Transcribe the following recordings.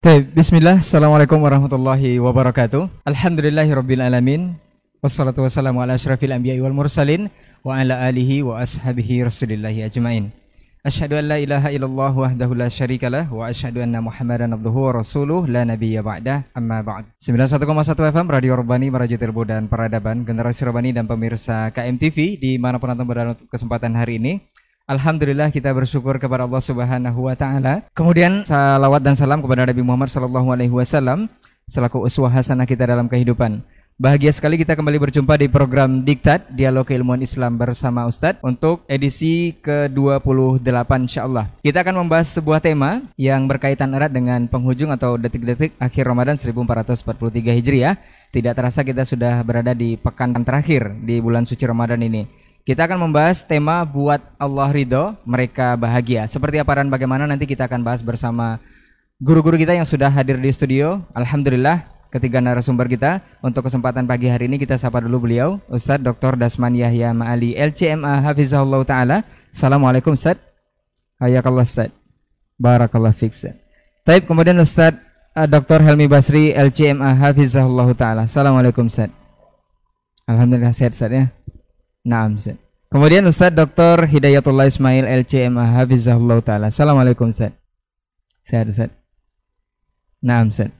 Baik, bismillah. Assalamualaikum warahmatullahi wabarakatuh. Alhamdulillahirabbil alamin. Wassalatu wassalamu ala asyrafil anbiya'i wal mursalin wa ala alihi wa ashabihi rasulillahi ajmain. Asyhadu an la ilaha illallah wahdahu la syarikalah wa asyhadu anna Muhammadan abduhu wa rasuluh la nabiyya ba'dah amma ba'd. 91,1 FM Radio Urbani Merajuk Ilmu dan Peradaban Generasi Urbani dan pemirsa KMTV anda berada untuk kesempatan hari ini. Alhamdulillah kita bersyukur kepada Allah Subhanahu wa taala. Kemudian salawat dan salam kepada Nabi Muhammad sallallahu alaihi wasallam selaku uswah hasanah kita dalam kehidupan. Bahagia sekali kita kembali berjumpa di program Diktat Dialog Keilmuan Islam bersama Ustadz untuk edisi ke-28 insyaallah. Kita akan membahas sebuah tema yang berkaitan erat dengan penghujung atau detik-detik akhir Ramadan 1443 Hijriah. Tidak terasa kita sudah berada di pekan terakhir di bulan suci Ramadan ini. Kita akan membahas tema buat Allah ridho, mereka bahagia. Seperti apa dan bagaimana nanti kita akan bahas bersama guru-guru kita yang sudah hadir di studio. Alhamdulillah ketiga narasumber kita. Untuk kesempatan pagi hari ini kita sapa dulu beliau, Ustadz Dr. Dasman Yahya Ma'ali LCMA Hafizahullah Ta'ala. Assalamualaikum Ustadz. Hayakallah Ustadz. Barakallah Ustadz. Taib kemudian Ustadz uh, Dr. Helmi Basri LCMA Hafizahullah Ta'ala. Assalamualaikum Ustadz. Alhamdulillah sehat Ustadz ya. Naam Ustaz. Kemudian Ustaz Dr. Hidayatullah Ismail LCMA Hafizahullah Ta'ala. Assalamualaikum Ustaz. Sehat Ustaz. Naam Ustaz.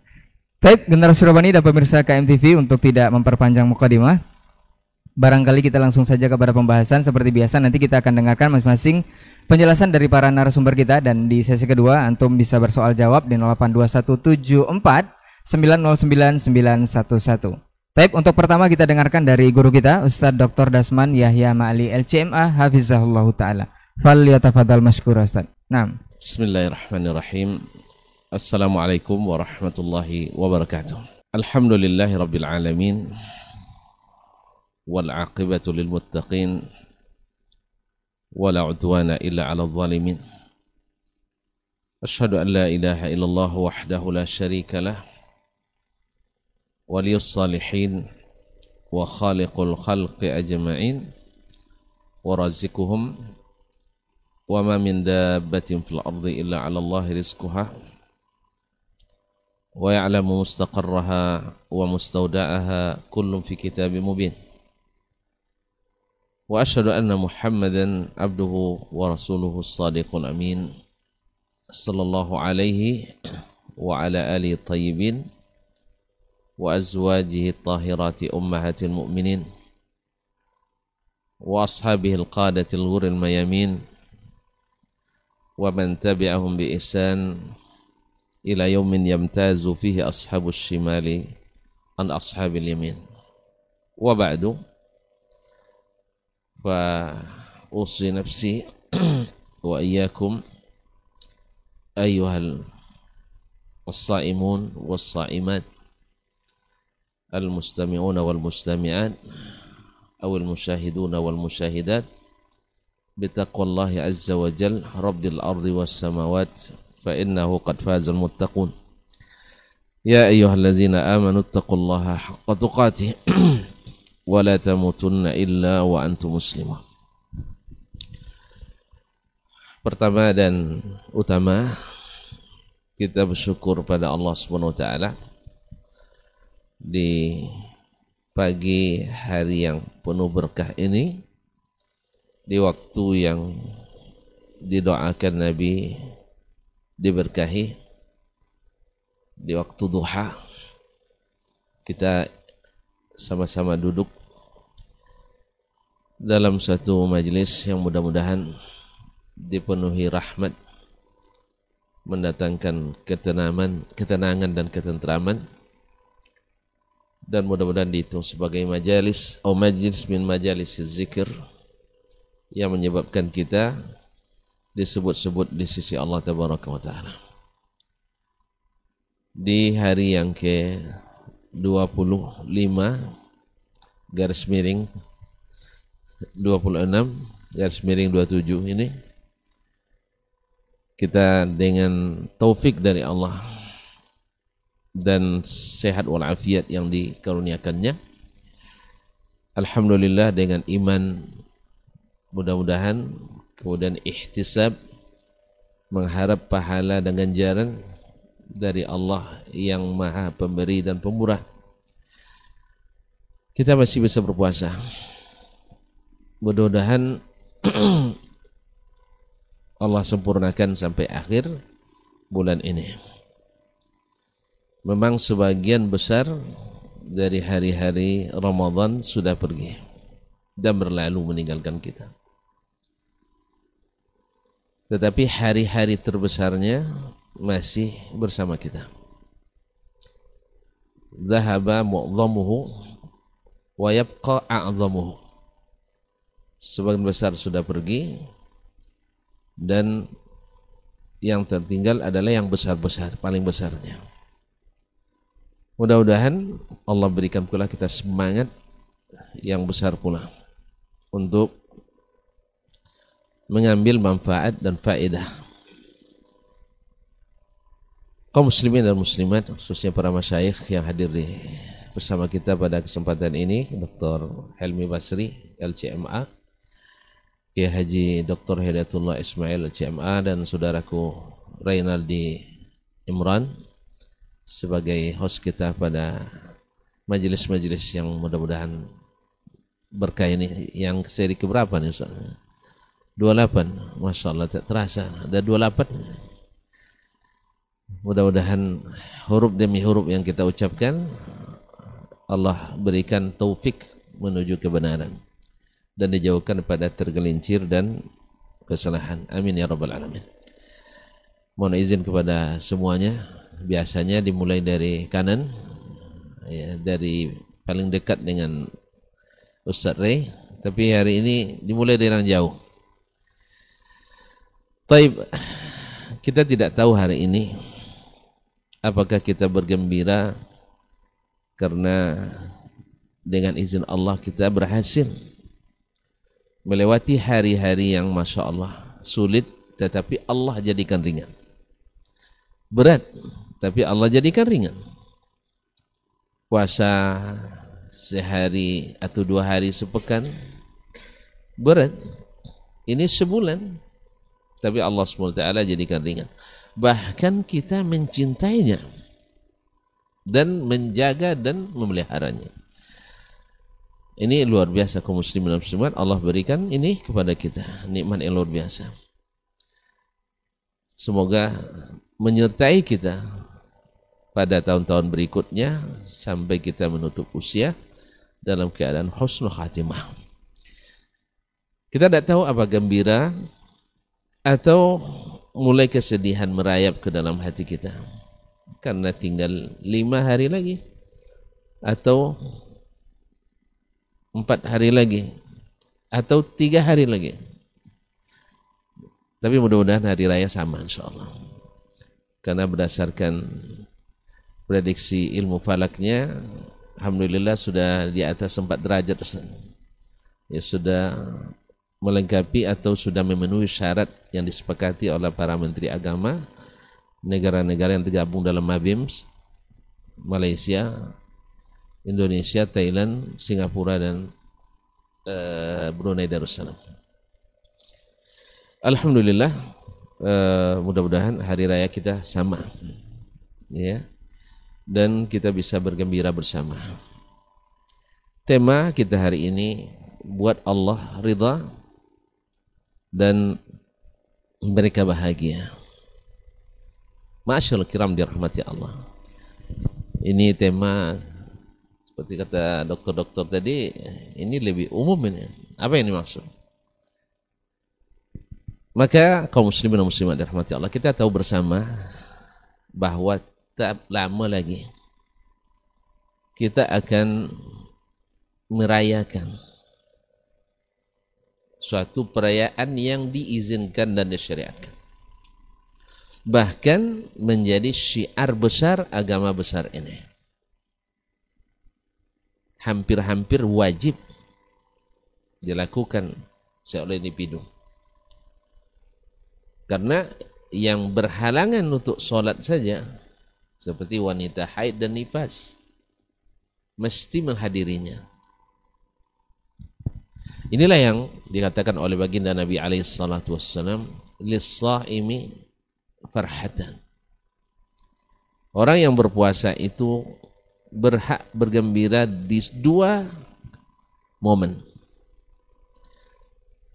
Baik, generasi Robani dan pemirsa KMTV untuk tidak memperpanjang mukadimah. Barangkali kita langsung saja kepada pembahasan seperti biasa nanti kita akan dengarkan masing-masing penjelasan dari para narasumber kita dan di sesi kedua antum bisa bersoal jawab di 082174 909 911. Baik, untuk pertama kita dengarkan dari guru kita Ustaz Dr. Dasman Yahya Ma'ali LCMA Hafizahullah Ta'ala. Fal yatafadal masykur Ustaz. Naam. Bismillahirrahmanirrahim. Assalamualaikum warahmatullahi wabarakatuh. Alhamdulillahi rabbil alamin. Wal aqibatu lil muttaqin. Wala udwana illa ala zalimin. Ashhadu an la ilaha illallah wahdahu la syarika lah. ولي الصالحين وخالق الخلق أجمعين ورزقهم وما من دابة في الأرض إلا على الله رزقها ويعلم مستقرها ومستودعها كل في كتاب مبين وأشهد أن محمدا عبده ورسوله الصادق الأمين صلى الله عليه وعلى آله الطيبين وأزواجه الطاهرات أمهات المؤمنين وأصحابه القادة الغر الميامين ومن تبعهم بإحسان إلى يوم يمتاز فيه أصحاب الشمال عن أصحاب اليمين. وبعد فأوصي نفسي وإياكم أيها الصائمون والصائمات. المستمعون والمستمعات أو المشاهدون والمشاهدات بتقوى الله عز وجل رب الأرض والسماوات فإنه قد فاز المتقون. يا أيها الذين آمنوا اتقوا الله حق تقاته ولا تموتن إلا وأنتم مسلمون. Pertama dan utama kita bersyukur pada Allah Subhanahu wa taala di pagi hari yang penuh berkah ini di waktu yang didoakan Nabi diberkahi di waktu duha kita sama-sama duduk dalam satu majelis yang mudah-mudahan dipenuhi rahmat mendatangkan ketenangan, ketenangan dan ketentraman dan mudah-mudahan dihitung sebagai majalis atau majlis min majalis zikir yang menyebabkan kita disebut-sebut di sisi Allah Tabaraka wa taala. Di hari yang ke 25 garis miring 26 garis miring 27 ini kita dengan taufik dari Allah dan sehat walafiat yang dikaruniakannya. Alhamdulillah dengan iman mudah-mudahan kemudian ihtisab mengharap pahala dan ganjaran dari Allah yang maha pemberi dan pemurah. Kita masih bisa berpuasa. Mudah-mudahan Allah sempurnakan sampai akhir bulan ini memang sebagian besar dari hari-hari Ramadan sudah pergi dan berlalu meninggalkan kita. Tetapi hari-hari terbesarnya masih bersama kita. Zahaba mu'zamuhu wa yabqa a'zamuhu. Sebagian besar sudah pergi dan yang tertinggal adalah yang besar-besar paling besarnya mudah-mudahan Allah berikan pula kita semangat yang besar pula untuk mengambil manfaat dan faedah kaum muslimin dan muslimat khususnya para masyayikh yang hadir di bersama kita pada kesempatan ini Dr. Helmi Basri LCMA Kiai Haji Dr. Hidayatullah Ismail LCMA dan saudaraku Reynaldi Imran sebagai host kita pada majelis-majelis yang mudah-mudahan berkah ini yang seri keberapa nih Ustaz? 28 Masya Allah tak terasa ada 28 mudah-mudahan huruf demi huruf yang kita ucapkan Allah berikan taufik menuju kebenaran dan dijauhkan pada tergelincir dan kesalahan. Amin ya rabbal alamin. Mohon izin kepada semuanya. Biasanya dimulai dari kanan ya, dari paling dekat dengan Ustaz Ray, tapi hari ini dimulai dari yang jauh. Taib, kita tidak tahu hari ini apakah kita bergembira karena dengan izin Allah kita berhasil melewati hari-hari yang Masya Allah sulit tetapi Allah jadikan ringan. Berat tapi Allah jadikan ringan. Puasa sehari atau dua hari sepekan berat. Ini sebulan. Tapi Allah SWT jadikan ringan. Bahkan kita mencintainya dan menjaga dan memeliharanya. Ini luar biasa kaum muslimin dan muslimat. Allah berikan ini kepada kita. Nikmat yang luar biasa. Semoga menyertai kita pada tahun-tahun berikutnya sampai kita menutup usia dalam keadaan husnul khatimah. Kita tidak tahu apa gembira atau mulai kesedihan merayap ke dalam hati kita. Karena tinggal lima hari lagi atau empat hari lagi atau tiga hari lagi. Tapi mudah-mudahan hari raya sama insyaAllah karena berdasarkan prediksi ilmu falaknya Alhamdulillah sudah di atas empat derajat ya sudah melengkapi atau sudah memenuhi syarat yang disepakati oleh para menteri agama negara-negara yang tergabung dalam MABIMS, Malaysia, Indonesia, Thailand, Singapura dan uh, Brunei Darussalam. Alhamdulillah, uh, mudah-mudahan hari raya kita sama, ya, dan kita bisa bergembira bersama. Tema kita hari ini buat Allah ridha dan mereka bahagia. Masyaallah kiram dirahmati Allah. Ini tema seperti kata dokter-dokter tadi, ini lebih umum ini. Apa yang dimaksud? Maka kaum muslimin dan muslimat dirahmati Allah, kita tahu bersama bahwa tak lama lagi kita akan merayakan suatu perayaan yang diizinkan dan disyariatkan bahkan menjadi syiar besar agama besar ini. Hampir-hampir wajib dilakukan oleh individu. Karena yang berhalangan untuk sholat saja, seperti wanita haid dan nifas, mesti menghadirinya. Inilah yang dikatakan oleh baginda Nabi alaihi salatu wassalam, "Lis-shaimi farhatan Orang yang berpuasa itu berhak bergembira di dua momen.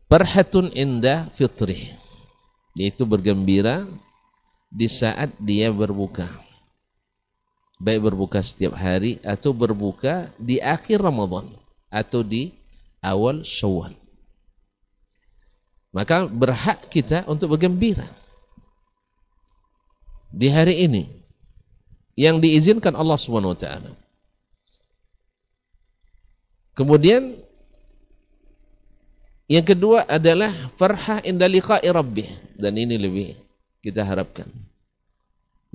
Perhatun indah fitrih. Yaitu bergembira di saat dia berbuka. Baik berbuka setiap hari atau berbuka di akhir Ramadan atau di awal Syawal. Maka berhak kita untuk bergembira di hari ini yang diizinkan Allah Subhanahu wa taala. Kemudian yang kedua adalah farhah inda liqa'i rabbih dan ini lebih kita harapkan.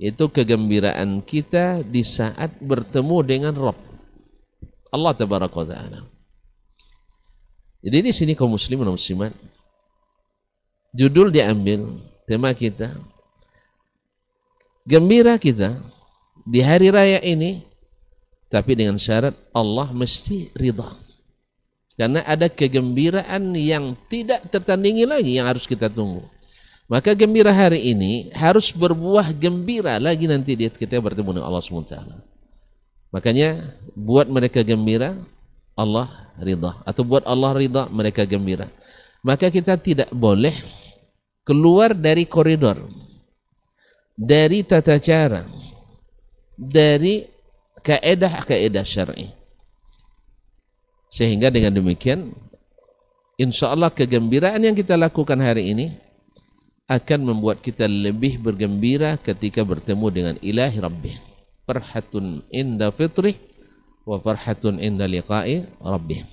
Itu kegembiraan kita di saat bertemu dengan Rabb. Allah tabaraka taala. Jadi di sini kaum muslimin dan muslimat judul diambil tema kita gembira kita di hari raya ini tapi dengan syarat Allah mesti ridha. Karena ada kegembiraan yang tidak tertandingi lagi yang harus kita tunggu. Maka gembira hari ini harus berbuah gembira lagi nanti di kita bertemu dengan Allah SWT. Makanya buat mereka gembira, Allah ridha. Atau buat Allah ridha, mereka gembira. Maka kita tidak boleh keluar dari koridor, dari tata cara, dari kaedah-kaedah syar'i. Sehingga dengan demikian insya Allah kegembiraan yang kita lakukan hari ini akan membuat kita lebih bergembira ketika bertemu dengan ilahi Rabbih. Farhatun inda fitrih wa farhatun inda liqa'i Rabbih.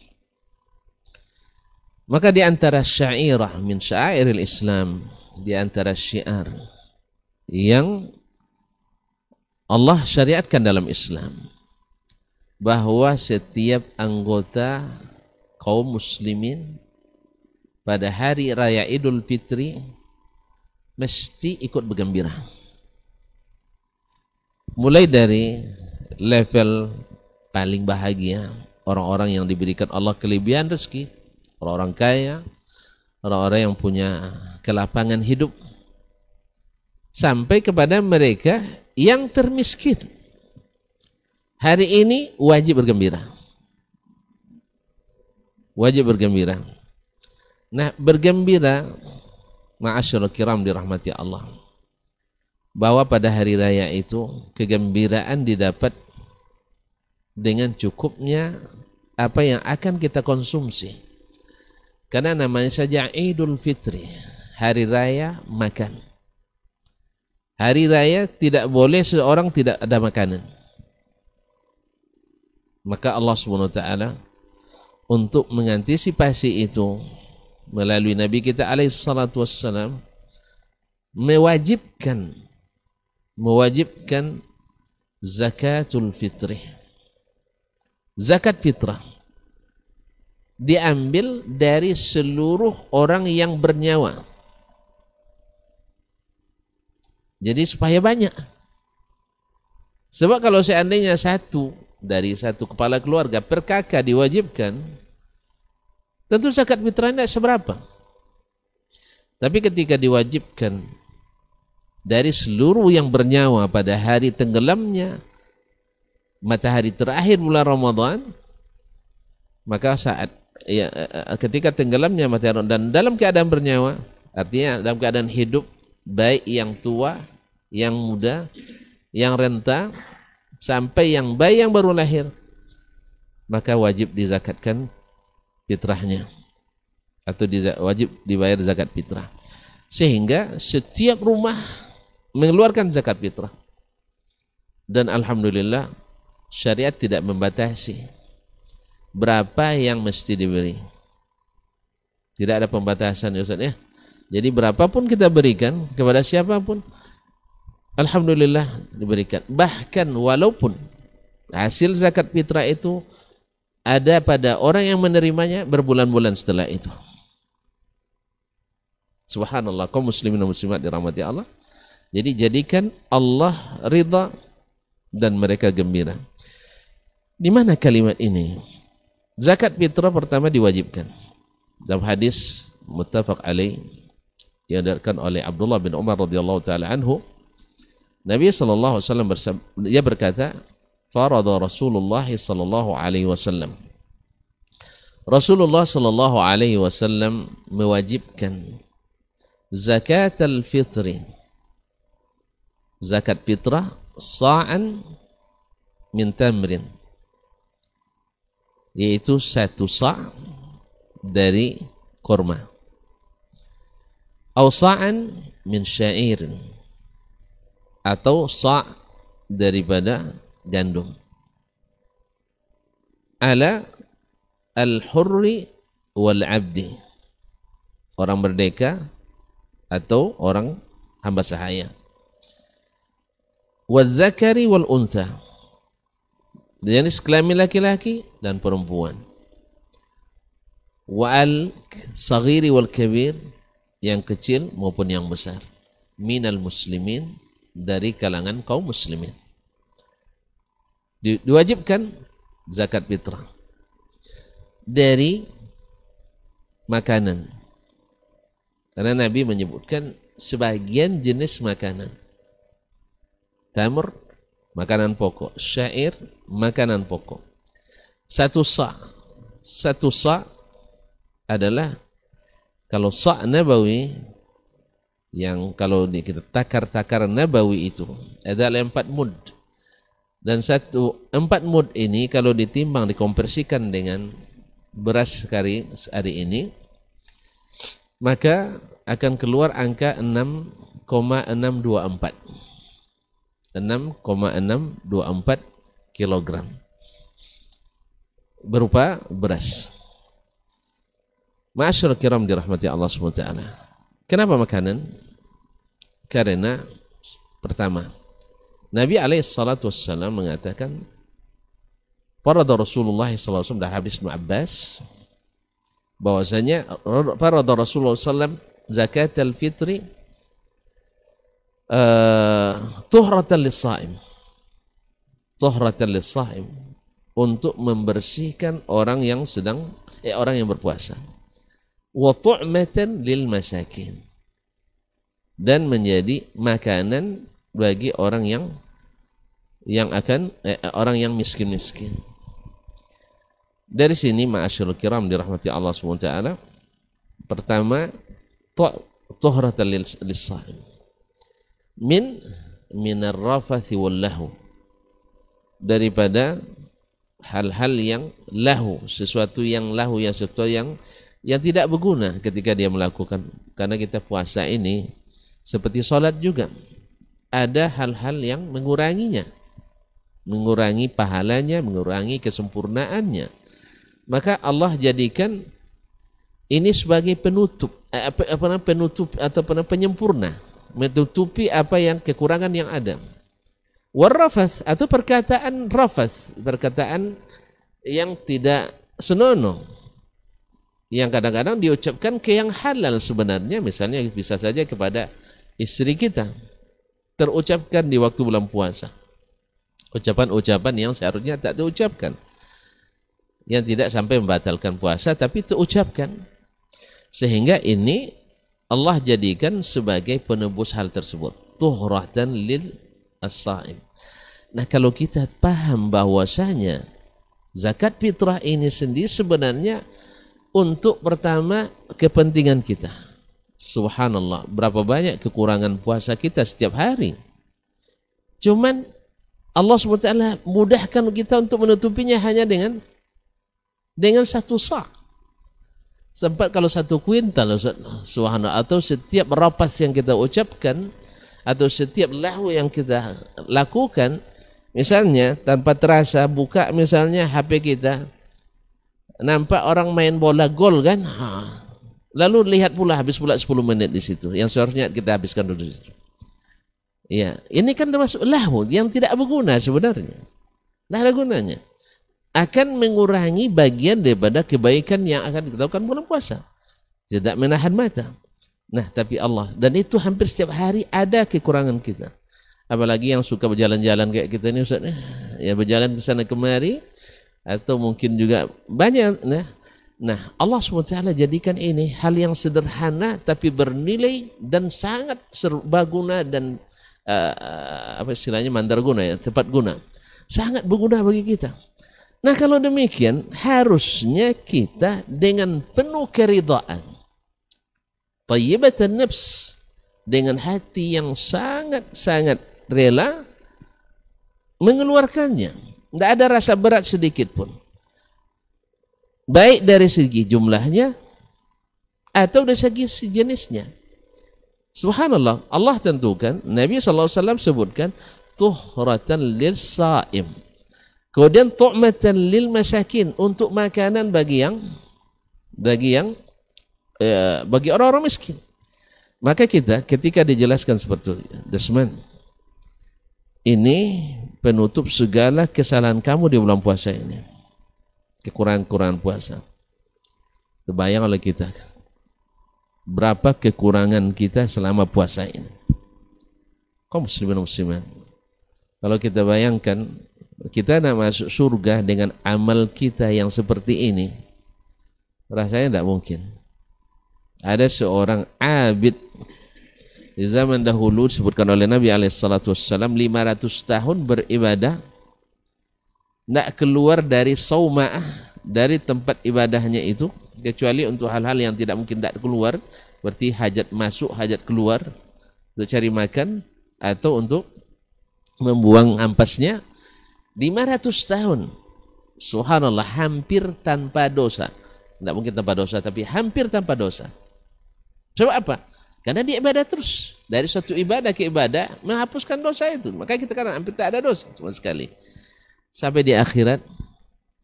Maka di antara syairah min syairil Islam, di antara syiar yang Allah syariatkan dalam Islam bahwa setiap anggota kaum muslimin pada hari raya Idul Fitri mesti ikut bergembira. Mulai dari level paling bahagia, orang-orang yang diberikan Allah kelebihan rezeki, orang-orang kaya, orang-orang yang punya kelapangan hidup, sampai kepada mereka yang termiskin. Hari ini wajib bergembira. Wajib bergembira. Nah, bergembira ma'asyarul kiram dirahmati Allah. Bahwa pada hari raya itu kegembiraan didapat dengan cukupnya apa yang akan kita konsumsi. Karena namanya saja Idul Fitri, hari raya makan. Hari raya tidak boleh seorang tidak ada makanan. Maka Allah SWT untuk mengantisipasi itu melalui Nabi kita alaihissalatu wassalam mewajibkan mewajibkan zakatul fitri. Zakat fitrah diambil dari seluruh orang yang bernyawa Jadi supaya banyak. Sebab kalau seandainya satu dari satu kepala keluarga per kakak diwajibkan, tentu zakat fitrah tidak seberapa. Tapi ketika diwajibkan dari seluruh yang bernyawa pada hari tenggelamnya matahari terakhir bulan Ramadan, maka saat ya, ketika tenggelamnya matahari dan dalam keadaan bernyawa, artinya dalam keadaan hidup baik yang tua, yang muda, yang renta, sampai yang bayi yang baru lahir, maka wajib dizakatkan fitrahnya atau wajib dibayar zakat fitrah. Sehingga setiap rumah mengeluarkan zakat fitrah. Dan alhamdulillah syariat tidak membatasi berapa yang mesti diberi. Tidak ada pembatasan ya Ustaz ya. Jadi berapapun kita berikan kepada siapa pun, Alhamdulillah diberikan. Bahkan walaupun hasil zakat fitrah itu ada pada orang yang menerimanya berbulan-bulan setelah itu. Subhanallah, kaum muslimin dan muslimat dirahmati Allah. Jadi jadikan Allah ridha dan mereka gembira. Di mana kalimat ini? Zakat fitrah pertama diwajibkan. Dalam hadis muttafaq alaih yang diriwayatkan oleh Abdullah bin Umar radhiyallahu taala anhu Nabi sallallahu alaihi wasallam dia berkata, "Farada Rasulullah sallallahu alaihi wasallam." Rasulullah sallallahu alaihi wasallam mewajibkan zakat al-fitri. Zakat fitrah sa'an min tamrin. Yaitu satu sa' dari kurma. Atau sa'an min syairin atau sa' daripada gandum ala al-hurri wal abdi orang merdeka atau orang hamba sahaya. Wal zakari wal untha jenis kelamin laki-laki dan perempuan. Wal sagiri wal kabir yang kecil maupun yang besar. Minal muslimin dari kalangan kaum muslimin. Di, diwajibkan zakat fitrah dari makanan. Karena Nabi menyebutkan sebagian jenis makanan. Tamur, makanan pokok. Syair, makanan pokok. Satu sa' satu sa' adalah kalau sa' nabawi yang kalau kita takar-takar nabawi itu adalah empat mud dan satu empat mud ini kalau ditimbang dikonversikan dengan beras hari hari ini maka akan keluar angka 6,624 6,624 kilogram berupa beras. Masyarakat kiram dirahmati Allah SWT Kenapa makanan? Karena pertama, Nabi alaihissalatu wassalam mengatakan Parada Rasulullah SAW dari hadis Ibn Abbas bahwasanya parada Rasulullah SAW zakat al-fitri uh, tuhratan lis-saim. Tuhratan lis-saim untuk membersihkan orang yang sedang eh, orang yang berpuasa. Wa tu'matan lil masakin. Dan menjadi makanan bagi orang yang yang akan eh, orang yang miskin-miskin. Dari sini ma'asyarul kiram dirahmati Allah SWT pertama tuhratan lis-saim min min ar-rafathi wal lahu. Daripada hal-hal yang lahu sesuatu yang lahu yang sesuatu yang yang tidak berguna ketika dia melakukan. Karena kita puasa ini seperti sholat juga ada hal-hal yang menguranginya. Mengurangi pahalanya mengurangi kesempurnaannya. Maka Allah jadikan ini sebagai penutup eh, apa, apa penutup atau penyempurna. Menutupi apa yang kekurangan yang ada. Warrafas atau perkataan rafas. Perkataan yang tidak senonoh. Yang kadang-kadang diucapkan ke yang halal sebenarnya. Misalnya bisa saja kepada istri kita terucapkan di waktu bulan puasa. Ucapan-ucapan yang seharusnya tak diucapkan. Yang tidak sampai membatalkan puasa tapi terucapkan. Sehingga ini Allah jadikan sebagai penebus hal tersebut. Tuhratan lil as-saim. Nah kalau kita paham bahwasanya zakat fitrah ini sendiri sebenarnya untuk pertama kepentingan kita. Subhanallah, berapa banyak kekurangan puasa kita setiap hari. Cuman Allah SWT mudahkan kita untuk menutupinya hanya dengan dengan satu sa. Sempat kalau satu kuintal, subhanallah, atau setiap rapas yang kita ucapkan, atau setiap lahu yang kita lakukan, misalnya tanpa terasa buka misalnya HP kita, nampak orang main bola gol kan ha. Lalu lihat pula habis pula 10 menit di situ. Yang seharusnya kita habiskan dulu di situ. Ya ini kan termasuk lahu yang tidak berguna sebenarnya. Tidak ada gunanya. Akan mengurangi bagian daripada kebaikan yang akan kita lakukan bulan puasa. Tidak menahan mata. Nah tapi Allah. Dan itu hampir setiap hari ada kekurangan kita. Apalagi yang suka berjalan-jalan kayak kita ini Ustaz ya berjalan ke sana kemari atau mungkin juga banyak nah Nah, Allah SWT jadikan ini hal yang sederhana tapi bernilai dan sangat serbaguna dan uh, apa istilahnya mandarguna ya, tepat guna. Sangat berguna bagi kita. Nah kalau demikian harusnya kita dengan penuh keridhaan. Tayyibatan nafs dengan hati yang sangat-sangat rela mengeluarkannya. Tidak ada rasa berat sedikit pun. Baik dari segi jumlahnya atau dari segi jenisnya. Subhanallah, Allah tentukan, Nabi SAW sebutkan, tuhratan lil saim Kemudian tu'matan lil masakin untuk makanan bagi yang bagi yang eh, bagi orang-orang miskin. Maka kita ketika dijelaskan seperti itu, Desmond, ini penutup segala kesalahan kamu di bulan puasa ini. Kekurangan-kekurangan puasa. Terbayang oleh kita. Berapa kekurangan kita selama puasa ini. Kau muslimin musliman. Kalau kita bayangkan kita nak masuk surga dengan amal kita yang seperti ini rasanya tidak mungkin ada seorang abid di zaman dahulu disebutkan oleh Nabi alaihissalatu wassalam 500 tahun beribadah tidak keluar dari sauma'ah dari tempat ibadahnya itu kecuali untuk hal-hal yang tidak mungkin tidak keluar seperti hajat masuk, hajat keluar untuk cari makan atau untuk membuang ampasnya 500 tahun. Subhanallah, hampir tanpa dosa. Tidak mungkin tanpa dosa, tapi hampir tanpa dosa. Sebab apa? Karena dia ibadah terus. Dari suatu ibadah ke ibadah, menghapuskan dosa itu. Maka kita kata hampir tak ada dosa sama sekali. Sampai di akhirat,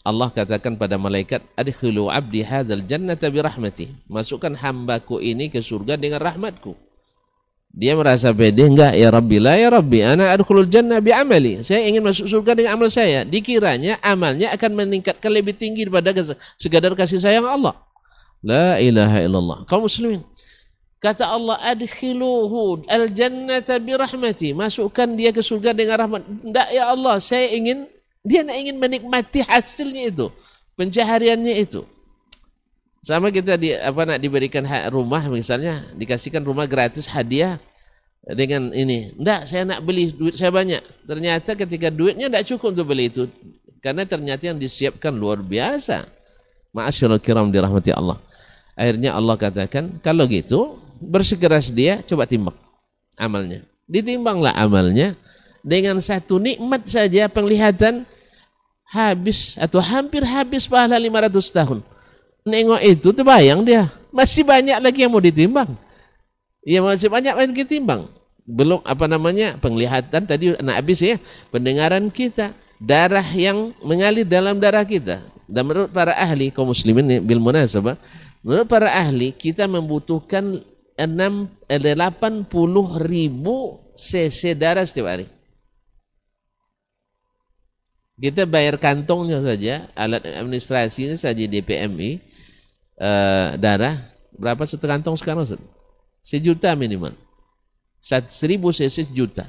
Allah katakan pada malaikat, Adkhulu abdi hadal jannata birahmati. Masukkan hambaku ini ke surga dengan rahmatku. Dia merasa pede, enggak ya Rabbi, la ya Rabbi, ana adkhulul jannah bi amali. Saya ingin masuk surga dengan amal saya. Dikiranya amalnya akan meningkatkan lebih tinggi daripada sekadar kasih sayang Allah. La ilaha illallah. Kaum muslimin. Kata Allah, adkhiluhu al-jannata bi rahmati. Masukkan dia ke surga dengan rahmat. Enggak ya Allah, saya ingin dia ingin menikmati hasilnya itu, pencahariannya itu. Sama kita di apa nak diberikan hak rumah misalnya, dikasihkan rumah gratis hadiah dengan ini. Enggak, saya nak beli duit saya banyak. Ternyata ketika duitnya enggak cukup untuk beli itu. Karena ternyata yang disiapkan luar biasa. Ma'asyarul kiram dirahmati Allah. Akhirnya Allah katakan, kalau gitu bersikeras dia coba timbang amalnya. Ditimbanglah amalnya dengan satu nikmat saja penglihatan habis atau hampir habis pahala 500 tahun. Nengok itu terbayang dia. Masih banyak lagi yang mau ditimbang. Ya masih banyak lagi ditimbang belum apa namanya penglihatan tadi nak habis ya pendengaran kita darah yang mengalir dalam darah kita. Dan menurut para ahli kaum muslimin bil munasabah menurut para ahli kita membutuhkan 6 80 ribu cc darah setiap hari kita bayar kantongnya saja alat administrasinya saja di PMI uh, darah berapa satu kantong sekarang Ustaz? Sejuta minimal. Seribu cc juta.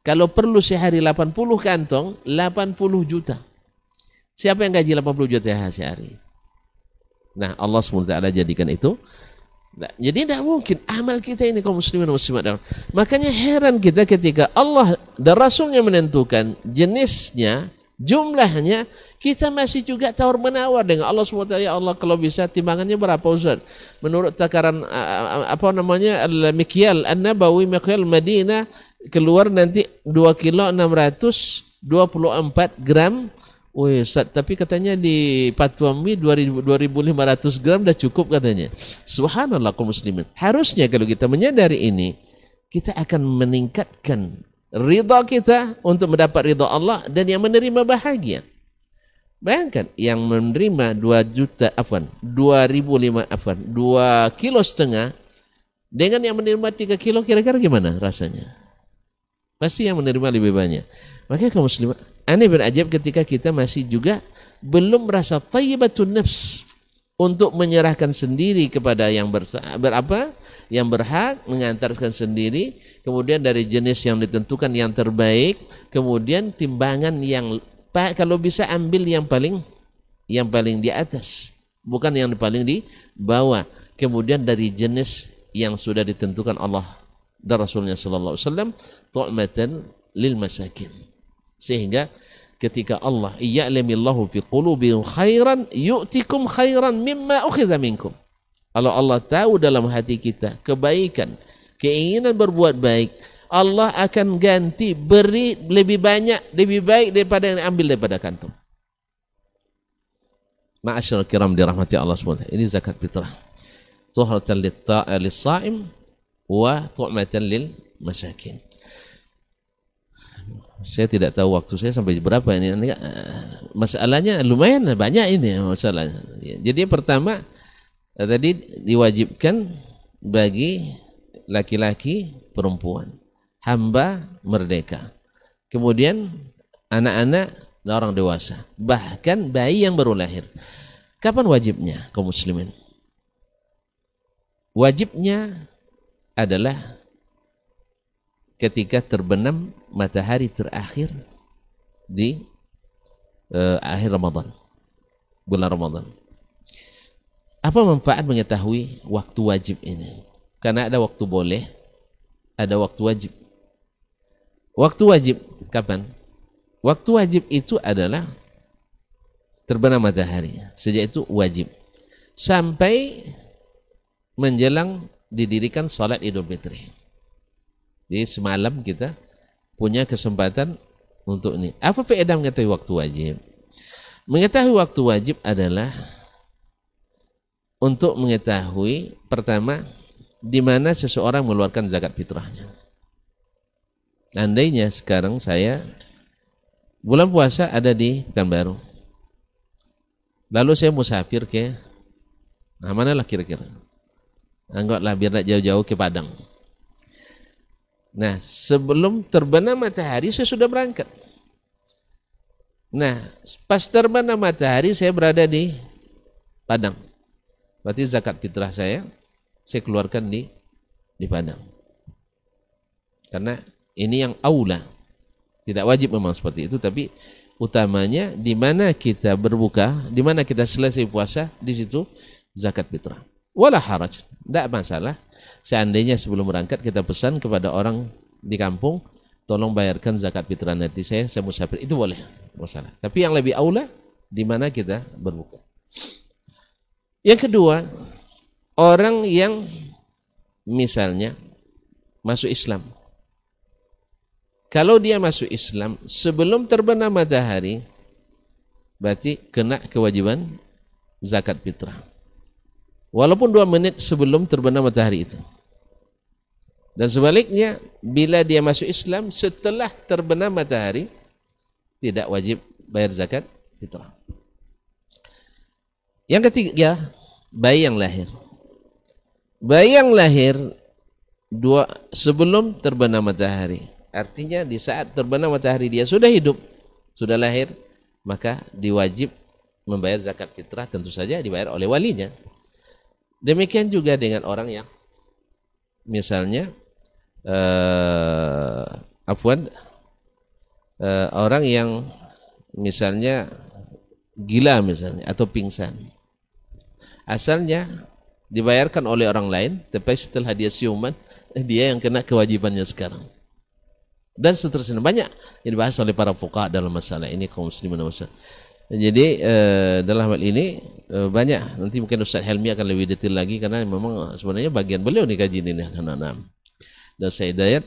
Kalau perlu sehari 80 kantong, 80 juta. Siapa yang gaji 80 juta sehari? Nah, Allah SWT jadikan itu. Nah, jadi tidak mungkin amal kita ini kaum muslimin muslimat. Makanya heran kita ketika Allah dan Rasulnya menentukan jenisnya, jumlahnya, kita masih juga tawar menawar dengan Allah SWT. Ya Allah kalau bisa timbangannya berapa Ustaz? Menurut takaran apa namanya al-mikyal an-nabawi mikyal Madinah keluar nanti 2 kilo 624 gram. Wih Ustaz, tapi katanya di Patuami 2500 gram dah cukup katanya. Subhanallah kaum muslimin. Harusnya kalau kita menyadari ini, kita akan meningkatkan ridha kita untuk mendapat ridha Allah dan yang menerima bahagia. Bayangkan yang menerima 2 juta afwan, 2005 afwan, 2 kilo setengah dengan yang menerima 3 kilo kira-kira gimana rasanya? Pasti yang menerima lebih banyak. Makanya kaum muslimah, aneh berajab ketika kita masih juga belum merasa tayyibatun nafs untuk menyerahkan sendiri kepada yang ber, berapa? Yang berhak mengantarkan sendiri, kemudian dari jenis yang ditentukan yang terbaik, kemudian timbangan yang Pak kalau bisa ambil yang paling yang paling di atas, bukan yang paling di bawah. Kemudian dari jenis yang sudah ditentukan Allah dan Rasulnya sallallahu alaihi wasallam lil masakin. Sehingga ketika Allah ya'lamillahu fi qulubihim khairan yu'tikum khairan mimma ukhidha minkum. Kalau Allah tahu dalam hati kita kebaikan, keinginan berbuat baik, Allah akan ganti beri lebih banyak, lebih baik daripada yang diambil daripada kantung. Ma'asyarul kiram dirahmati Allah SWT. Ini zakat fitrah. Tuhratan lis-sa'im wa tu'matan lil masakin. Saya tidak tahu waktu saya sampai berapa ini. Masalahnya lumayan banyak ini masalahnya. Jadi pertama tadi diwajibkan bagi laki-laki perempuan. Hamba merdeka. Kemudian anak-anak dan orang dewasa. Bahkan bayi yang baru lahir. Kapan wajibnya kaum muslimin? Wajibnya adalah ketika terbenam matahari terakhir di uh, akhir Ramadan. Bulan Ramadan apa manfaat mengetahui waktu wajib ini karena ada waktu boleh ada waktu wajib waktu wajib kapan waktu wajib itu adalah terbenam matahari sejak itu wajib sampai menjelang didirikan salat Idul Fitri. Jadi semalam kita punya kesempatan untuk ini. Apa faedah mengetahui waktu wajib? Mengetahui waktu wajib adalah untuk mengetahui pertama di mana seseorang mengeluarkan zakat fitrahnya. Andainya sekarang saya bulan puasa ada di Pekanbaru. Lalu saya musafir ke nah lah kira-kira? Anggaplah biar nak jauh-jauh ke Padang. Nah, sebelum terbenam matahari saya sudah berangkat. Nah, pas terbenam matahari saya berada di Padang. Berarti zakat fitrah saya saya keluarkan di di Padang. Karena ini yang aula. Tidak wajib memang seperti itu, tapi utamanya di mana kita berbuka, di mana kita selesai puasa, di situ zakat fitrah. Wala haraj. Tidak masalah. Seandainya sebelum berangkat kita pesan kepada orang di kampung, tolong bayarkan zakat fitrah nanti saya, saya musafir. Itu boleh. Masalah. Tapi yang lebih aula, di mana kita berbuka. Yang kedua, orang yang misalnya masuk Islam. Kalau dia masuk Islam sebelum terbenam matahari, berarti kena kewajiban zakat fitrah. Walaupun dua menit sebelum terbenam matahari itu. Dan sebaliknya, bila dia masuk Islam setelah terbenam matahari, tidak wajib bayar zakat fitrah. Yang ketiga, bayi yang lahir. Bayi yang lahir dua sebelum terbenam matahari. Artinya di saat terbenam matahari dia sudah hidup, sudah lahir, maka diwajib membayar zakat fitrah tentu saja dibayar oleh walinya. Demikian juga dengan orang yang misalnya uh, afwan uh, orang yang misalnya gila misalnya atau pingsan. Asalnya dibayarkan oleh orang lain, tapi setelah dia siuman, dia yang kena kewajibannya sekarang. Dan seterusnya banyak yang dibahas oleh para fuqaha dalam masalah ini kaum muslimin masalah. Jadi uh, dalam hal ini uh, banyak nanti mungkin Ustaz Helmi akan lebih detail lagi karena memang sebenarnya bagian beliau nih kaji ini anak-anak. Dan saya dayat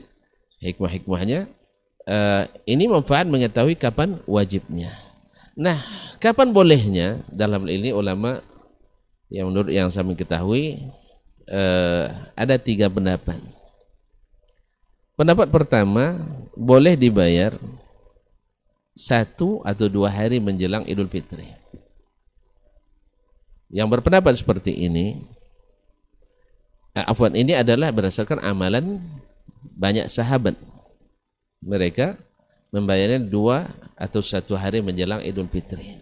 hikmah-hikmahnya ini manfaat mengetahui kapan wajibnya. Nah, kapan bolehnya dalam hal ini ulama yang menurut yang saya ketahui uh, ada tiga pendapat. Pendapat pertama boleh dibayar satu atau dua hari menjelang Idul Fitri. Yang berpendapat seperti ini, eh, afwan ini adalah berdasarkan amalan banyak sahabat. Mereka membayarnya dua atau satu hari menjelang Idul Fitri.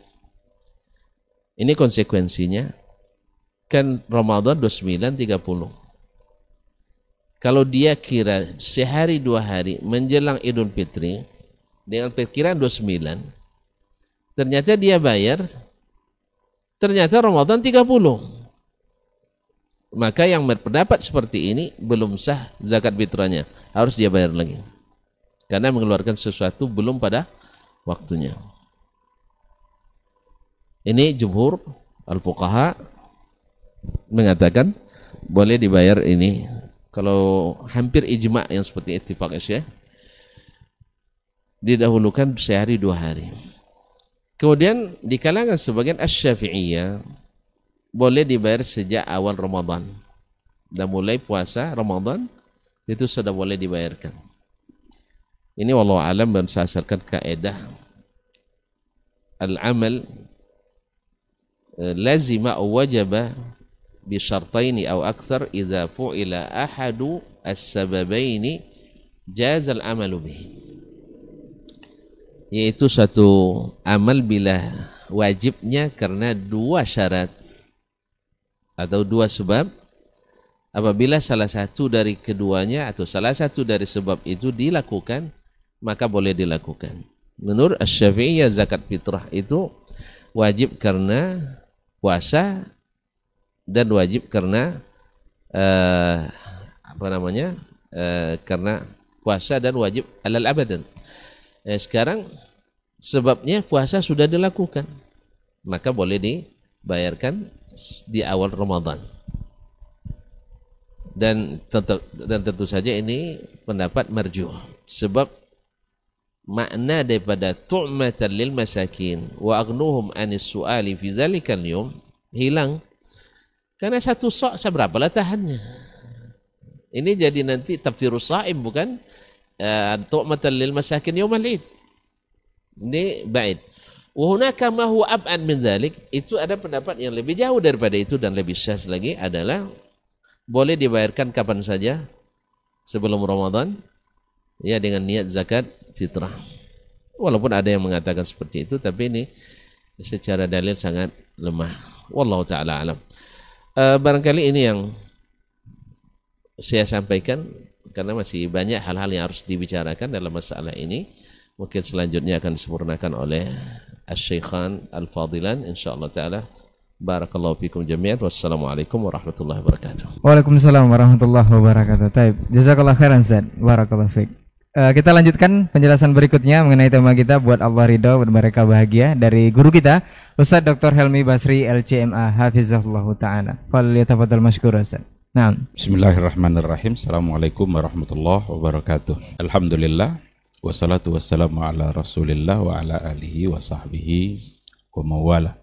Ini konsekuensinya kan Ramadan 29 30. Kalau dia kira sehari dua hari menjelang Idul Fitri, dengan perkiraan 29 ternyata dia bayar ternyata Ramadan 30 maka yang berpendapat seperti ini belum sah zakat fitrahnya. Harus dia bayar lagi. Karena mengeluarkan sesuatu belum pada waktunya. Ini jumhur al-fuqaha mengatakan boleh dibayar ini. Kalau hampir ijma yang seperti ittifaq ya didahulukan sehari dua hari. Kemudian di kalangan sebagian asy-syafi'iyah boleh dibayar sejak awal Ramadan. Dan mulai puasa Ramadan itu sudah boleh dibayarkan. Ini wallahu alam berdasarkan kaidah al-amal eh, lazima wajaba بشرطين أو akthar idza fu'ila ahadu as-sababaini jazal amalu yaitu satu amal bila wajibnya karena dua syarat atau dua sebab. Apabila salah satu dari keduanya atau salah satu dari sebab itu dilakukan maka boleh dilakukan. Menurut asy zakat fitrah itu wajib karena puasa dan wajib karena uh, apa namanya uh, karena puasa dan wajib alal abadan. Eh, sekarang sebabnya puasa sudah dilakukan, maka boleh dibayarkan di awal Ramadan. Dan tentu, dan tentu saja ini pendapat marjuh sebab makna daripada tu'matan lil masakin wa agnuhum anis su'ali fi dzalikal yawm hilang karena satu sok seberapa lah tahannya ini jadi nanti tafsirus saim bukan uh, tu'matan lil masakin yawmal id ini baik wa hunaka ma ab'ad min itu ada pendapat yang lebih jauh daripada itu dan lebih syas lagi adalah boleh dibayarkan kapan saja sebelum Ramadan ya dengan niat zakat fitrah. Walaupun ada yang mengatakan seperti itu, tapi ini secara dalil sangat lemah. Wallahu taala alam. E, barangkali ini yang saya sampaikan karena masih banyak hal-hal yang harus dibicarakan dalam masalah ini. Mungkin selanjutnya akan disempurnakan oleh Asy-Syaikhan Al-Fadilan insyaallah taala. Barakallahu fikum jami'an. Wassalamualaikum warahmatullahi wabarakatuh. Waalaikumsalam warahmatullahi wabarakatuh. Taib. Jazakallah khairan Zat. Barakallahu fiik. Uh, kita lanjutkan penjelasan berikutnya mengenai tema kita buat Allah ridho dan mereka bahagia dari guru kita Ustaz Dr. Helmi Basri LCMA Hafizahullah Ta'ala. Fal yatafadal masykur Ustaz Nah. Bismillahirrahmanirrahim. Assalamualaikum warahmatullahi wabarakatuh. Alhamdulillah Wassalatu wassalamu ala rasulillah wa ala alihi wa sahbihi wa mawala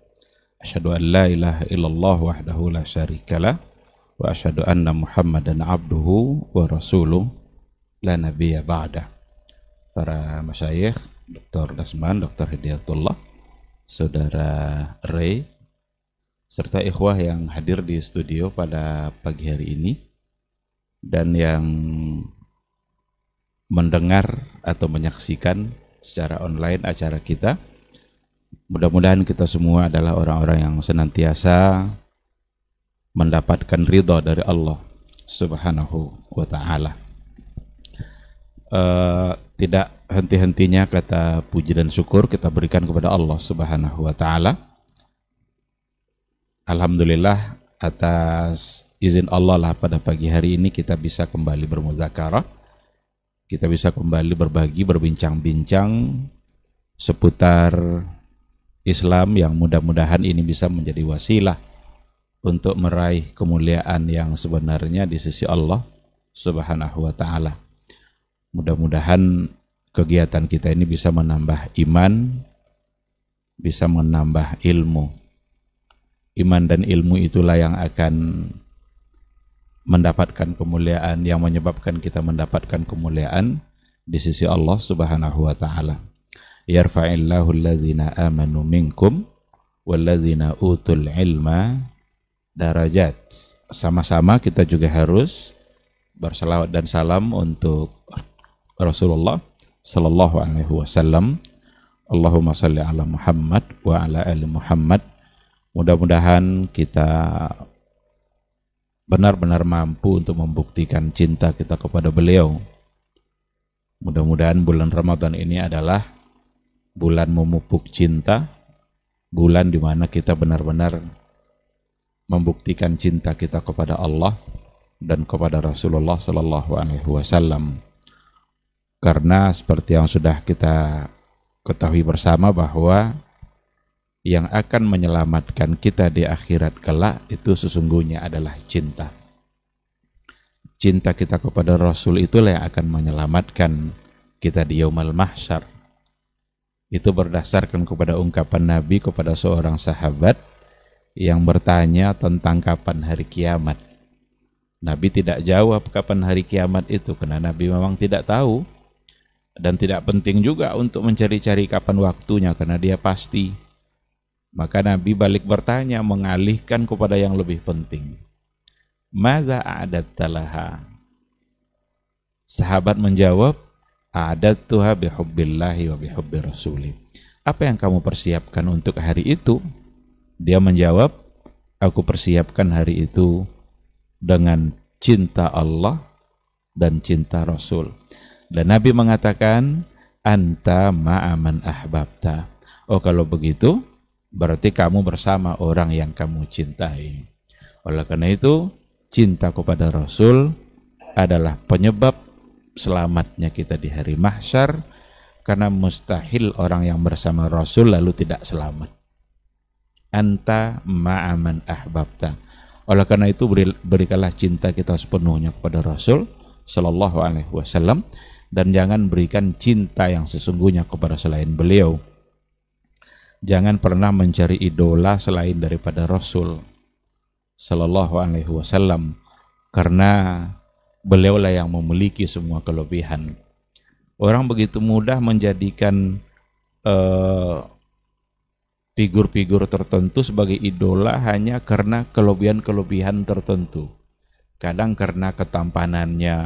Asyhadu an la ilaha illallah wahdahu la syarikalah Wa asyhadu anna muhammadan abduhu wa rasuluh la nabiyya ba'da. Para masyayikh, Dr. Dasman, Dr. Hidayatullah, Saudara Ray, serta ikhwah yang hadir di studio pada pagi hari ini dan yang mendengar atau menyaksikan secara online acara kita. Mudah-mudahan kita semua adalah orang-orang yang senantiasa mendapatkan ridha dari Allah Subhanahu wa taala uh, tidak henti-hentinya kata puji dan syukur kita berikan kepada Allah Subhanahu wa taala. Alhamdulillah atas izin Allah lah pada pagi hari ini kita bisa kembali bermuzakarah. Kita bisa kembali berbagi, berbincang-bincang seputar Islam yang mudah-mudahan ini bisa menjadi wasilah untuk meraih kemuliaan yang sebenarnya di sisi Allah Subhanahu wa taala. Mudah-mudahan kegiatan kita ini bisa menambah iman, bisa menambah ilmu. Iman dan ilmu itulah yang akan mendapatkan kemuliaan, yang menyebabkan kita mendapatkan kemuliaan di sisi Allah Subhanahu wa taala. Yarfa'illahu alladhina amanu minkum walladzina utul ilma darajat. Sama-sama kita juga harus bersalawat dan salam untuk Rasulullah sallallahu alaihi wasallam. Allahumma salli ala Muhammad wa ala ali Muhammad. Mudah-mudahan kita benar-benar mampu untuk membuktikan cinta kita kepada beliau. Mudah-mudahan bulan Ramadan ini adalah bulan memupuk cinta, bulan di mana kita benar-benar membuktikan cinta kita kepada Allah dan kepada Rasulullah Sallallahu Alaihi Wasallam. Karena seperti yang sudah kita ketahui bersama bahwa yang akan menyelamatkan kita di akhirat kelak itu sesungguhnya adalah cinta. Cinta kita kepada Rasul itulah yang akan menyelamatkan kita di yaumal mahsyar. Itu berdasarkan kepada ungkapan Nabi kepada seorang sahabat yang bertanya tentang kapan hari kiamat. Nabi tidak jawab kapan hari kiamat itu karena Nabi memang tidak tahu dan tidak penting juga untuk mencari-cari kapan waktunya karena dia pasti. Maka Nabi balik bertanya mengalihkan kepada yang lebih penting. Mada adat talaha? Sahabat menjawab, A'adattuha bihubbillahi wa bihubbi rasuli. Apa yang kamu persiapkan untuk hari itu? Dia menjawab, aku persiapkan hari itu dengan cinta Allah dan cinta Rasul. Dan Nabi mengatakan, anta ma'aman ahbabta. Oh kalau begitu, berarti kamu bersama orang yang kamu cintai. Oleh karena itu, cinta kepada Rasul adalah penyebab selamatnya kita di hari mahsyar karena mustahil orang yang bersama Rasul lalu tidak selamat. Anta ma'aman ahbabta. Oleh karena itu beri, berikanlah cinta kita sepenuhnya kepada Rasul Sallallahu Alaihi Wasallam dan jangan berikan cinta yang sesungguhnya kepada selain beliau. Jangan pernah mencari idola selain daripada Rasul Sallallahu Alaihi Wasallam karena beliaulah yang memiliki semua kelebihan. Orang begitu mudah menjadikan uh, figur-figur tertentu sebagai idola hanya karena kelebihan-kelebihan tertentu. Kadang karena ketampanannya.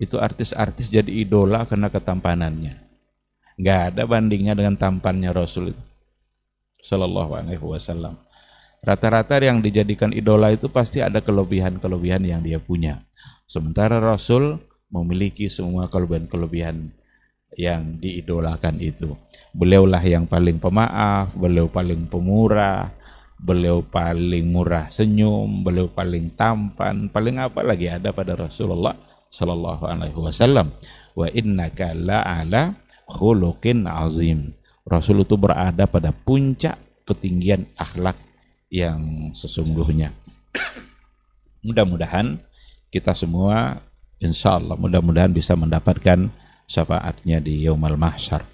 Itu artis-artis jadi idola karena ketampanannya. Nggak ada bandingnya dengan tampannya Rasul itu. Sallallahu alaihi wasallam. Rata-rata yang dijadikan idola itu pasti ada kelebihan-kelebihan yang dia punya. Sementara Rasul memiliki semua kelebihan-kelebihan yang diidolakan itu. Beliaulah yang paling pemaaf, beliau paling pemurah, beliau paling murah senyum, beliau paling tampan, paling apa lagi ada pada Rasulullah sallallahu alaihi wasallam. Wa innaka la'ala khuluqin azim. Rasul itu berada pada puncak ketinggian akhlak yang sesungguhnya. Mudah-mudahan kita semua insya Allah mudah-mudahan bisa mendapatkan syafaatnya di Yaumal Mahsyar.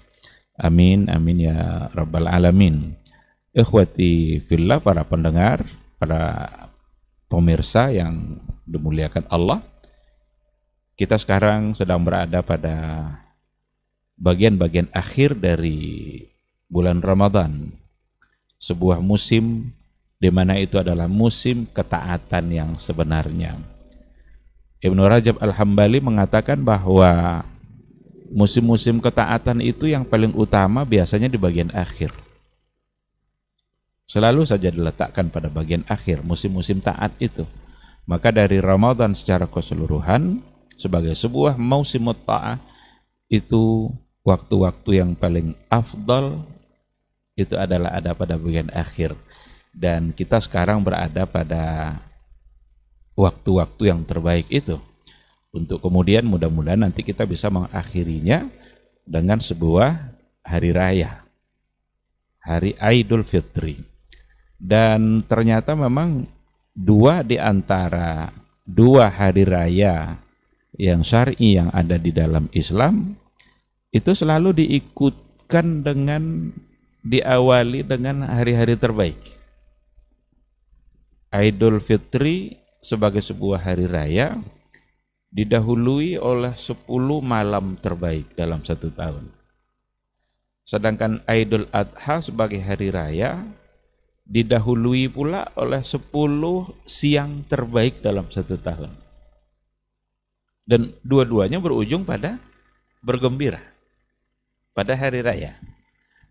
Amin, amin ya Rabbal Alamin. Ikhwati fillah para pendengar, para pemirsa yang dimuliakan Allah. Kita sekarang sedang berada pada bagian-bagian akhir dari bulan Ramadan. Sebuah musim di mana itu adalah musim ketaatan yang sebenarnya Ibnu Rajab Al-Hambali mengatakan bahwa musim-musim ketaatan itu yang paling utama biasanya di bagian akhir. Selalu saja diletakkan pada bagian akhir musim-musim taat itu. Maka dari Ramadan secara keseluruhan sebagai sebuah musim ta'ah itu waktu-waktu yang paling afdal itu adalah ada pada bagian akhir. Dan kita sekarang berada pada waktu-waktu yang terbaik itu. Untuk kemudian mudah-mudahan nanti kita bisa mengakhirinya dengan sebuah hari raya. Hari Idul Fitri. Dan ternyata memang dua di antara dua hari raya yang syar'i yang ada di dalam Islam itu selalu diikutkan dengan diawali dengan hari-hari terbaik. Idul Fitri sebagai sebuah hari raya didahului oleh 10 malam terbaik dalam satu tahun. Sedangkan Idul Adha sebagai hari raya didahului pula oleh 10 siang terbaik dalam satu tahun. Dan dua-duanya berujung pada bergembira pada hari raya.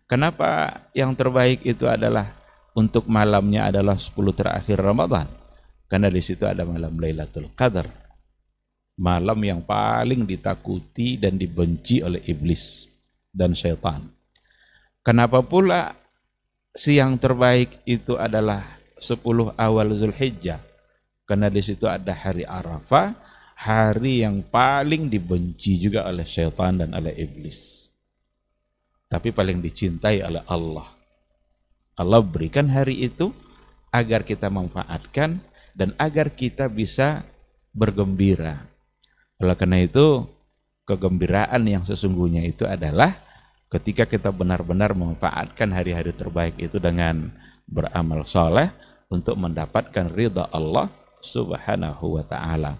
Kenapa yang terbaik itu adalah untuk malamnya adalah 10 terakhir Ramadan? Karena di situ ada malam Lailatul Qadar. Malam yang paling ditakuti dan dibenci oleh iblis dan syaitan. Kenapa pula siang terbaik itu adalah 10 awal Zulhijjah. Karena di situ ada hari Arafah, hari yang paling dibenci juga oleh syaitan dan oleh iblis. Tapi paling dicintai oleh Allah. Allah berikan hari itu agar kita manfaatkan dan agar kita bisa bergembira. Oleh karena itu, kegembiraan yang sesungguhnya itu adalah ketika kita benar-benar memanfaatkan hari-hari terbaik itu dengan beramal soleh untuk mendapatkan ridha Allah subhanahu wa ta'ala.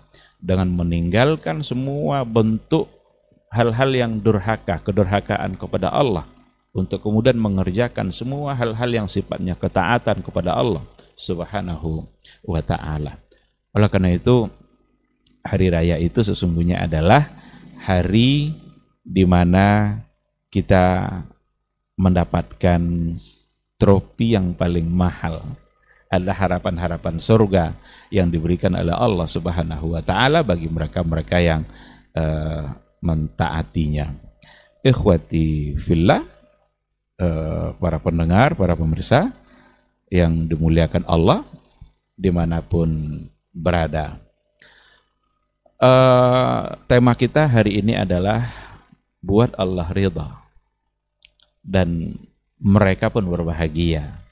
Dengan meninggalkan semua bentuk hal-hal yang durhaka, kedurhakaan kepada Allah. Untuk kemudian mengerjakan semua hal-hal yang sifatnya ketaatan kepada Allah subhanahu wa ta'ala. Oleh karena itu, hari raya itu sesungguhnya adalah hari di mana kita mendapatkan trofi yang paling mahal adalah harapan-harapan surga yang diberikan oleh Allah Subhanahu wa taala bagi mereka-mereka yang uh, mentaatinya. Ikhwati fillah uh, para pendengar, para pemirsa yang dimuliakan Allah di mana pun berada. Uh, tema kita hari ini adalah buat Allah ridha dan mereka pun berbahagia.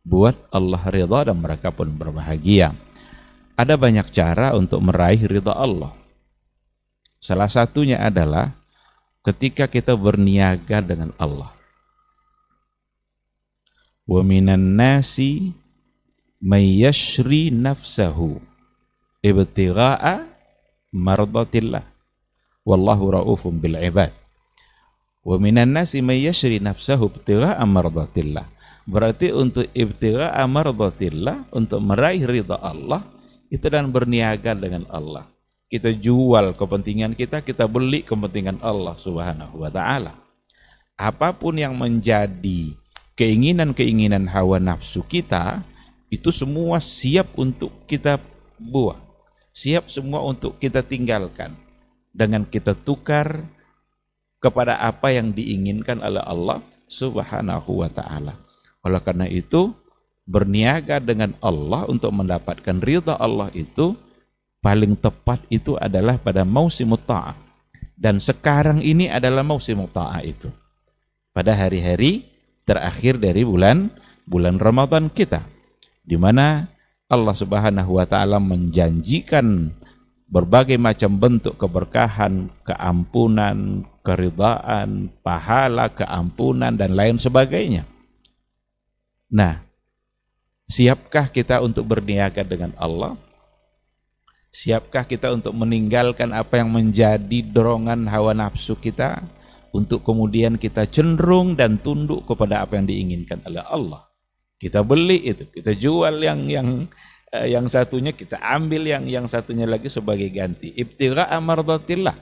Buat Allah ridha dan mereka pun berbahagia. Ada banyak cara untuk meraih ridha Allah. Salah satunya adalah ketika kita berniaga dengan Allah. Wa minan nasi may yashri nafsahu ibtigha'a mardatillah wallahu raufum bil ibad wa minan nasi may yashri nafsahu ibtigha'a mardatillah berarti untuk ibtigha'a mardatillah untuk meraih ridha Allah itu dan berniaga dengan Allah. Kita jual kepentingan kita kita beli kepentingan Allah Subhanahu wa taala. Apa pun yang menjadi keinginan-keinginan hawa nafsu kita itu semua siap untuk kita buang siap semua untuk kita tinggalkan. Dengan kita tukar kepada apa yang diinginkan oleh Allah Subhanahu wa taala. Oleh karena itu, berniaga dengan Allah untuk mendapatkan ridha Allah itu paling tepat itu adalah pada musim ta'ah. Dan sekarang ini adalah musim ta'ah itu. Pada hari-hari terakhir dari bulan bulan Ramadan kita di mana Allah Subhanahu wa taala menjanjikan berbagai macam bentuk keberkahan, keampunan, keridhaan, pahala, keampunan dan lain sebagainya. Nah, siapkah kita untuk berniaga dengan Allah? Siapkah kita untuk meninggalkan apa yang menjadi dorongan hawa nafsu kita untuk kemudian kita cenderung dan tunduk kepada apa yang diinginkan oleh Allah? Kita beli itu, kita jual yang yang uh, yang satunya kita ambil yang yang satunya lagi sebagai ganti. Ibtigha amardatillah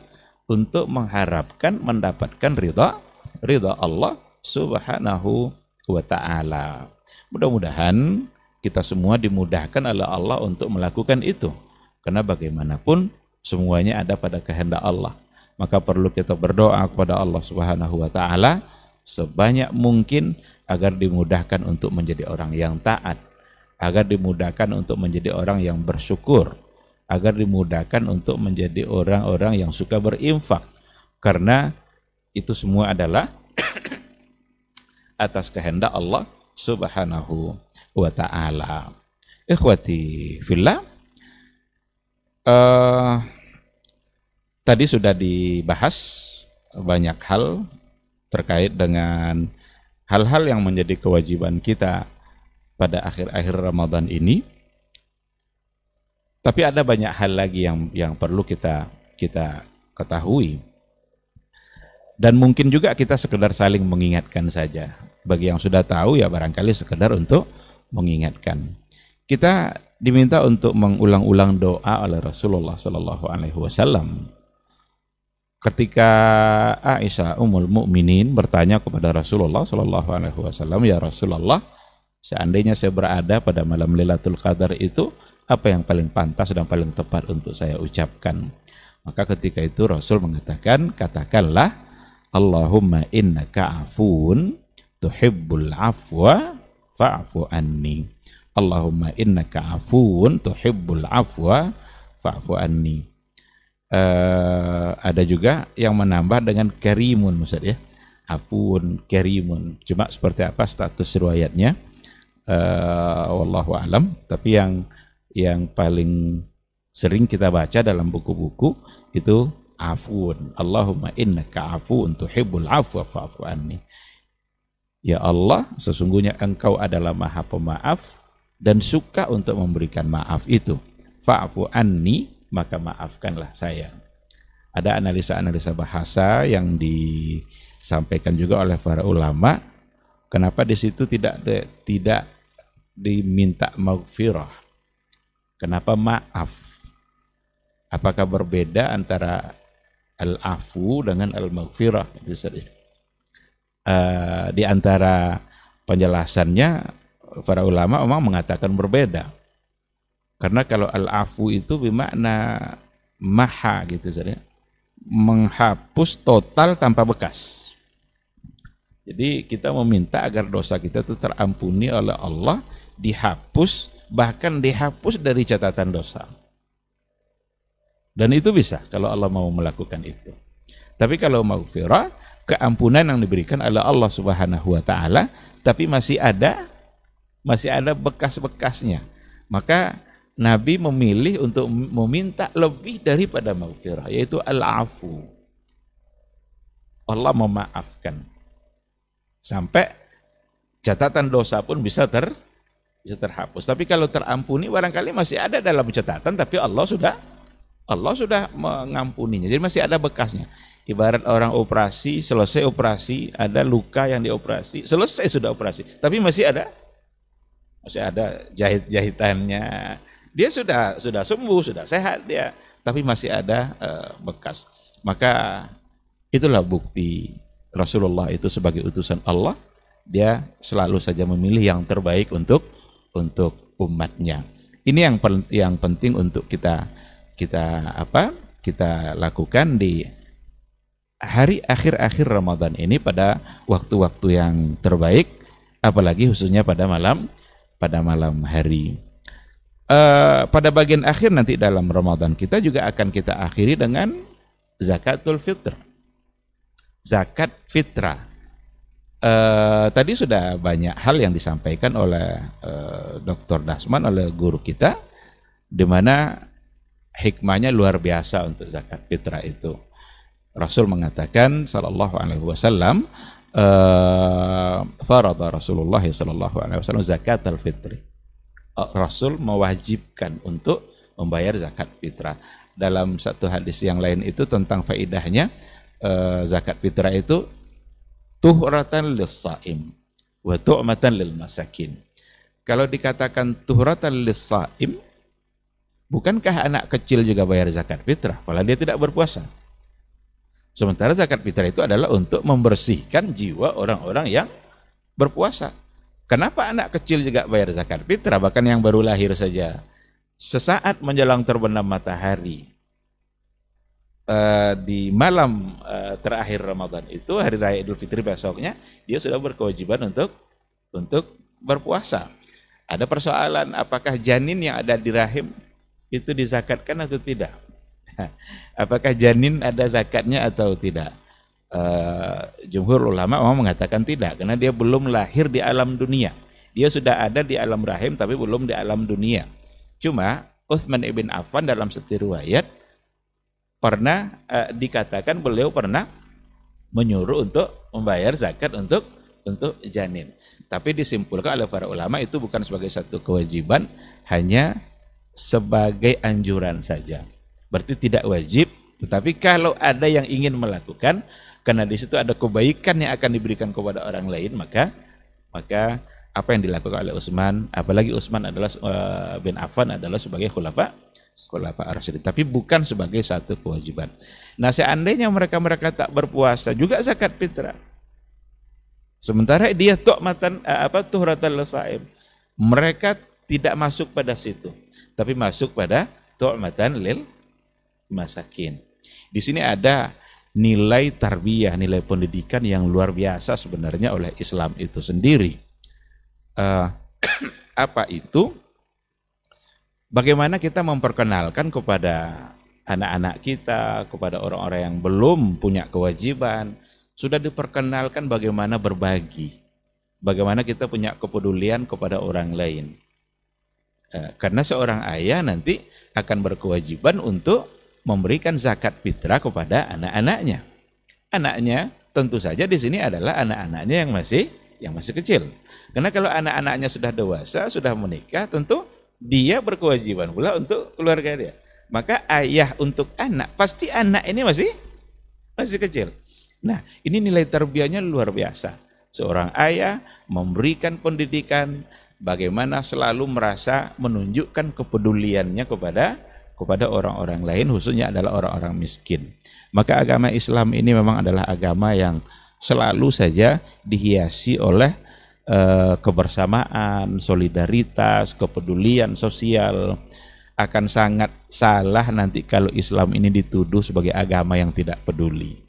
untuk mengharapkan mendapatkan ridha ridha Allah Subhanahu wa taala. Mudah-mudahan kita semua dimudahkan oleh Allah untuk melakukan itu. Karena bagaimanapun semuanya ada pada kehendak Allah. Maka perlu kita berdoa kepada Allah Subhanahu wa taala sebanyak mungkin agar dimudahkan untuk menjadi orang yang taat, agar dimudahkan untuk menjadi orang yang bersyukur, agar dimudahkan untuk menjadi orang-orang yang suka berinfak. Karena itu semua adalah atas kehendak Allah Subhanahu wa taala. Ikhwati fillah uh, tadi sudah dibahas banyak hal terkait dengan hal-hal yang menjadi kewajiban kita pada akhir-akhir Ramadan ini. Tapi ada banyak hal lagi yang yang perlu kita kita ketahui. Dan mungkin juga kita sekedar saling mengingatkan saja. Bagi yang sudah tahu ya barangkali sekedar untuk mengingatkan. Kita diminta untuk mengulang-ulang doa oleh Rasulullah Sallallahu Alaihi Wasallam ketika Aisyah Ummul Mukminin bertanya kepada Rasulullah Shallallahu Alaihi Wasallam, ya Rasulullah, seandainya saya berada pada malam Lailatul Qadar itu, apa yang paling pantas dan paling tepat untuk saya ucapkan? Maka ketika itu Rasul mengatakan, katakanlah, Allahumma innaka afun tuhibbul afwa fa'fu anni. Allahumma innaka afuun tuhibbul afwa fa'fu anni. Uh, ada juga yang menambah dengan karimun Ustaz ya. Afun, karimun. Cuma seperti apa status riwayatnya? Uh, wallahu alam. Tapi yang yang paling sering kita baca dalam buku-buku itu afun. Allahumma innaka afuun tuhibbul afwa fa'fu anni. Ya Allah, sesungguhnya Engkau adalah Maha Pemaaf dan suka untuk memberikan maaf itu. Fa'fu anni, maka maafkanlah saya. Ada analisa-analisa bahasa yang disampaikan juga oleh para ulama. Kenapa di situ tidak tidak diminta maghfirah? Kenapa maaf? Apakah berbeda antara al-afu dengan al-maghfirah? Uh, di antara penjelasannya para ulama memang mengatakan berbeda. Karena kalau al-afu itu bermakna maha gitu saja. Menghapus total tanpa bekas. Jadi kita meminta agar dosa kita itu terampuni oleh Allah, dihapus, bahkan dihapus dari catatan dosa. Dan itu bisa kalau Allah mau melakukan itu. Tapi kalau maghfirah, keampunan yang diberikan oleh Allah Subhanahu wa taala, tapi masih ada masih ada bekas-bekasnya. Maka Nabi memilih untuk meminta lebih daripada maghfirah, yaitu al-afu. Allah memaafkan. Sampai catatan dosa pun bisa ter bisa terhapus. Tapi kalau terampuni barangkali masih ada dalam catatan tapi Allah sudah Allah sudah mengampuninya. Jadi masih ada bekasnya. Ibarat orang operasi, selesai operasi, ada luka yang dioperasi, selesai sudah operasi, tapi masih ada masih ada jahit-jahitannya. Dia sudah sudah sembuh, sudah sehat dia, tapi masih ada uh, bekas. Maka itulah bukti Rasulullah itu sebagai utusan Allah, dia selalu saja memilih yang terbaik untuk untuk umatnya. Ini yang yang penting untuk kita kita apa? Kita lakukan di hari akhir-akhir Ramadan ini pada waktu-waktu yang terbaik apalagi khususnya pada malam pada malam hari. Uh, pada bagian akhir nanti dalam Ramadan kita juga akan kita akhiri dengan zakatul fitr. Zakat fitrah. Uh, tadi sudah banyak hal yang disampaikan oleh uh, eh, Dr. Dasman oleh guru kita di mana hikmahnya luar biasa untuk zakat fitrah itu. Rasul mengatakan sallallahu alaihi wasallam uh, farada Rasulullah sallallahu alaihi wasallam zakat al-fitri. Uh, Rasul mewajibkan untuk membayar zakat fitrah. Dalam satu hadis yang lain itu tentang faidahnya uh, zakat fitrah itu tuhratan lis-saim wa tu'matan lil masakin. Kalau dikatakan tuhratan lis-saim, bukankah anak kecil juga bayar zakat fitrah? Kalau dia tidak berpuasa. Sementara zakat fitrah itu adalah untuk membersihkan jiwa orang-orang yang berpuasa. Kenapa anak kecil juga bayar zakat fitrah, bahkan yang baru lahir saja? Sesaat menjelang terbenam matahari, uh, di malam uh, terakhir Ramadan itu, hari raya Idul Fitri besoknya, dia sudah berkewajiban untuk untuk berpuasa. Ada persoalan apakah janin yang ada di rahim itu dizakatkan atau tidak? Apakah janin ada zakatnya atau tidak? Uh, jumhur ulama mau mengatakan tidak karena dia belum lahir di alam dunia. Dia sudah ada di alam rahim tapi belum di alam dunia. Cuma Uthman ibn Affan dalam satu riwayat pernah uh, dikatakan beliau pernah menyuruh untuk membayar zakat untuk untuk janin. Tapi disimpulkan oleh para ulama itu bukan sebagai satu kewajiban, hanya sebagai anjuran saja. Berarti tidak wajib, tetapi kalau ada yang ingin melakukan, karena di situ ada kebaikan yang akan diberikan kepada orang lain, maka maka apa yang dilakukan oleh Utsman, apalagi Utsman adalah uh, bin Affan adalah sebagai khulafa khulafa Rasyidin, tapi bukan sebagai satu kewajiban. Nah, seandainya mereka-mereka tak berpuasa juga zakat fitrah. Sementara dia tu'matan uh, apa tuhratan lasaim. Mereka tidak masuk pada situ, tapi masuk pada tu'matan lil masakin. Di sini ada nilai tarbiyah, nilai pendidikan yang luar biasa sebenarnya oleh Islam itu sendiri. uh, apa itu? Bagaimana kita memperkenalkan kepada anak-anak kita, kepada orang-orang yang belum punya kewajiban, sudah diperkenalkan bagaimana berbagi. Bagaimana kita punya kepedulian kepada orang lain. Eh, karena seorang ayah nanti akan berkewajiban untuk memberikan zakat fitrah kepada anak-anaknya. Anaknya tentu saja di sini adalah anak-anaknya yang masih yang masih kecil. Karena kalau anak-anaknya sudah dewasa, sudah menikah, tentu dia berkewajiban pula untuk keluarga dia. Maka ayah untuk anak, pasti anak ini masih masih kecil. Nah, ini nilai terbiahnya luar biasa. Seorang ayah memberikan pendidikan bagaimana selalu merasa menunjukkan kepeduliannya kepada kepada orang-orang lain khususnya adalah orang-orang miskin. Maka agama Islam ini memang adalah agama yang selalu saja dihiasi oleh uh, kebersamaan, solidaritas, kepedulian sosial, akan sangat salah nanti kalau Islam ini dituduh sebagai agama yang tidak peduli.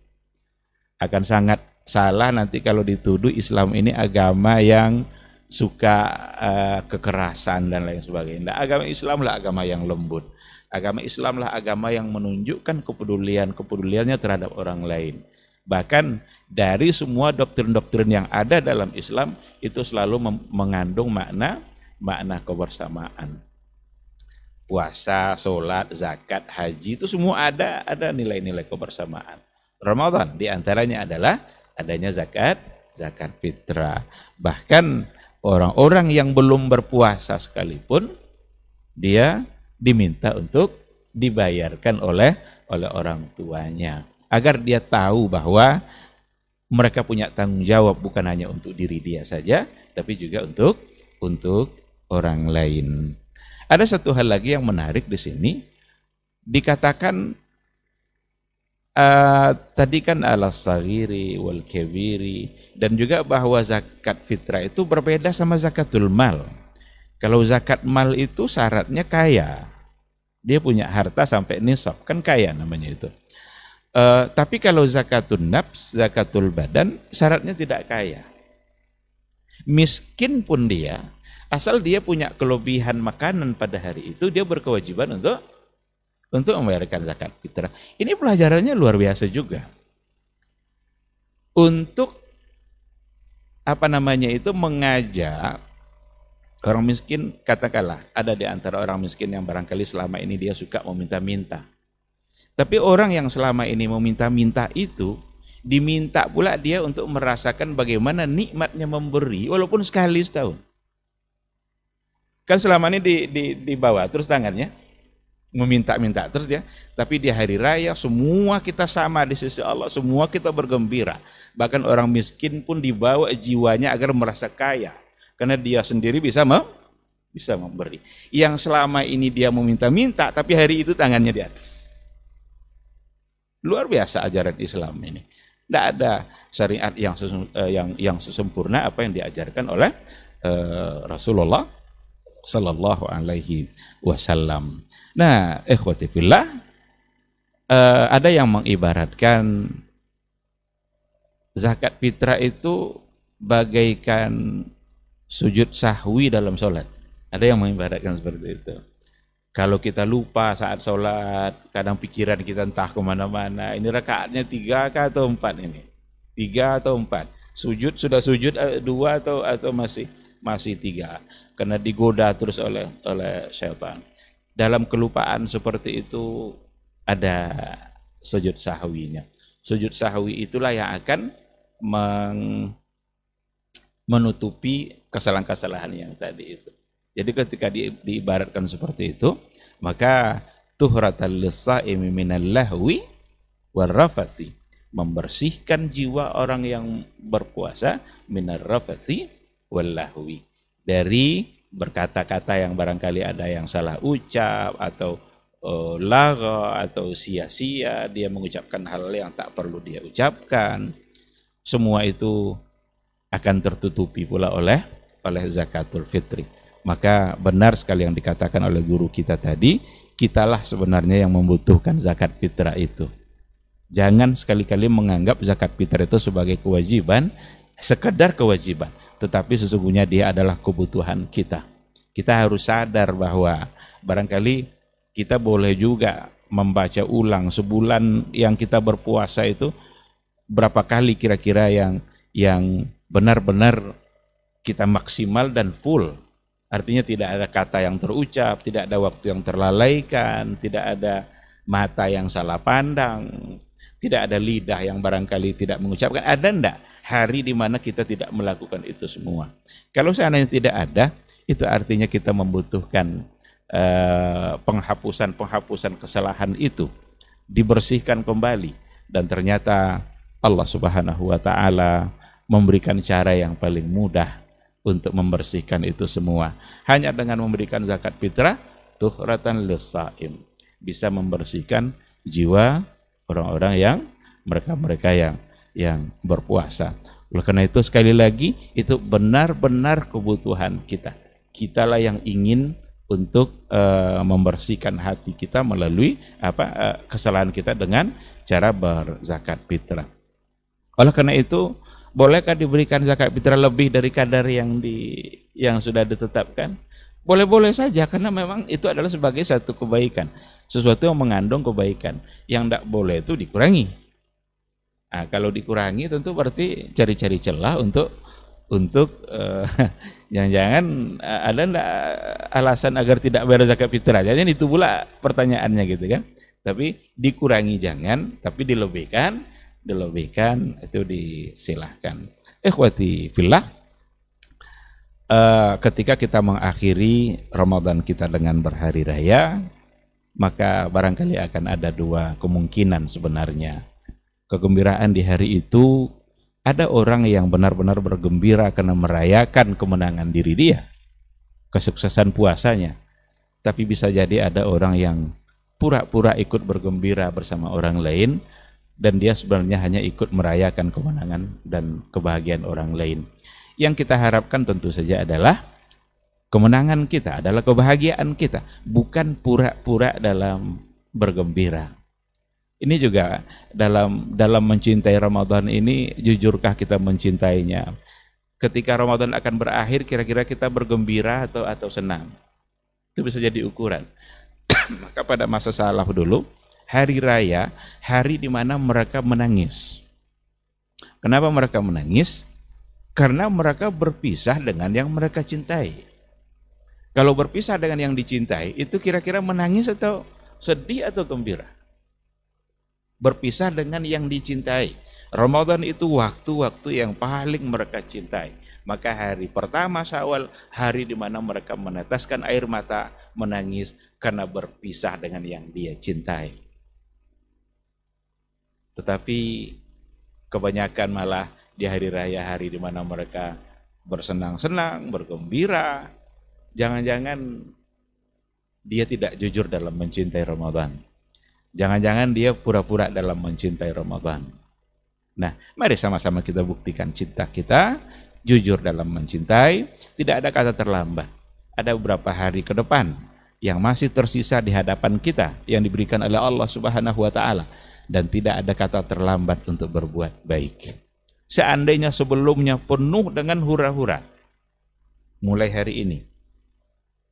Akan sangat salah nanti kalau dituduh Islam ini agama yang suka uh, kekerasan dan lain sebagainya. Nah, agama Islam lah agama yang lembut. Agama Islam lah agama yang menunjukkan kepedulian kepeduliannya terhadap orang lain. Bahkan dari semua doktrin-doktrin yang ada dalam Islam itu selalu mengandung makna makna kebersamaan puasa, sholat, zakat, haji itu semua ada ada nilai-nilai kebersamaan. Ramadan di antaranya adalah adanya zakat, zakat fitrah. Bahkan orang-orang yang belum berpuasa sekalipun dia diminta untuk dibayarkan oleh oleh orang tuanya agar dia tahu bahwa mereka punya tanggung jawab bukan hanya untuk diri dia saja tapi juga untuk untuk orang lain. Ada satu hal lagi yang menarik di sini. Dikatakan uh, tadi kan ala sagiri wal kebiri dan juga bahwa zakat fitrah itu berbeda sama zakatul mal. Kalau zakat mal itu syaratnya kaya. Dia punya harta sampai nisab, kan kaya namanya itu. Uh, tapi kalau zakatul nafs, zakatul badan, syaratnya tidak kaya. Miskin pun dia, Asal dia punya kelebihan makanan pada hari itu, dia berkewajiban untuk untuk membayarkan zakat fitrah. Ini pelajarannya luar biasa juga. Untuk apa namanya itu mengajak orang miskin katakanlah ada di antara orang miskin yang barangkali selama ini dia suka meminta-minta. Tapi orang yang selama ini meminta-minta itu diminta pula dia untuk merasakan bagaimana nikmatnya memberi walaupun sekali setahun. Kan selama ini di, di, di bawah terus tangannya meminta-minta terus dia. Tapi di hari raya semua kita sama di sisi Allah, semua kita bergembira. Bahkan orang miskin pun dibawa jiwanya agar merasa kaya karena dia sendiri bisa mem bisa memberi. Yang selama ini dia meminta-minta tapi hari itu tangannya di atas. Luar biasa ajaran Islam ini. Tidak ada syariat yang eh, yang yang sesempurna apa yang diajarkan oleh uh, Rasulullah sallallahu alaihi wasallam. Nah, ikhwati fillah uh, ada yang mengibaratkan zakat fitrah itu bagaikan sujud sahwi dalam sholat. Ada yang mengibaratkan seperti itu. Kalau kita lupa saat sholat, kadang pikiran kita entah ke mana-mana. Ini rakaatnya tiga atau empat ini? Tiga atau empat? Sujud sudah sujud eh, dua atau atau masih masih tiga karena digoda terus oleh oleh syaitan. Dalam kelupaan seperti itu ada sujud sahwinya. Sujud sahwi itulah yang akan meng, menutupi kesalahan-kesalahan yang tadi itu. Jadi ketika di, diibaratkan seperti itu, maka tuhratal lisaimi minal lahwi warrafasi membersihkan jiwa orang yang berpuasa minar rafasi wallahwi dari berkata-kata yang barangkali ada yang salah ucap atau uh, laga atau sia-sia dia mengucapkan hal yang tak perlu dia ucapkan semua itu akan tertutupi pula oleh oleh zakatul fitri. Maka benar sekali yang dikatakan oleh guru kita tadi kitalah sebenarnya yang membutuhkan zakat fitrah itu. Jangan sekali-kali menganggap zakat fitrah itu sebagai kewajiban sekedar kewajiban tetapi sesungguhnya dia adalah kebutuhan kita. Kita harus sadar bahwa barangkali kita boleh juga membaca ulang sebulan yang kita berpuasa itu berapa kali kira-kira yang yang benar-benar kita maksimal dan full. Artinya tidak ada kata yang terucap, tidak ada waktu yang terlalaikan, tidak ada mata yang salah pandang, tidak ada lidah yang barangkali tidak mengucapkan. Ada ndak hari di mana kita tidak melakukan itu semua? Kalau seandainya tidak ada, itu artinya kita membutuhkan penghapusan-penghapusan uh, kesalahan itu dibersihkan kembali dan ternyata Allah Subhanahu wa taala memberikan cara yang paling mudah untuk membersihkan itu semua. Hanya dengan memberikan zakat fitrah, tuhratan lisaim. Bisa membersihkan jiwa orang-orang yang mereka-mereka yang yang berpuasa. Oleh karena itu sekali lagi itu benar-benar kebutuhan kita. Kitalah yang ingin untuk uh, membersihkan hati kita melalui apa uh, kesalahan kita dengan cara berzakat fitrah. Oleh karena itu Bolehkah diberikan zakat fitrah lebih dari kadar yang di yang sudah ditetapkan? Boleh-boleh saja karena memang itu adalah sebagai satu kebaikan, sesuatu yang mengandung kebaikan. Yang tidak boleh itu dikurangi. Nah, kalau dikurangi tentu berarti cari-cari celah untuk untuk uh, jangan-jangan uh, ada enggak alasan agar tidak bayar zakat fitrah. Jadi itu pula pertanyaannya gitu kan. Tapi dikurangi jangan, tapi dilebihkan dilebihkan itu disilahkan. Ikhwati fillah, uh, ketika kita mengakhiri Ramadan kita dengan berhari raya, maka barangkali akan ada dua kemungkinan sebenarnya. Kegembiraan di hari itu ada orang yang benar-benar bergembira karena merayakan kemenangan diri dia, kesuksesan puasanya. Tapi bisa jadi ada orang yang pura-pura ikut bergembira bersama orang lain dan dia sebenarnya hanya ikut merayakan kemenangan dan kebahagiaan orang lain. Yang kita harapkan tentu saja adalah kemenangan kita, adalah kebahagiaan kita, bukan pura-pura dalam bergembira. Ini juga dalam dalam mencintai Ramadan ini jujurkah kita mencintainya? Ketika Ramadan akan berakhir kira-kira kita bergembira atau atau senang? Itu bisa jadi ukuran. Maka pada masa salaf dulu hari raya, hari di mana mereka menangis. Kenapa mereka menangis? Karena mereka berpisah dengan yang mereka cintai. Kalau berpisah dengan yang dicintai, itu kira-kira menangis atau sedih atau gembira? Berpisah dengan yang dicintai. Ramadan itu waktu-waktu yang paling mereka cintai. Maka hari pertama Syawal, hari di mana mereka meneteskan air mata, menangis karena berpisah dengan yang dia cintai. Tetapi kebanyakan malah di hari raya hari di mana mereka bersenang-senang, bergembira. Jangan-jangan dia tidak jujur dalam mencintai Ramadan. Jangan-jangan dia pura-pura dalam mencintai Ramadan. Nah, mari sama-sama kita buktikan cinta kita, jujur dalam mencintai, tidak ada kata terlambat. Ada beberapa hari ke depan yang masih tersisa di hadapan kita yang diberikan oleh Allah Subhanahu wa taala dan tidak ada kata terlambat untuk berbuat baik. Seandainya sebelumnya penuh dengan hura-hura, mulai hari ini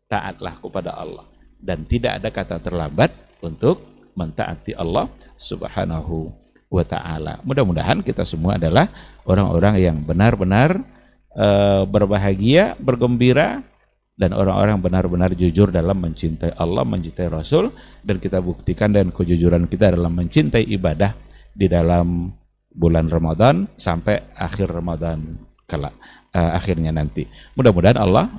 taatlah kepada Allah dan tidak ada kata terlambat untuk mentaati Allah Subhanahu wa taala. Mudah-mudahan kita semua adalah orang-orang yang benar-benar uh, berbahagia, bergembira dan orang-orang benar-benar jujur dalam mencintai Allah, mencintai Rasul dan kita buktikan dan kejujuran kita dalam mencintai ibadah di dalam bulan Ramadan sampai akhir Ramadan kelak uh, akhirnya nanti. Mudah-mudahan Allah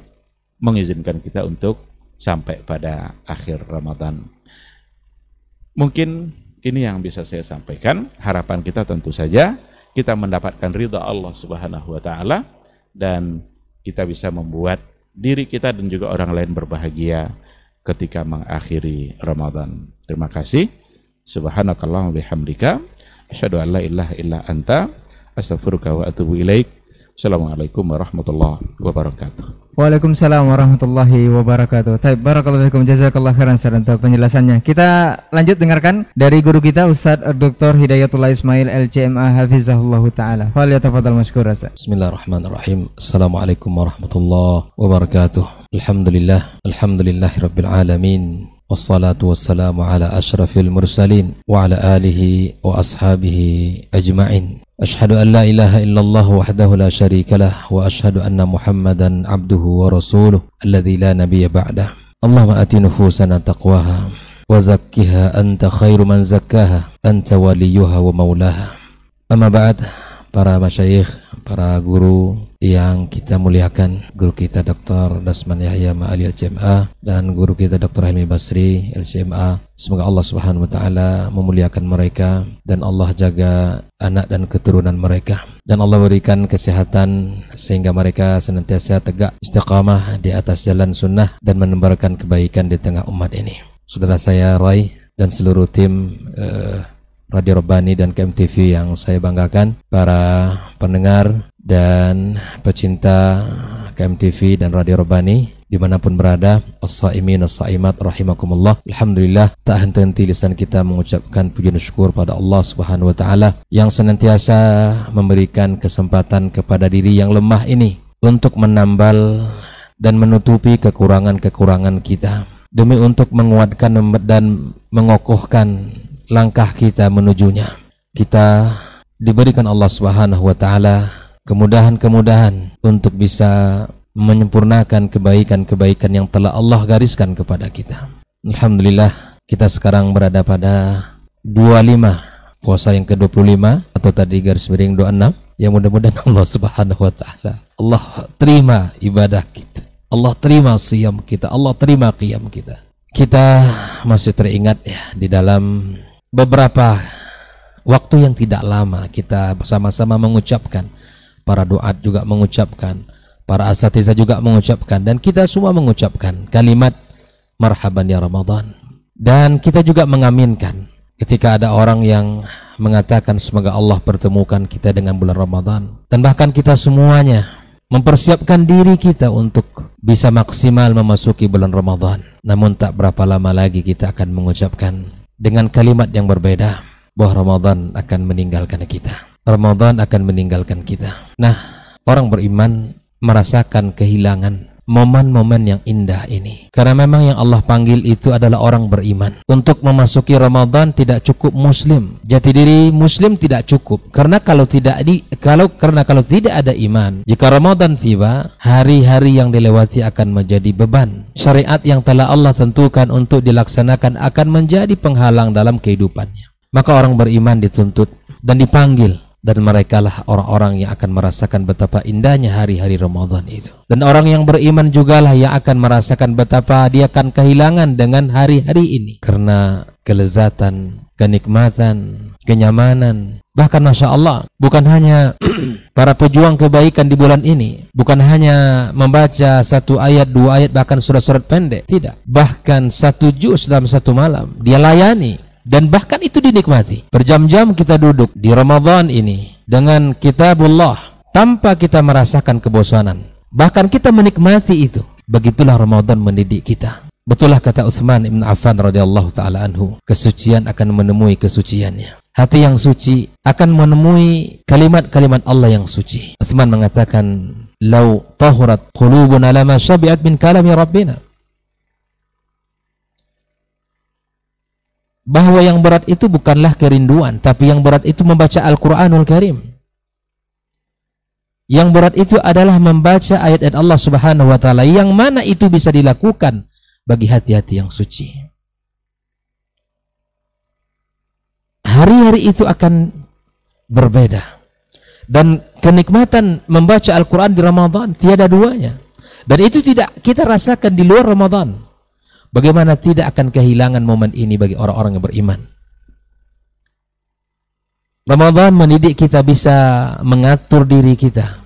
mengizinkan kita untuk sampai pada akhir Ramadan. Mungkin ini yang bisa saya sampaikan. Harapan kita tentu saja kita mendapatkan ridha Allah Subhanahu wa taala dan kita bisa membuat diri kita dan juga orang lain berbahagia ketika mengakhiri Ramadan. Terima kasih. Subhanakallah wa bihamdika asyhadu an la ilaha illa anta astaghfiruka wa atubu ilaik. Assalamualaikum warahmatullahi wabarakatuh. Waalaikumsalam warahmatullahi wabarakatuh. Taib barakallahu fikum jazakallah khairan untuk penjelasannya. Kita lanjut dengarkan dari guru kita Ustaz Dr. Hidayatullah Ismail LCMA hafizahullah taala. Mashkur Ustaz. Bismillahirrahmanirrahim. Assalamualaikum warahmatullahi wabarakatuh. Alhamdulillah, alhamdulillahirabbil alamin. Ala ashrafil mursalin wa ala alihi wa ashabihi ajma'in. أشهد أن لا إله إلا الله وحده لا شريك له وأشهد أن محمدا عبده ورسوله الذي لا نبي بعده اللهم آت نفوسنا تقواها وزكها أنت خير من زكاها أنت وليها ومولاها أما بعد para masyayikh, para guru yang kita muliakan, guru kita Dr. Dasman Yahya Ma'ali LCMA dan guru kita Dr. Helmi Basri LCMA. Semoga Allah Subhanahu wa taala memuliakan mereka dan Allah jaga anak dan keturunan mereka dan Allah berikan kesehatan sehingga mereka senantiasa tegak istiqamah di atas jalan sunnah dan menebarkan kebaikan di tengah umat ini. Saudara saya Rai dan seluruh tim uh, Radio Robani dan KMTV yang saya banggakan, para pendengar dan pecinta KMTV dan Radio Robani di mana pun berada As-Sa'imin As-Sa'imat Rahimakumullah. Alhamdulillah tak henti-henti lisan kita mengucapkan puji dan syukur pada Allah Subhanahu Wa Taala yang senantiasa memberikan kesempatan kepada diri yang lemah ini untuk menambal dan menutupi kekurangan-kekurangan kita. Demi untuk menguatkan dan mengokohkan langkah kita menujunya. Kita diberikan Allah Subhanahu wa taala kemudahan-kemudahan untuk bisa menyempurnakan kebaikan-kebaikan yang telah Allah gariskan kepada kita. Alhamdulillah kita sekarang berada pada 25 puasa yang ke-25 atau tadi garis miring 26 yang mudah-mudahan Allah Subhanahu wa taala Allah terima ibadah kita. Allah terima siam kita, Allah terima qiyam kita. Kita masih teringat ya di dalam beberapa waktu yang tidak lama kita bersama-sama mengucapkan para doa juga mengucapkan para asatiza juga mengucapkan dan kita semua mengucapkan kalimat marhaban ya Ramadan. Dan kita juga mengaminkan ketika ada orang yang mengatakan semoga Allah pertemukan kita dengan bulan Ramadan. Dan bahkan kita semuanya mempersiapkan diri kita untuk bisa maksimal memasuki bulan Ramadan. Namun tak berapa lama lagi kita akan mengucapkan dengan kalimat yang berbeda bahwa Ramadan akan meninggalkan kita. Ramadan akan meninggalkan kita. Nah, orang beriman merasakan kehilangan momen-momen yang indah ini. Karena memang yang Allah panggil itu adalah orang beriman. Untuk memasuki Ramadan tidak cukup muslim. Jati diri muslim tidak cukup. Karena kalau tidak di kalau karena kalau tidak ada iman, jika Ramadan tiba, hari-hari yang dilewati akan menjadi beban. Syariat yang telah Allah tentukan untuk dilaksanakan akan menjadi penghalang dalam kehidupannya. Maka orang beriman dituntut dan dipanggil dan mereka lah orang-orang yang akan merasakan betapa indahnya hari-hari Ramadan itu. Dan orang yang beriman jugalah yang akan merasakan betapa dia akan kehilangan dengan hari-hari ini karena kelezatan, kenikmatan, kenyamanan. Bahkan Masya Allah, bukan hanya para pejuang kebaikan di bulan ini, bukan hanya membaca satu ayat, dua ayat, bahkan surat-surat pendek. Tidak. Bahkan satu juz dalam satu malam, dia layani dan bahkan itu dinikmati. Berjam-jam kita duduk di Ramadan ini dengan kitabullah tanpa kita merasakan kebosanan. Bahkan kita menikmati itu. Begitulah Ramadan mendidik kita. Betullah kata Utsman Ibn Affan radhiyallahu taala anhu, kesucian akan menemui kesuciannya. Hati yang suci akan menemui kalimat-kalimat Allah yang suci. Utsman mengatakan, "Lau tahurat qulubuna lama syabi'at min kalami rabbina." Bahwa yang berat itu bukanlah kerinduan, tapi yang berat itu membaca Al-Quranul Karim. Yang berat itu adalah membaca ayat-ayat Allah Subhanahu wa taala yang mana itu bisa dilakukan bagi hati-hati yang suci. Hari-hari itu akan berbeda. Dan kenikmatan membaca Al-Quran di Ramadan tiada duanya. Dan itu tidak kita rasakan di luar Ramadan. Bagaimana tidak akan kehilangan momen ini bagi orang-orang yang beriman. Ramadan mendidik kita bisa mengatur diri kita.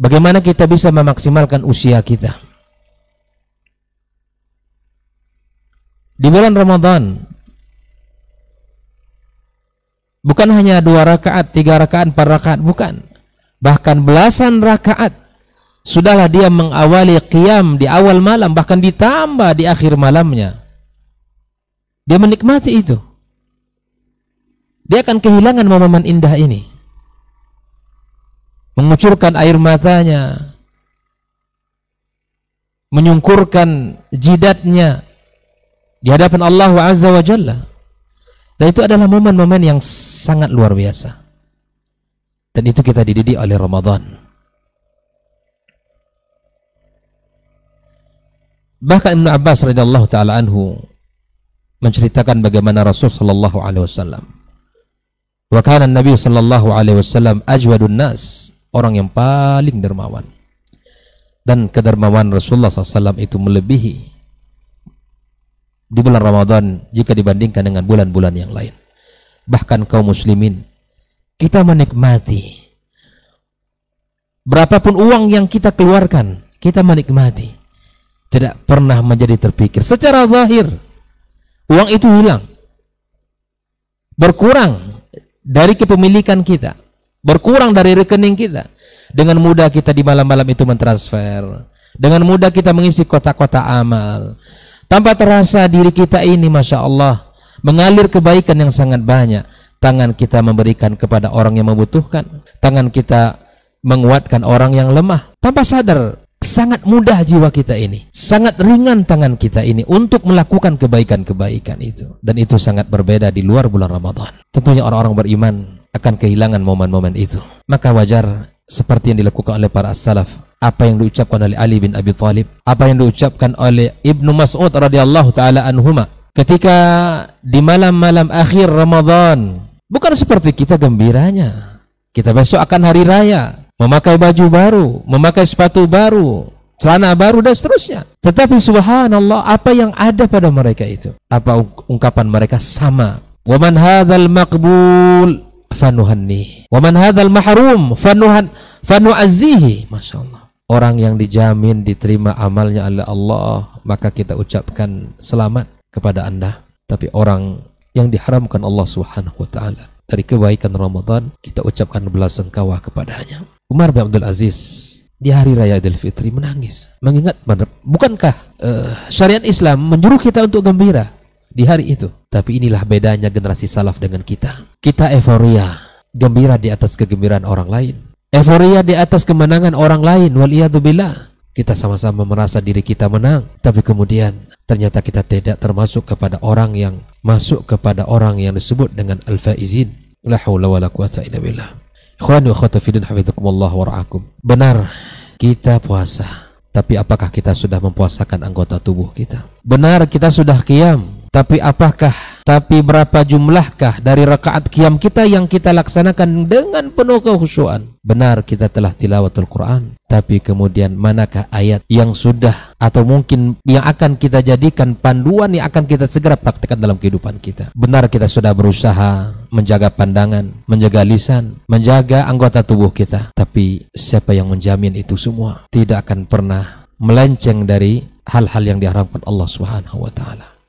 Bagaimana kita bisa memaksimalkan usia kita. Di bulan Ramadan, bukan hanya dua rakaat, tiga rakaat, empat rakaat, bukan. bahkan belasan rakaat sudahlah dia mengawali qiyam di awal malam bahkan ditambah di akhir malamnya. Dia menikmati itu. Dia akan kehilangan momen indah ini. Mengucurkan air matanya. Menyungkurkan jidatnya di hadapan Allah Azza wa Jalla. Dan itu adalah momen-momen yang sangat luar biasa. Dan itu kita dididik oleh Ramadan Bahkan Ibnu Abbas radhiyallahu taala anhu menceritakan bagaimana Rasul sallallahu alaihi wasallam wa kana Nabi sallallahu alaihi wasallam ajwadun nas, orang yang paling dermawan. Dan kedermawan Rasulullah SAW itu melebihi di bulan Ramadan jika dibandingkan dengan bulan-bulan yang lain. Bahkan kaum muslimin kita menikmati berapapun uang yang kita keluarkan, kita menikmati tidak pernah menjadi terpikir. Secara zahir uang itu hilang. Berkurang dari kepemilikan kita. Berkurang dari rekening kita. Dengan mudah kita di malam-malam itu mentransfer. Dengan mudah kita mengisi kotak-kotak amal. Tanpa terasa diri kita ini Masya Allah mengalir kebaikan yang sangat banyak. Tangan kita memberikan kepada orang yang membutuhkan. Tangan kita menguatkan orang yang lemah. Tanpa sadar sangat mudah jiwa kita ini, sangat ringan tangan kita ini untuk melakukan kebaikan-kebaikan itu. Dan itu sangat berbeda di luar bulan Ramadan. Tentunya orang-orang beriman akan kehilangan momen-momen itu. Maka wajar seperti yang dilakukan oleh para as-salaf, apa yang diucapkan oleh Ali bin Abi Thalib, apa yang diucapkan oleh Ibnu Mas'ud radhiyallahu taala anhuma ketika di malam-malam akhir Ramadan. Bukan seperti kita gembiranya. Kita besok akan hari raya, memakai baju baru, memakai sepatu baru, celana baru dan seterusnya. Tetapi subhanallah apa yang ada pada mereka itu? Apa ungkapan mereka sama? Wa man hadzal maqbul fanuhanni. Wa man hadzal mahrum fanuhan fanu'azzihi. Masyaallah. Orang yang dijamin diterima amalnya oleh Allah, maka kita ucapkan selamat kepada Anda. Tapi orang yang diharamkan Allah Subhanahu wa taala dari kebaikan Ramadan, kita ucapkan belasungkawa kepadanya. Umar bin Abdul Aziz di hari raya Idul Fitri menangis. Mengingat bukankah uh, syariat Islam menyuruh kita untuk gembira di hari itu? Tapi inilah bedanya generasi salaf dengan kita. Kita euforia gembira di atas kegembiraan orang lain. Euforia di atas kemenangan orang lain waliyadzubillah kita sama-sama merasa diri kita menang tapi kemudian ternyata kita tidak termasuk kepada orang yang masuk kepada orang yang disebut dengan al-faizin. La haula wala quwata illa billah Ikhwani wa khotafidin hafidhukumullah wara'akum. Benar, kita puasa. Tapi apakah kita sudah mempuasakan anggota tubuh kita? Benar, kita sudah kiam. Tapi apakah, tapi berapa jumlahkah dari rakaat kiam kita yang kita laksanakan dengan penuh kehusuan? Benar kita telah tilawatul Quran, tapi kemudian manakah ayat yang sudah atau mungkin yang akan kita jadikan panduan yang akan kita segera praktekkan dalam kehidupan kita? Benar kita sudah berusaha menjaga pandangan, menjaga lisan, menjaga anggota tubuh kita, tapi siapa yang menjamin itu semua tidak akan pernah melenceng dari hal-hal yang diharapkan Allah Subhanahu wa taala.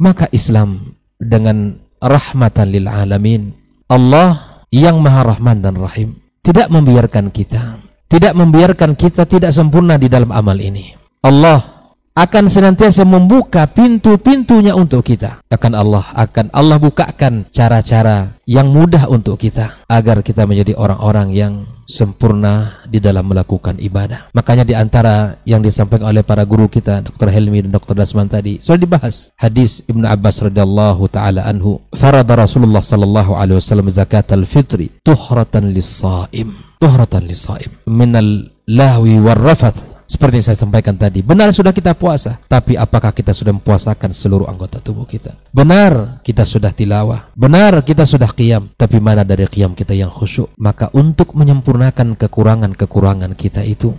Maka Islam dengan rahmatan lil alamin, Allah yang Maha Rahman dan Rahim tidak membiarkan kita, tidak membiarkan kita tidak sempurna di dalam amal ini. Allah akan senantiasa membuka pintu-pintunya untuk kita. Akan Allah akan Allah bukakan cara-cara yang mudah untuk kita agar kita menjadi orang-orang yang sempurna di dalam melakukan ibadah. Makanya di antara yang disampaikan oleh para guru kita Dr. Helmi dan Dr. Dasman tadi sudah dibahas hadis Ibnu Abbas radhiyallahu taala anhu farada Rasulullah sallallahu alaihi wasallam zakatal fitri tuhratan lis-shaim tuhratan lis-shaim minal lahwi war rafath seperti yang saya sampaikan tadi, benar sudah kita puasa, tapi apakah kita sudah mempuasakan seluruh anggota tubuh kita? Benar kita sudah tilawah, benar kita sudah qiyam, tapi mana dari qiyam kita yang khusyuk? Maka untuk menyempurnakan kekurangan-kekurangan kita itu,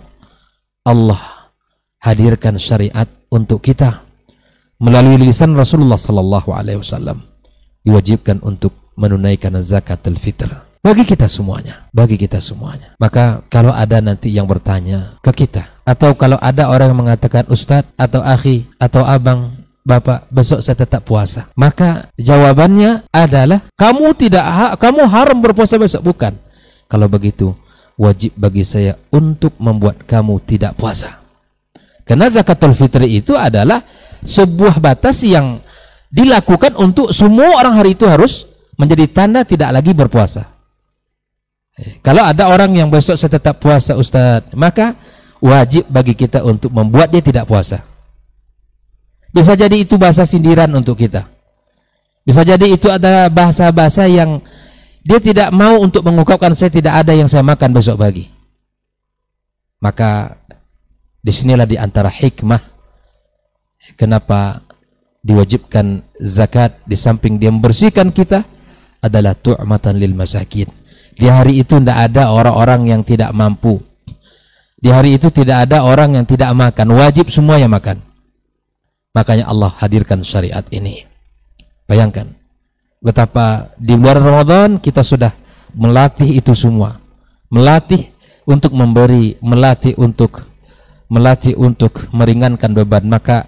Allah hadirkan syariat untuk kita melalui lisan Rasulullah sallallahu alaihi wasallam diwajibkan untuk menunaikan zakat al-fitr bagi kita semuanya, bagi kita semuanya. Maka kalau ada nanti yang bertanya ke kita, atau kalau ada orang yang mengatakan Ustadz atau akhi atau abang, Bapak, besok saya tetap puasa. Maka jawabannya adalah kamu tidak ha kamu haram berpuasa besok bukan. Kalau begitu, wajib bagi saya untuk membuat kamu tidak puasa. Karena zakatul fitri itu adalah sebuah batas yang dilakukan untuk semua orang hari itu harus menjadi tanda tidak lagi berpuasa. Kalau ada orang yang besok saya tetap puasa Ustaz, maka wajib bagi kita untuk membuat dia tidak puasa. Bisa jadi itu bahasa sindiran untuk kita. Bisa jadi itu ada bahasa-bahasa yang dia tidak mau untuk mengungkapkan saya tidak ada yang saya makan besok pagi. Maka di sinilah di antara hikmah kenapa diwajibkan zakat di samping dia membersihkan kita adalah tu'matan lil masakin di hari itu tidak ada orang-orang yang tidak mampu. Di hari itu tidak ada orang yang tidak makan. Wajib semua yang makan. Makanya Allah hadirkan syariat ini. Bayangkan. Betapa di bulan Ramadan kita sudah melatih itu semua. Melatih untuk memberi, melatih untuk melatih untuk meringankan beban. Maka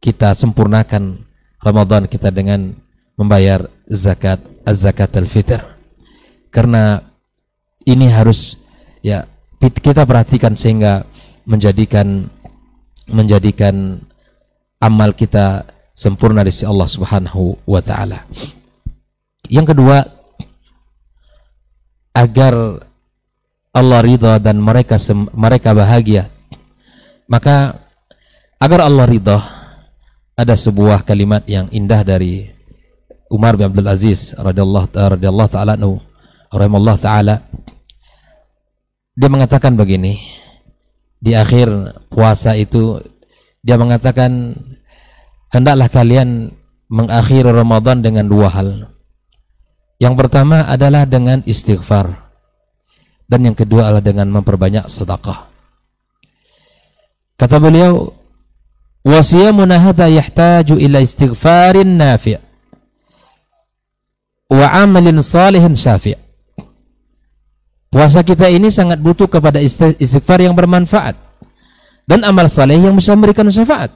kita sempurnakan Ramadan kita dengan membayar zakat az-zakat al-fitr karena ini harus ya kita perhatikan sehingga menjadikan menjadikan amal kita sempurna di sisi Allah Subhanahu wa taala. Yang kedua agar Allah ridha dan mereka mereka bahagia maka agar Allah ridha ada sebuah kalimat yang indah dari Umar bin Abdul Aziz radhiyallahu radhiyallahu taala anhu rahimahullah taala dia mengatakan begini di akhir puasa itu dia mengatakan hendaklah kalian mengakhiri Ramadan dengan dua hal. Yang pertama adalah dengan istighfar dan yang kedua adalah dengan memperbanyak sedekah. Kata beliau, "Wasiyamuna hadha yahtaju ila istighfarin nafi' wa amalin salihin syafi'." Puasa kita ini sangat butuh kepada istighfar yang bermanfaat dan amal saleh yang bisa memberikan syafaat.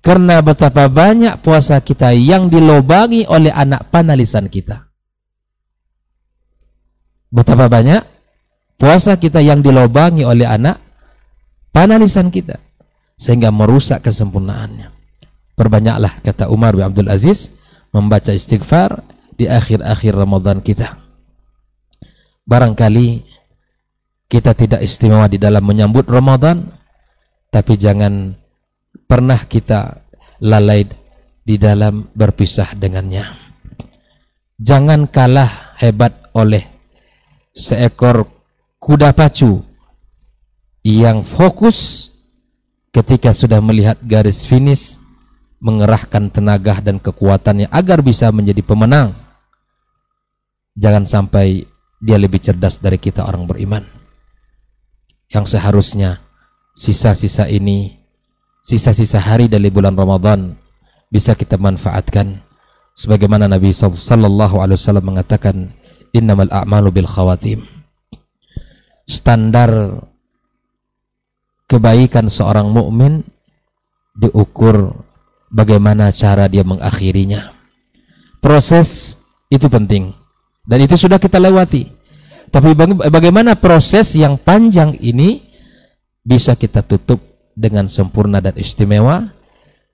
Karena betapa banyak puasa kita yang dilobangi oleh anak panah lisan kita. Betapa banyak puasa kita yang dilobangi oleh anak panah lisan kita sehingga merusak kesempurnaannya. Perbanyaklah kata Umar bin Abdul Aziz membaca istighfar di akhir-akhir Ramadan kita. Barangkali kita tidak istimewa di dalam menyambut Ramadan, tapi jangan pernah kita lalai di dalam berpisah dengannya. Jangan kalah hebat oleh seekor kuda pacu yang fokus ketika sudah melihat garis finish mengerahkan tenaga dan kekuatannya agar bisa menjadi pemenang. Jangan sampai dia lebih cerdas dari kita orang beriman. Yang seharusnya sisa-sisa ini sisa-sisa hari dari bulan Ramadan bisa kita manfaatkan. Sebagaimana Nabi sallallahu alaihi wasallam mengatakan innamal a'malu bil khawatim. Standar kebaikan seorang mukmin diukur bagaimana cara dia mengakhirinya. Proses itu penting dan itu sudah kita lewati. Tapi bagaimana proses yang panjang ini bisa kita tutup dengan sempurna dan istimewa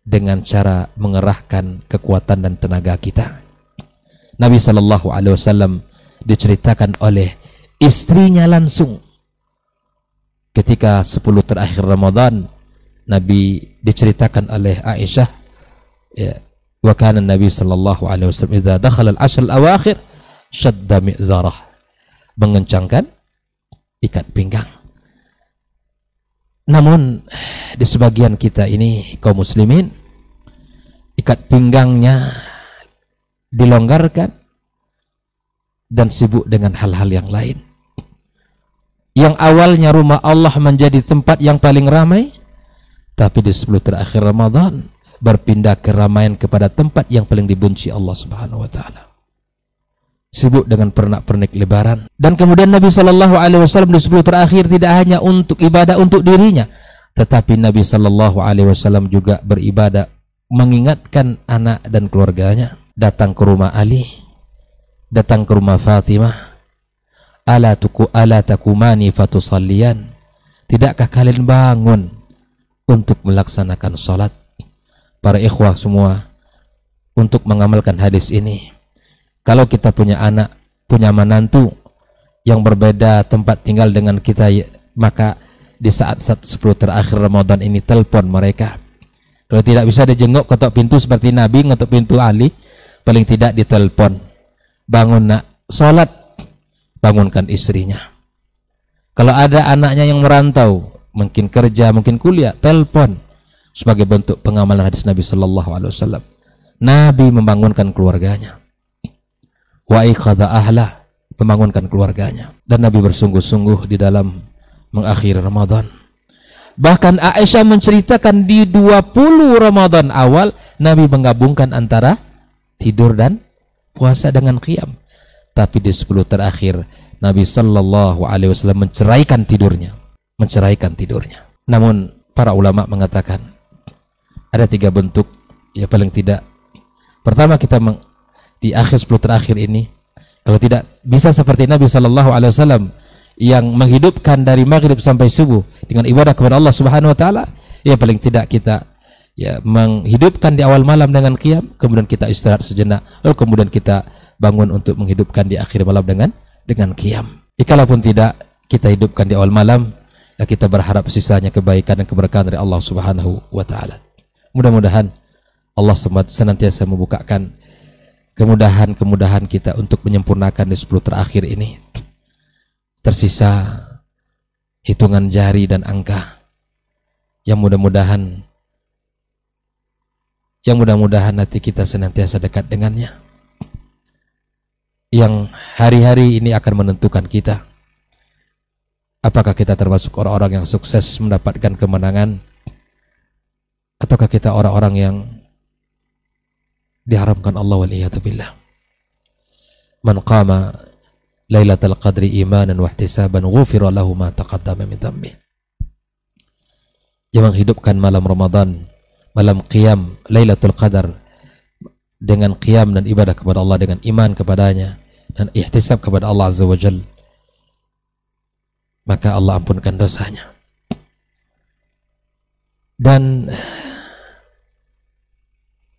dengan cara mengerahkan kekuatan dan tenaga kita. Nabi Shallallahu Alaihi Wasallam diceritakan oleh istrinya langsung ketika 10 terakhir Ramadan Nabi diceritakan oleh Aisyah ya wa kana Nabi sallallahu alaihi wasallam idza dakhala al-ashr al-awakhir syadda mi'zarah. Mengencangkan ikat pinggang. Namun di sebagian kita ini kaum muslimin ikat pinggangnya dilonggarkan dan sibuk dengan hal-hal yang lain. Yang awalnya rumah Allah menjadi tempat yang paling ramai tapi di 10 terakhir Ramadan berpindah keramaian kepada tempat yang paling dibenci Allah Subhanahu wa taala sibuk dengan pernak-pernik lebaran. Dan kemudian Nabi Shallallahu Alaihi Wasallam di sebelum terakhir tidak hanya untuk ibadah untuk dirinya, tetapi Nabi Shallallahu Alaihi Wasallam juga beribadah mengingatkan anak dan keluarganya. Datang ke rumah Ali, datang ke rumah Fatimah, ala tuku ala takumani fatusalliyan tidakkah kalian bangun untuk melaksanakan salat para ikhwah semua untuk mengamalkan hadis ini kalau kita punya anak punya menantu yang berbeda tempat tinggal dengan kita maka di saat-saat 10 terakhir Ramadan ini telepon mereka. Kalau tidak bisa dijenguk ketok pintu seperti Nabi ngetok pintu Ali paling tidak ditelepon. Bangun nak sholat. Bangunkan istrinya. Kalau ada anaknya yang merantau mungkin kerja mungkin kuliah telepon. Sebagai bentuk pengamalan hadis Nabi Sallallahu Alaihi Wasallam. Nabi membangunkan keluarganya wa ikhadha ahlah membangunkan keluarganya. Dan Nabi bersungguh-sungguh di dalam mengakhiri Ramadan. Bahkan Aisyah menceritakan di 20 Ramadan awal Nabi menggabungkan antara tidur dan puasa dengan qiyam. Tapi di 10 terakhir Nabi Sallallahu Alaihi Wasallam menceraikan tidurnya. Menceraikan tidurnya. Namun para ulama mengatakan ada tiga bentuk ya paling tidak. Pertama kita di akhir 10 terakhir ini kalau tidak bisa seperti Nabi Shallallahu Alaihi Wasallam yang menghidupkan dari maghrib sampai subuh dengan ibadah kepada Allah Subhanahu Wa Taala, ya paling tidak kita ya menghidupkan di awal malam dengan qiyam, kemudian kita istirahat sejenak, lalu kemudian kita bangun untuk menghidupkan di akhir malam dengan dengan qiyam. Jikalaupun tidak kita hidupkan di awal malam, ya kita berharap sisanya kebaikan dan keberkahan dari Allah Subhanahu wa taala. Mudah-mudahan Allah senantiasa membukakan kemudahan-kemudahan kita untuk menyempurnakan di 10 terakhir ini. Tersisa hitungan jari dan angka yang mudah-mudahan yang mudah-mudahan nanti kita senantiasa dekat dengannya. Yang hari-hari ini akan menentukan kita. Apakah kita termasuk orang-orang yang sukses mendapatkan kemenangan ataukah kita orang-orang yang diharamkan Allah wal billah. Man qama Lailatul Qadri imanan wa ihtisaban ghufira lahu ma taqaddama min dhanbi. Yang menghidupkan malam Ramadan, malam qiyam Lailatul Qadar dengan qiyam dan ibadah kepada Allah dengan iman kepadanya dan ihtisab kepada Allah Azza wa Jal maka Allah ampunkan dosanya dan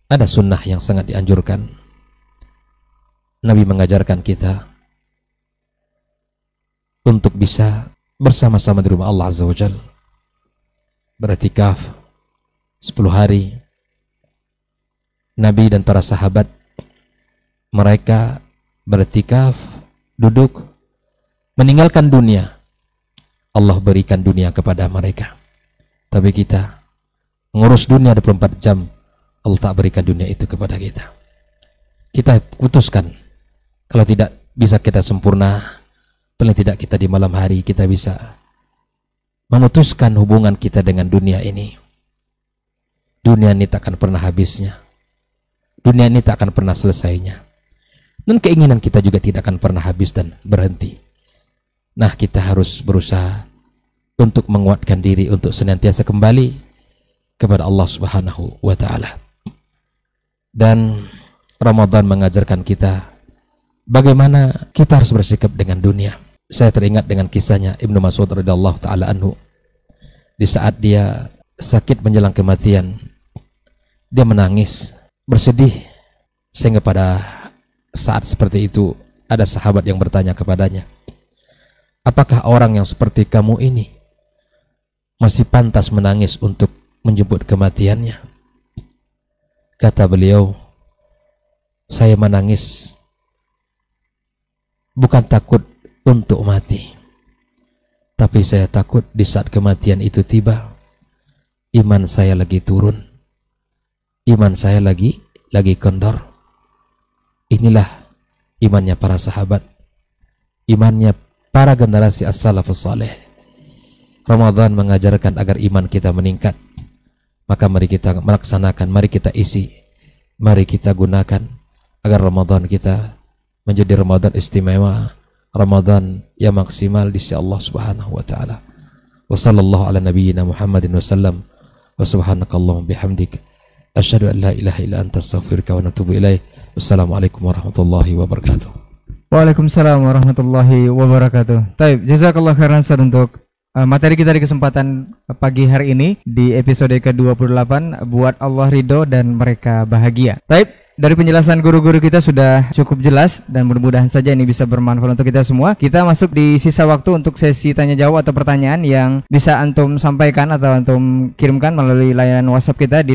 ada sunnah yang sangat dianjurkan. Nabi mengajarkan kita untuk bisa bersama-sama di rumah Allah Azza wa Jal. Beriktikaf 10 hari. Nabi dan para sahabat mereka beriktikaf, duduk, meninggalkan dunia. Allah berikan dunia kepada mereka. Tapi kita ngurus dunia 24 jam Allah tak berikan dunia itu kepada kita. Kita putuskan kalau tidak bisa kita sempurna, paling tidak kita di malam hari kita bisa memutuskan hubungan kita dengan dunia ini. Dunia ini tak akan pernah habisnya. Dunia ini tak akan pernah selesainya. Dan keinginan kita juga tidak akan pernah habis dan berhenti. Nah, kita harus berusaha untuk menguatkan diri untuk senantiasa kembali kepada Allah Subhanahu wa taala. Dan Ramadan mengajarkan kita bagaimana kita harus bersikap dengan dunia. Saya teringat dengan kisahnya Ibnu Mas'ud radhiyallahu taala anhu. Di saat dia sakit menjelang kematian, dia menangis, bersedih sehingga pada saat seperti itu ada sahabat yang bertanya kepadanya, "Apakah orang yang seperti kamu ini masih pantas menangis untuk menjemput kematiannya?" Kata beliau, saya menangis bukan takut untuk mati. Tapi saya takut di saat kematian itu tiba, iman saya lagi turun. Iman saya lagi lagi kendor. Inilah imannya para sahabat. Imannya para generasi as-salafus saleh. Ramadan mengajarkan agar iman kita meningkat maka mari kita melaksanakan, mari kita isi, mari kita gunakan agar Ramadan kita menjadi Ramadan istimewa, Ramadan yang maksimal di sisi Allah Subhanahu wa taala. Wa sallallahu ala nabiyyina Muhammadin wa sallam wa subhanakallahumma bihamdik asyhadu an la ilaha illa anta astaghfiruka wa atubu ilaik. Wassalamualaikum warahmatullahi wabarakatuh. Waalaikumsalam warahmatullahi wabarakatuh. Taib, jazakallah khairan untuk materi kita di kesempatan pagi hari ini di episode ke-28 buat Allah ridho dan mereka bahagia. Taib, dari penjelasan guru-guru kita sudah cukup jelas dan mudah-mudahan saja ini bisa bermanfaat untuk kita semua. Kita masuk di sisa waktu untuk sesi tanya jawab atau pertanyaan yang bisa antum sampaikan atau antum kirimkan melalui layanan WhatsApp kita di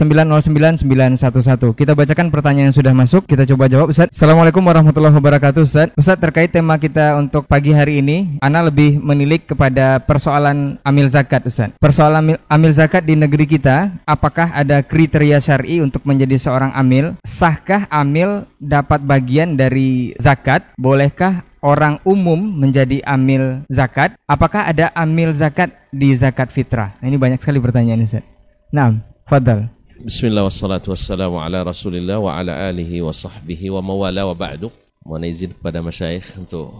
082174909911. Kita bacakan pertanyaan yang sudah masuk, kita coba jawab Ustaz. Assalamualaikum warahmatullahi wabarakatuh Ustaz. Ustaz terkait tema kita untuk pagi hari ini, ana lebih menilik kepada persoalan amil zakat Ustaz. Persoalan amil, amil zakat di negeri kita, apakah ada kriteria syar'i untuk menjadi seorang amil, sahkah amil dapat bagian dari zakat? Bolehkah orang umum menjadi amil zakat? Apakah ada amil zakat di zakat fitrah? Nah, ini banyak sekali pertanyaan Ustaz. Nah, fadal. Bismillah wassalatu wassalamu ala rasulillah wa ala alihi wa sahbihi wa mawala wa ba'du. Mohon izin kepada masyayikh untuk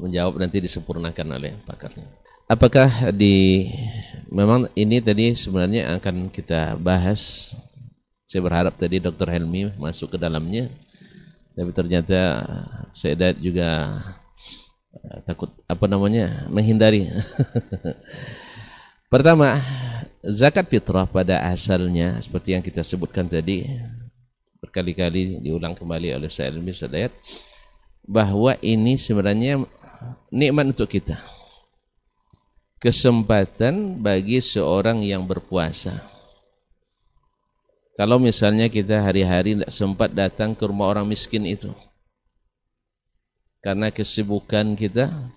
menjawab nanti disempurnakan oleh pakarnya. Apakah di memang ini tadi sebenarnya akan kita bahas saya berharap tadi Dr. Helmi masuk ke dalamnya, tapi ternyata saya juga uh, takut apa namanya menghindari. Pertama, zakat fitrah pada asalnya seperti yang kita sebutkan tadi berkali-kali diulang kembali oleh saya Helmi Sadayat bahwa ini sebenarnya nikmat untuk kita. Kesempatan bagi seorang yang berpuasa kalau misalnya kita hari-hari tidak sempat datang ke rumah orang miskin itu. Karena kesibukan kita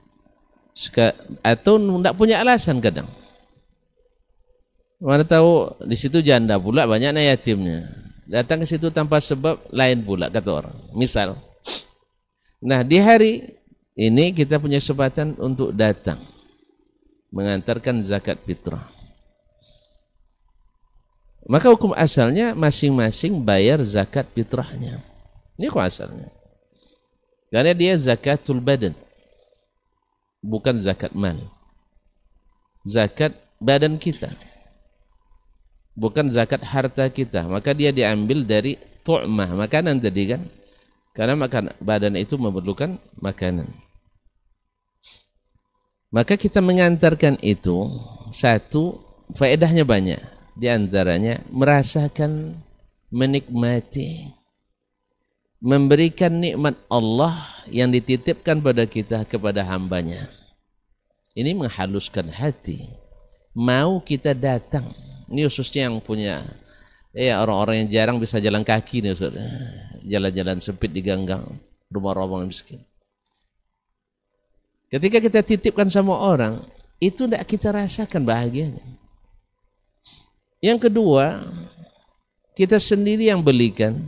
atau tidak punya alasan kadang. Mana tahu di situ janda pula banyak yatimnya. Datang ke situ tanpa sebab lain pula kata orang. Misal. Nah, di hari ini kita punya kesempatan untuk datang mengantarkan zakat fitrah. Maka hukum asalnya masing-masing bayar zakat fitrahnya. Ini hukum asalnya. Karena dia zakatul badan. Bukan zakat mal. Zakat badan kita. Bukan zakat harta kita. Maka dia diambil dari tu'mah. Makanan tadi kan. Karena makan badan itu memerlukan makanan. Maka kita mengantarkan itu. Satu, faedahnya banyak di antaranya merasakan menikmati memberikan nikmat Allah yang dititipkan pada kita kepada hambanya. Ini menghaluskan hati. Mau kita datang. Ini khususnya yang punya ya orang-orang yang jarang bisa jalan kaki nih jalan-jalan sempit di ganggang rumah orang miskin. Ketika kita titipkan sama orang itu tidak kita rasakan bahagianya yang kedua, kita sendiri yang belikan,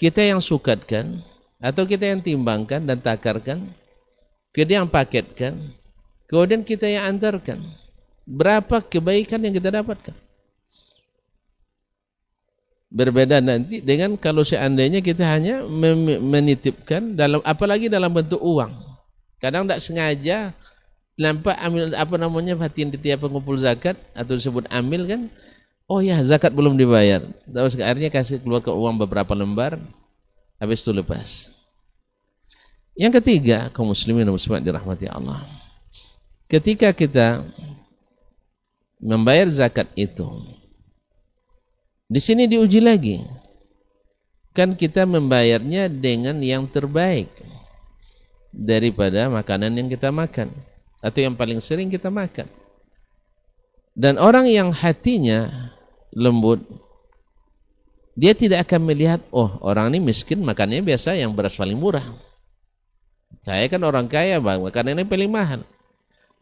kita yang sukatkan, atau kita yang timbangkan dan takarkan, kita yang paketkan, kemudian kita yang antarkan. Berapa kebaikan yang kita dapatkan? Berbeda nanti dengan kalau seandainya kita hanya menitipkan dalam apalagi dalam bentuk uang. Kadang tidak sengaja nampak amil apa namanya fatin di tiap pengumpul zakat atau disebut amil kan? Oh ya zakat belum dibayar. Terus akhirnya kasih keluar ke uang beberapa lembar habis itu lepas. Yang ketiga kaum muslimin dan muslimat dirahmati Allah. Ketika kita membayar zakat itu di sini diuji lagi. Kan kita membayarnya dengan yang terbaik daripada makanan yang kita makan atau yang paling sering kita makan. Dan orang yang hatinya lembut, dia tidak akan melihat, oh orang ini miskin makannya biasa yang beras paling murah. Saya kan orang kaya bang, makanan ini paling mahal.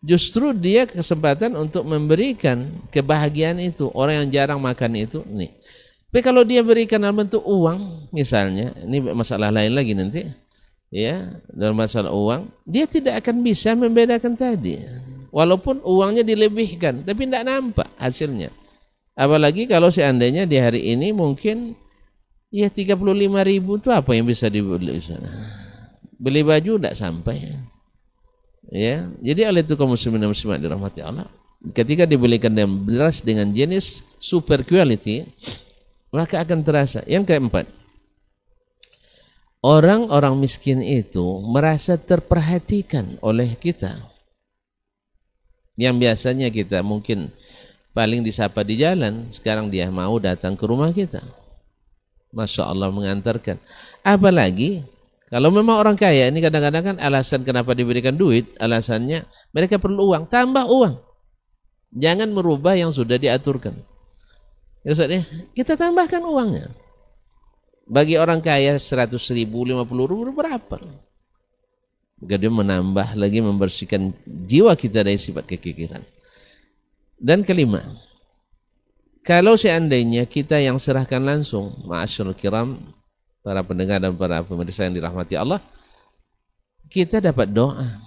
Justru dia kesempatan untuk memberikan kebahagiaan itu. Orang yang jarang makan itu, nih. Tapi kalau dia berikan dalam bentuk uang, misalnya, ini masalah lain lagi nanti ya dalam masalah uang dia tidak akan bisa membedakan tadi. Walaupun uangnya dilebihkan tapi tidak nampak hasilnya. Apalagi kalau seandainya di hari ini mungkin ya 35 ribu itu apa yang bisa dibeli sana? Beli baju tidak sampai. Ya jadi oleh itu kaum muslimin dan muslimat dirahmati Allah ketika dibelikan dengan beras dengan jenis super quality maka akan terasa. Yang keempat orang-orang miskin itu merasa terperhatikan oleh kita. Yang biasanya kita mungkin paling disapa di jalan, sekarang dia mau datang ke rumah kita. Masya Allah mengantarkan. Apalagi kalau memang orang kaya ini kadang-kadang kan alasan kenapa diberikan duit, alasannya mereka perlu uang, tambah uang. Jangan merubah yang sudah diaturkan. Ya ya, kita tambahkan uangnya. Bagi orang kaya 100 ribu, 50 ribu berapa? Maka dia menambah lagi membersihkan jiwa kita dari sifat kekikiran. Dan kelima, kalau seandainya kita yang serahkan langsung, ma'asyur kiram, para pendengar dan para pemirsa yang dirahmati Allah, kita dapat doa.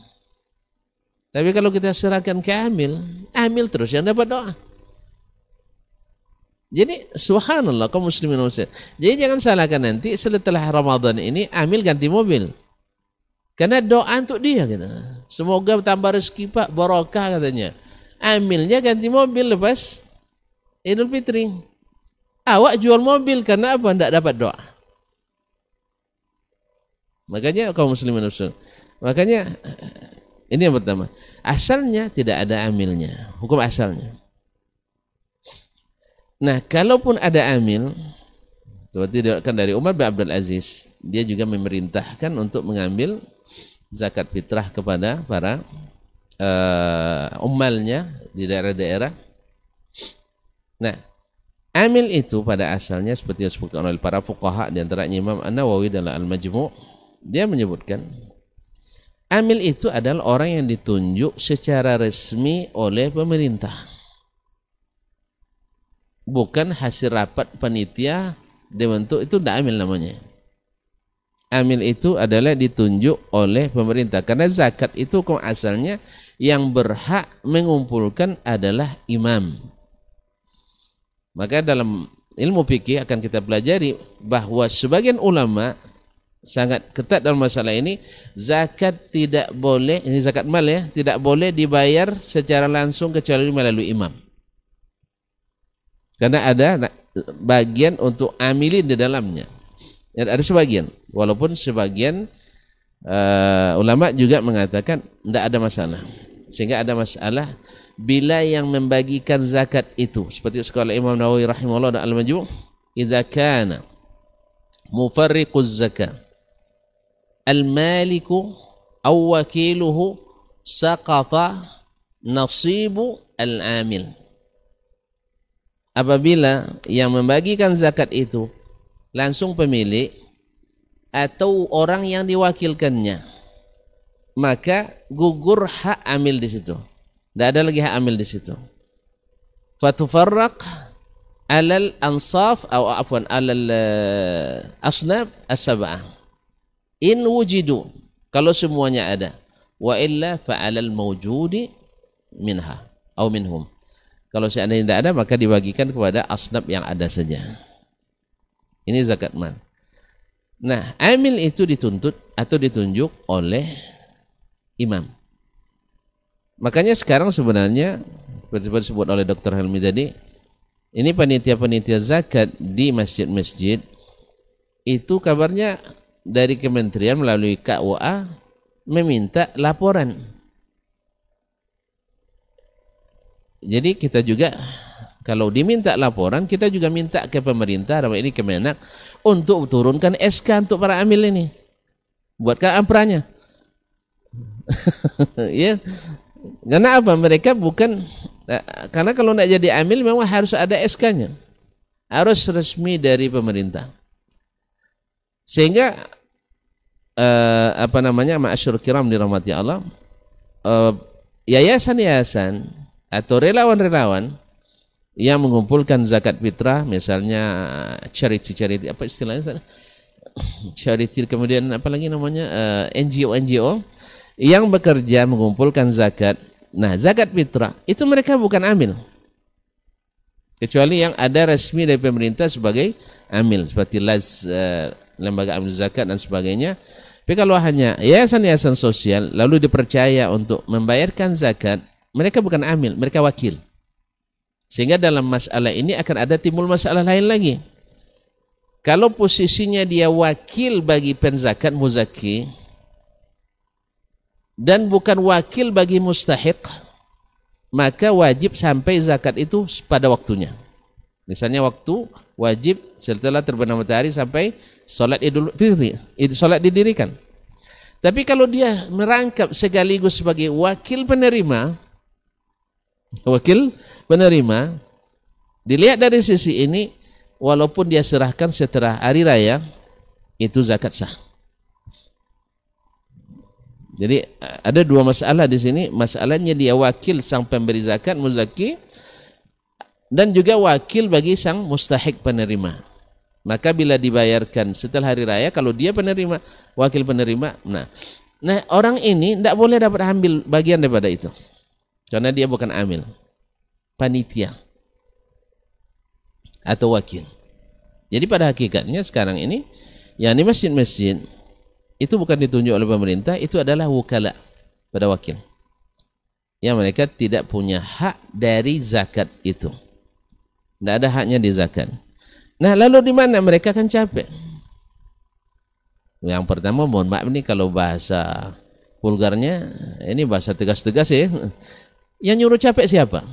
Tapi kalau kita serahkan ke Amil, Amil terus yang dapat doa. Jadi subhanallah kaum muslimin muslim. Jadi jangan salahkan nanti setelah Ramadan ini Amil ganti mobil. Karena doa untuk dia gitu. Semoga tambah rezeki Pak, barokah katanya. Amilnya ganti mobil lepas Idul Fitri. Awak jual mobil karena apa? Tidak dapat doa. Makanya kaum muslimin muslim. Makanya ini yang pertama. Asalnya tidak ada amilnya. Hukum asalnya. Nah, kalaupun ada amil, seperti diriwayatkan dari Umar bin Abdul Aziz, dia juga memerintahkan untuk mengambil zakat fitrah kepada para uh, umalnya di daerah-daerah. Nah, amil itu pada asalnya seperti yang disebutkan oleh para fuqaha di antaranya Imam An-Nawawi dalam Al-Majmu' dia menyebutkan amil itu adalah orang yang ditunjuk secara resmi oleh pemerintah bukan hasil rapat panitia dibentuk itu tidak amil namanya. Amil itu adalah ditunjuk oleh pemerintah. Karena zakat itu asalnya yang berhak mengumpulkan adalah imam. Maka dalam ilmu fikih akan kita pelajari bahwa sebagian ulama sangat ketat dalam masalah ini zakat tidak boleh ini zakat mal ya tidak boleh dibayar secara langsung kecuali melalui imam karena ada bagian untuk amilin di dalamnya. Ada sebagian. Walaupun sebagian uh, ulama juga mengatakan tidak ada masalah. Sehingga ada masalah bila yang membagikan zakat itu. Seperti sekolah Imam Nawawi rahimahullah dan Al-Majmu' idza kana mufarriquz zakat al-maliku aw wakiluhu saqata al-amil. Apabila yang membagikan zakat itu langsung pemilik atau orang yang diwakilkannya, maka gugur hak amil di situ. Tidak ada lagi hak amil di situ. Fatufarraq alal ansaf atau afwan alal asnab as-sab'ah in wujidu kalau semuanya ada wa illa fa'alal mawjudi minha atau minhum kalau seandainya tidak ada maka dibagikan kepada asnab yang ada saja ini zakat mal nah amil itu dituntut atau ditunjuk oleh imam makanya sekarang sebenarnya seperti disebut oleh Dr. Helmi tadi ini panitia-panitia zakat di masjid-masjid itu kabarnya dari kementerian melalui KUA meminta laporan. Jadi kita juga kalau diminta laporan kita juga minta ke pemerintah dalam ini Kemenak untuk turunkan SK untuk para amil ini. Buatkan ampranya. ya. Karena apa? Mereka bukan eh, karena kalau tidak jadi amil memang harus ada SK-nya. Harus resmi dari pemerintah. Sehingga uh, apa namanya ma'asyur kiram dirahmati Allah uh, yayasan-yayasan atau relawan-relawan yang mengumpulkan zakat fitrah misalnya charity-charity apa istilahnya charity kemudian apa lagi namanya eh, NGO-NGO yang bekerja mengumpulkan zakat. Nah zakat fitrah itu mereka bukan amil. Kecuali yang ada resmi dari pemerintah sebagai amil seperti las uh, lembaga amil zakat dan sebagainya. Tapi kalau hanya yayasan-yayasan sosial lalu dipercaya untuk membayarkan zakat, mereka bukan amil, mereka wakil. Sehingga dalam masalah ini akan ada timbul masalah lain lagi. Kalau posisinya dia wakil bagi penzakat muzaki dan bukan wakil bagi mustahik, maka wajib sampai zakat itu pada waktunya. Misalnya waktu wajib setelah terbenam matahari sampai solat idul fitri, solat didirikan. Tapi kalau dia merangkap sekaligus sebagai wakil penerima, wakil penerima, dilihat dari sisi ini, walaupun dia serahkan setelah hari raya, itu zakat sah. Jadi ada dua masalah di sini. Masalahnya dia wakil sang pemberi zakat muzaki dan juga wakil bagi sang mustahik penerima. Maka bila dibayarkan setelah hari raya, kalau dia penerima, wakil penerima, nah, nah orang ini tidak boleh dapat ambil bagian daripada itu. Karena dia bukan amil, panitia atau wakil. Jadi pada hakikatnya sekarang ini, yang di masjid-masjid itu bukan ditunjuk oleh pemerintah, itu adalah wukala pada wakil. Yang mereka tidak punya hak dari zakat itu. Tidak ada haknya di zakat. Nah lalu di mana mereka kan capek. Yang pertama mohon maaf ini kalau bahasa vulgarnya ini bahasa tegas-tegas ya. Yang nyuruh capek siapa?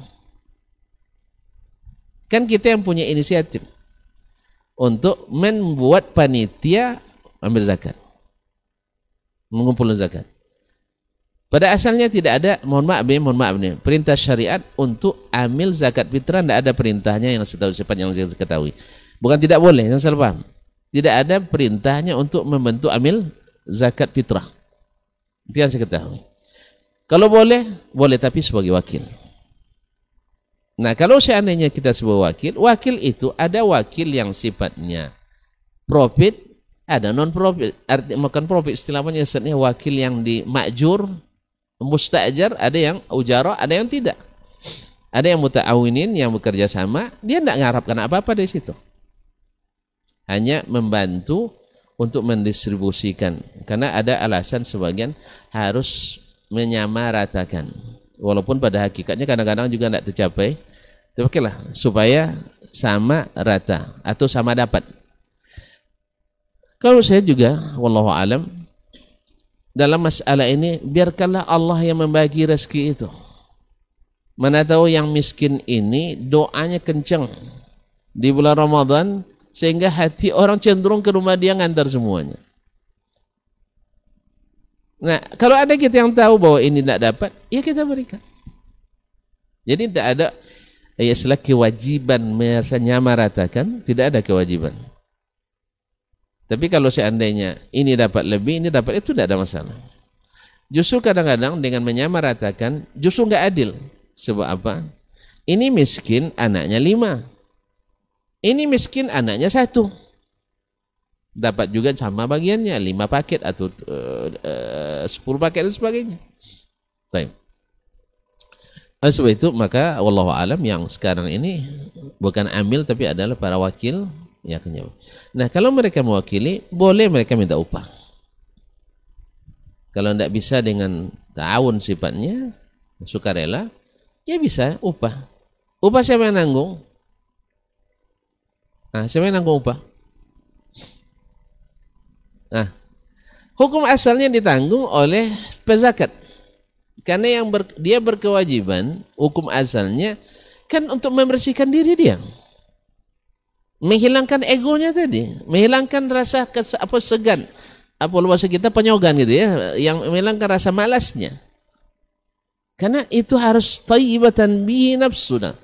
Kan kita yang punya inisiatif untuk membuat panitia ambil zakat. Mengumpulkan zakat. Pada asalnya tidak ada, mohon maaf nih, mohon maaf nih, perintah syariat untuk ambil zakat fitrah tidak ada perintahnya yang setahu cepat yang saya ketahui. Bukan tidak boleh, yang salah paham. Tidak ada perintahnya untuk membentuk amil zakat fitrah. Itu yang saya ketahui. Kalau boleh, boleh tapi sebagai wakil. Nah, kalau seandainya kita sebagai wakil, wakil itu ada wakil yang sifatnya profit, ada non profit. Arti makan profit istilahnya sebenarnya wakil yang di makjur, mustajar, ada yang ujara, ada yang tidak. Ada yang muta'awinin yang bekerja sama, dia tidak mengharapkan apa-apa dari situ hanya membantu untuk mendistribusikan karena ada alasan sebagian harus menyamaratakan. Walaupun pada hakikatnya kadang-kadang juga tidak tercapai tapi lah supaya sama rata atau sama dapat. Kalau saya juga wallahu alam dalam masalah ini biarkanlah Allah yang membagi rezeki itu. Mana tahu yang miskin ini doanya kencang di bulan Ramadan sehingga hati orang cenderung ke rumah dia ngantar semuanya. Nah, kalau ada kita yang tahu bahwa ini tidak dapat, ya kita berikan. Jadi tidak ada ya setelah kewajiban menyamaratakan, tidak ada kewajiban. Tapi kalau seandainya ini dapat lebih, ini dapat itu tidak ada masalah. Justru kadang-kadang dengan menyamaratakan, justru nggak adil. Sebab apa? Ini miskin, anaknya lima. Ini miskin anaknya satu. Dapat juga sama bagiannya, lima paket atau uh, sepuluh paket dan sebagainya. Baik. Sebab itu maka Allah alam yang sekarang ini bukan ambil tapi adalah para wakil ya Nah kalau mereka mewakili boleh mereka minta upah. Kalau tidak bisa dengan tahun sifatnya sukarela ya bisa upah. Upah siapa yang nanggung? Nah, siapa yang nanggung upah? Nah, hukum asalnya ditanggung oleh pezakat. Karena yang ber, dia berkewajiban, hukum asalnya kan untuk membersihkan diri dia. Menghilangkan egonya tadi, menghilangkan rasa kes, apa segan, apa bahasa kita penyogan gitu ya, yang menghilangkan rasa malasnya. Karena itu harus tayyibatan bi nafsuna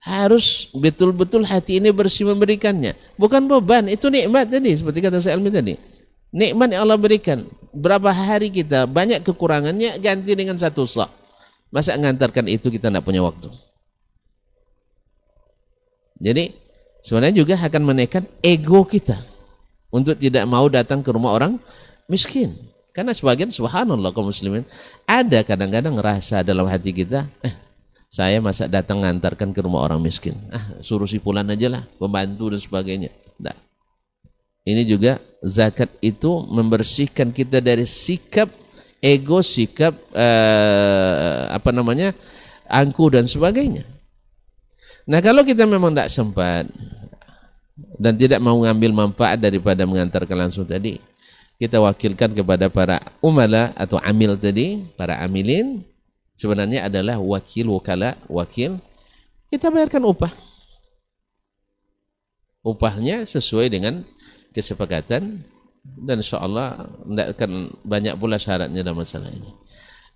harus betul-betul hati ini bersih memberikannya. Bukan beban, itu nikmat tadi seperti kata saya Almi tadi. Nikmat yang Allah berikan. Berapa hari kita banyak kekurangannya ganti dengan satu sak. Masa ngantarkan itu kita tidak punya waktu. Jadi sebenarnya juga akan menekan ego kita untuk tidak mau datang ke rumah orang miskin. Karena sebagian subhanallah kaum muslimin ada kadang-kadang rasa dalam hati kita, eh saya masa datang ngantarkan ke rumah orang miskin. Ah, suruh si pulan aja lah, pembantu dan sebagainya. Nah. Ini juga zakat itu membersihkan kita dari sikap ego, sikap eh, apa namanya? angku dan sebagainya. Nah, kalau kita memang tidak sempat dan tidak mau mengambil manfaat daripada mengantarkan langsung tadi, kita wakilkan kepada para umala atau amil tadi, para amilin, sebenarnya adalah wakil wakala, wakil, kita bayarkan upah. Upahnya sesuai dengan kesepakatan dan insya Allah tidak akan banyak pula syaratnya dalam masalah ini.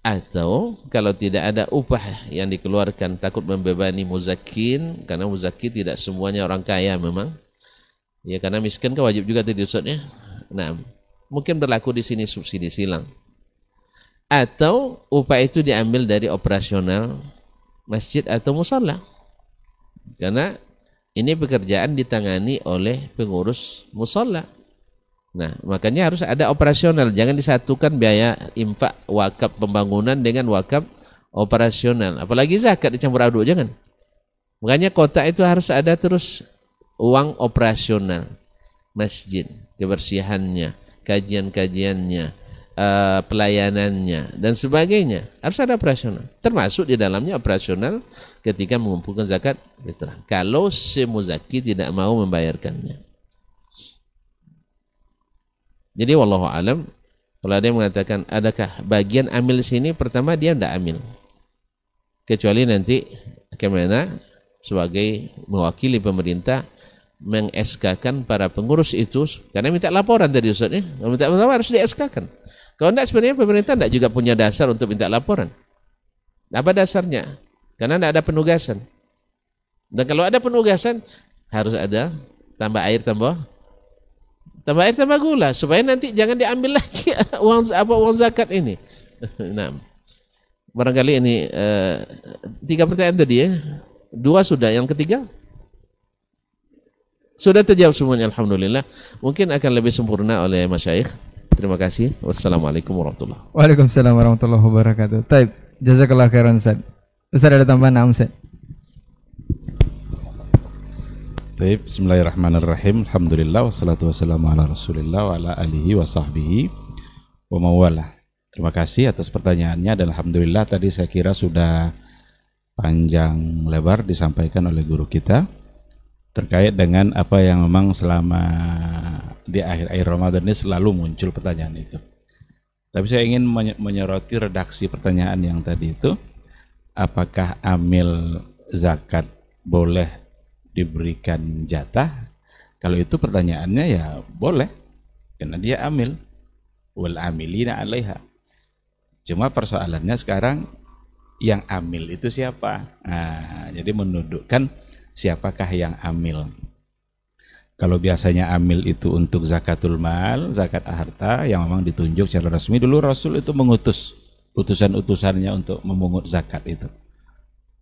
Atau kalau tidak ada upah yang dikeluarkan takut membebani muzakin karena muzakin tidak semuanya orang kaya memang. Ya karena miskin kan wajib juga tadi Ustaz ya. Nah, mungkin berlaku di sini subsidi silang. Atau upah itu diambil dari operasional masjid atau musalla. Karena ini pekerjaan ditangani oleh pengurus musalla. Nah, makanya harus ada operasional. Jangan disatukan biaya infak wakaf pembangunan dengan wakaf operasional. Apalagi zakat dicampur aduk, jangan. Makanya kota itu harus ada terus uang operasional masjid, kebersihannya, kajian-kajiannya, uh, pelayanannya dan sebagainya harus ada operasional. Termasuk di dalamnya operasional ketika mengumpulkan zakat fitrah. Kalau si muzaki tidak mau membayarkannya. Jadi wallahu alam kalau ada mengatakan adakah bagian amil sini pertama dia tidak amil. Kecuali nanti ke mana sebagai mewakili pemerintah mengeskakan para pengurus itu karena minta laporan tadi Ustaz ya. Minta laporan harus dieskakan. Kalau tidak sebenarnya pemerintah tidak juga punya dasar untuk minta laporan. Apa dasarnya? Karena tidak ada penugasan. Dan kalau ada penugasan harus ada tambah air tambah tambah air tambah gula supaya nanti jangan diambil lagi uang apa uang zakat ini. nah, barangkali ini uh, tiga pertanyaan tadi ya. Dua sudah, yang ketiga sudah terjawab semuanya Alhamdulillah. Mungkin akan lebih sempurna oleh masyaikh. Terima kasih. Wassalamualaikum warahmatullahi wabarakatuh. Waalaikumsalam warahmatullahi wabarakatuh. Taib. Jazakallah khairan Ustaz. Ustaz ada tambahan enam Ustaz? Baik, bismillahirrahmanirrahim. Alhamdulillah wassalatu wassalamu ala Rasulillah wa ala alihi wa sahbihi wa mawala. Terima kasih atas pertanyaannya dan alhamdulillah tadi saya kira sudah panjang lebar disampaikan oleh guru kita terkait dengan apa yang memang selama di akhir-akhir Ramadan ini selalu muncul pertanyaan itu. Tapi saya ingin menyoroti redaksi pertanyaan yang tadi itu, apakah amil zakat boleh diberikan jatah? Kalau itu pertanyaannya ya boleh, karena dia amil. Wal amilina alaiha. Cuma persoalannya sekarang yang amil itu siapa? Nah, jadi menundukkan siapakah yang amil. Kalau biasanya amil itu untuk zakatul mal, zakat harta yang memang ditunjuk secara resmi dulu Rasul itu mengutus utusan-utusannya untuk memungut zakat itu.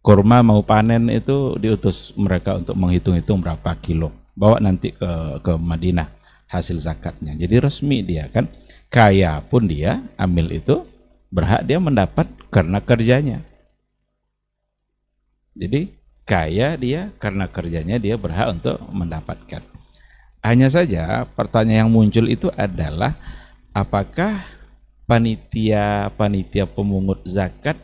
Kurma mau panen itu diutus mereka untuk menghitung-hitung berapa kilo. Bawa nanti ke ke Madinah hasil zakatnya. Jadi resmi dia kan. Kaya pun dia amil itu berhak dia mendapat karena kerjanya. Jadi kaya dia karena kerjanya dia berhak untuk mendapatkan. Hanya saja pertanyaan yang muncul itu adalah apakah panitia-panitia pemungut zakat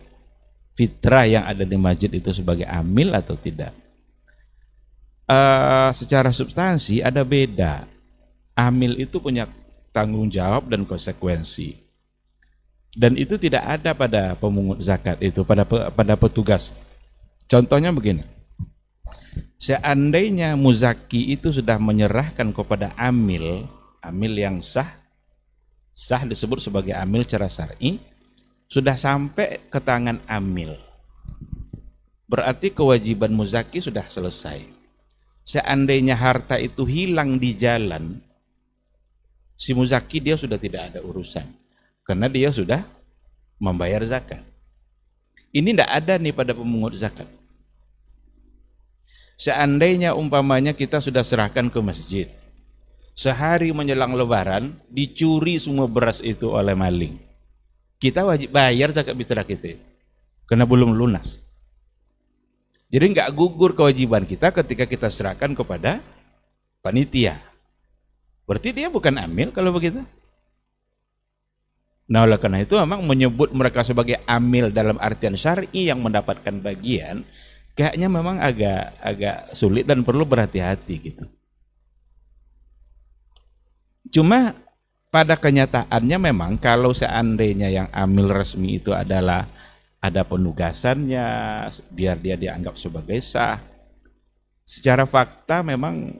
fitrah yang ada di masjid itu sebagai amil atau tidak? Uh, secara substansi ada beda. Amil itu punya tanggung jawab dan konsekuensi. Dan itu tidak ada pada pemungut zakat itu, pada pada petugas Contohnya begini. Seandainya muzaki itu sudah menyerahkan kepada amil, amil yang sah, sah disebut sebagai amil cara syar'i, sudah sampai ke tangan amil. Berarti kewajiban muzaki sudah selesai. Seandainya harta itu hilang di jalan, si muzaki dia sudah tidak ada urusan. Karena dia sudah membayar zakat. Ini tidak ada nih pada pemungut zakat. Seandainya umpamanya kita sudah serahkan ke masjid. Sehari menjelang lebaran, dicuri semua beras itu oleh maling. Kita wajib bayar zakat fitrah kita. Karena belum lunas. Jadi nggak gugur kewajiban kita ketika kita serahkan kepada panitia. Berarti dia bukan amil kalau begitu. Nah oleh karena itu memang menyebut mereka sebagai amil dalam artian syar'i yang mendapatkan bagian kayaknya memang agak agak sulit dan perlu berhati-hati gitu. Cuma pada kenyataannya memang kalau seandainya yang amil resmi itu adalah ada penugasannya biar dia dianggap sebagai sah. Secara fakta memang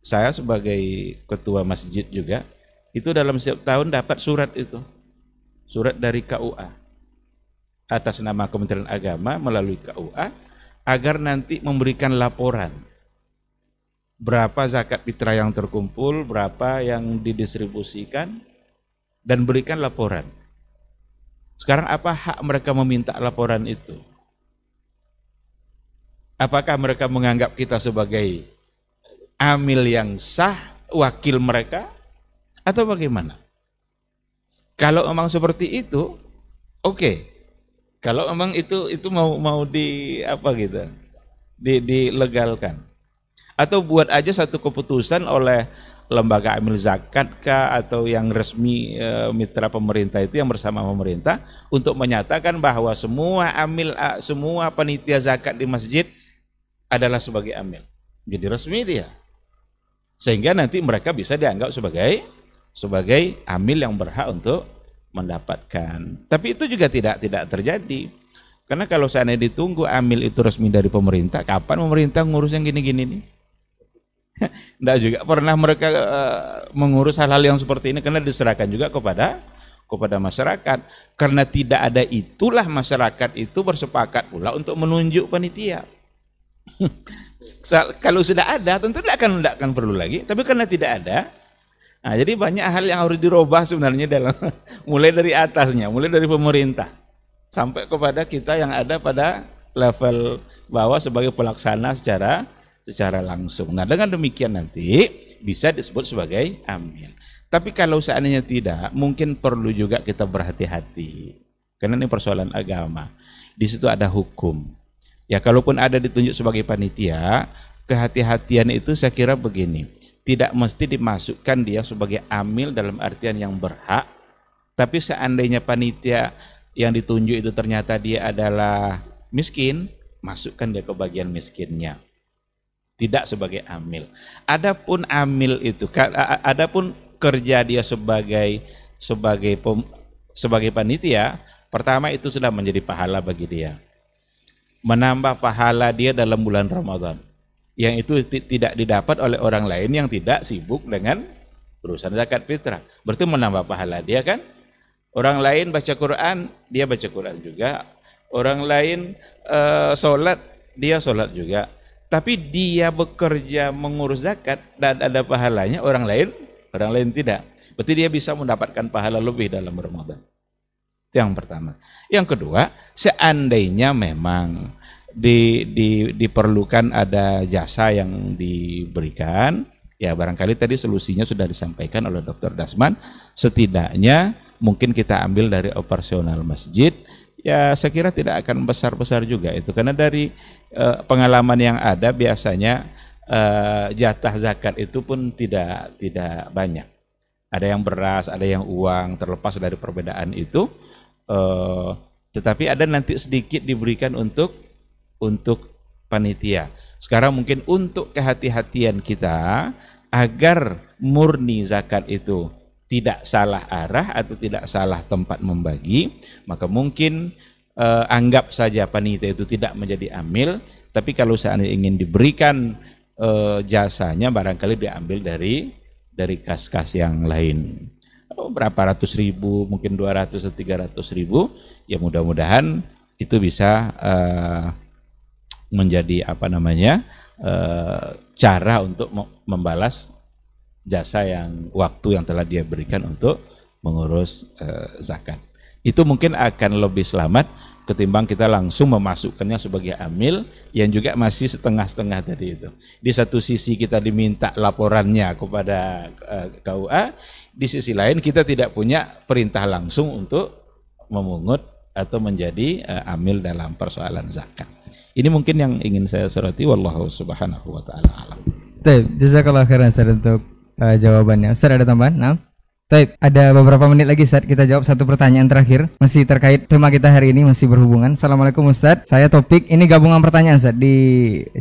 saya sebagai ketua masjid juga itu dalam setiap tahun dapat surat itu. Surat dari KUA atas nama Kementerian Agama melalui KUA agar nanti memberikan laporan berapa zakat fitrah yang terkumpul, berapa yang didistribusikan, dan berikan laporan. Sekarang apa hak mereka meminta laporan itu? Apakah mereka menganggap kita sebagai amil yang sah, wakil mereka, atau bagaimana? Kalau memang seperti itu, oke. Okay. Kalau memang itu itu mau mau di apa gitu, di dilegalkan atau buat aja satu keputusan oleh lembaga amil zakat kah atau yang resmi e, mitra pemerintah itu yang bersama pemerintah untuk menyatakan bahwa semua amil semua panitia zakat di masjid adalah sebagai amil. Jadi resmi dia. Sehingga nanti mereka bisa dianggap sebagai sebagai amil yang berhak untuk mendapatkan. Tapi itu juga tidak tidak terjadi. Karena kalau seandainya ditunggu amil itu resmi dari pemerintah, kapan pemerintah ngurus yang gini-gini nih? Tidak juga pernah mereka uh, mengurus hal-hal yang seperti ini karena diserahkan juga kepada kepada masyarakat. Karena tidak ada itulah masyarakat itu bersepakat pula untuk menunjuk panitia. Kalau sudah ada tentu tidak akan tidak akan perlu lagi. Tapi karena tidak ada, nah jadi banyak hal yang harus dirubah sebenarnya dalam mulai dari atasnya, mulai dari pemerintah sampai kepada kita yang ada pada level bawah sebagai pelaksana secara secara langsung. Nah, dengan demikian nanti bisa disebut sebagai amil. Tapi kalau seandainya tidak, mungkin perlu juga kita berhati-hati. Karena ini persoalan agama. Di situ ada hukum. Ya, kalaupun ada ditunjuk sebagai panitia, kehati-hatian itu saya kira begini. Tidak mesti dimasukkan dia sebagai amil dalam artian yang berhak, tapi seandainya panitia yang ditunjuk itu ternyata dia adalah miskin, masukkan dia ke bagian miskinnya tidak sebagai amil. Adapun amil itu, adapun kerja dia sebagai sebagai pem, sebagai panitia, pertama itu sudah menjadi pahala bagi dia. Menambah pahala dia dalam bulan Ramadan. Yang itu tidak didapat oleh orang lain yang tidak sibuk dengan urusan zakat fitrah. Berarti menambah pahala dia kan? Orang lain baca Quran, dia baca Quran juga. Orang lain uh, sholat, dia sholat juga tapi dia bekerja mengurus zakat dan ada pahalanya orang lain orang lain tidak berarti dia bisa mendapatkan pahala lebih dalam Ramadan yang pertama yang kedua seandainya memang di, di, diperlukan ada jasa yang diberikan. Ya barangkali tadi solusinya sudah disampaikan oleh Dr. Dasman. Setidaknya mungkin kita ambil dari operasional masjid. Ya saya kira tidak akan besar-besar juga itu. Karena dari uh, pengalaman yang ada biasanya uh, jatah zakat itu pun tidak tidak banyak. Ada yang beras ada yang uang terlepas dari perbedaan itu. Uh, tetapi ada nanti sedikit diberikan untuk untuk panitia sekarang mungkin untuk kehati-hatian kita agar murni zakat itu tidak salah arah atau tidak salah tempat membagi, maka mungkin eh, anggap saja panitia itu tidak menjadi amil, tapi kalau seandainya ingin diberikan eh, jasanya barangkali diambil dari dari kas-kas yang lain. Oh, berapa ratus ribu, mungkin dua ratus atau tiga ratus ribu, ya mudah-mudahan itu bisa eh, menjadi apa namanya eh, cara untuk membalas jasa yang waktu yang telah dia berikan untuk mengurus uh, zakat. Itu mungkin akan lebih selamat ketimbang kita langsung memasukkannya sebagai amil yang juga masih setengah-setengah tadi itu. Di satu sisi kita diminta laporannya kepada uh, eh, KUA, di sisi lain kita tidak punya perintah langsung untuk memungut atau menjadi uh, amil dalam persoalan zakat. Ini mungkin yang ingin saya soroti wallahu subhanahu wa taala alam. Baik, jazakallah khairan Ustaz untuk uh, jawabannya. Ustaz ada tambahan? Nah. Baik, ada beberapa menit lagi Ustaz kita jawab satu pertanyaan terakhir masih terkait tema kita hari ini masih berhubungan. Assalamualaikum Ustaz. Saya Topik. Ini gabungan pertanyaan Ustaz. Di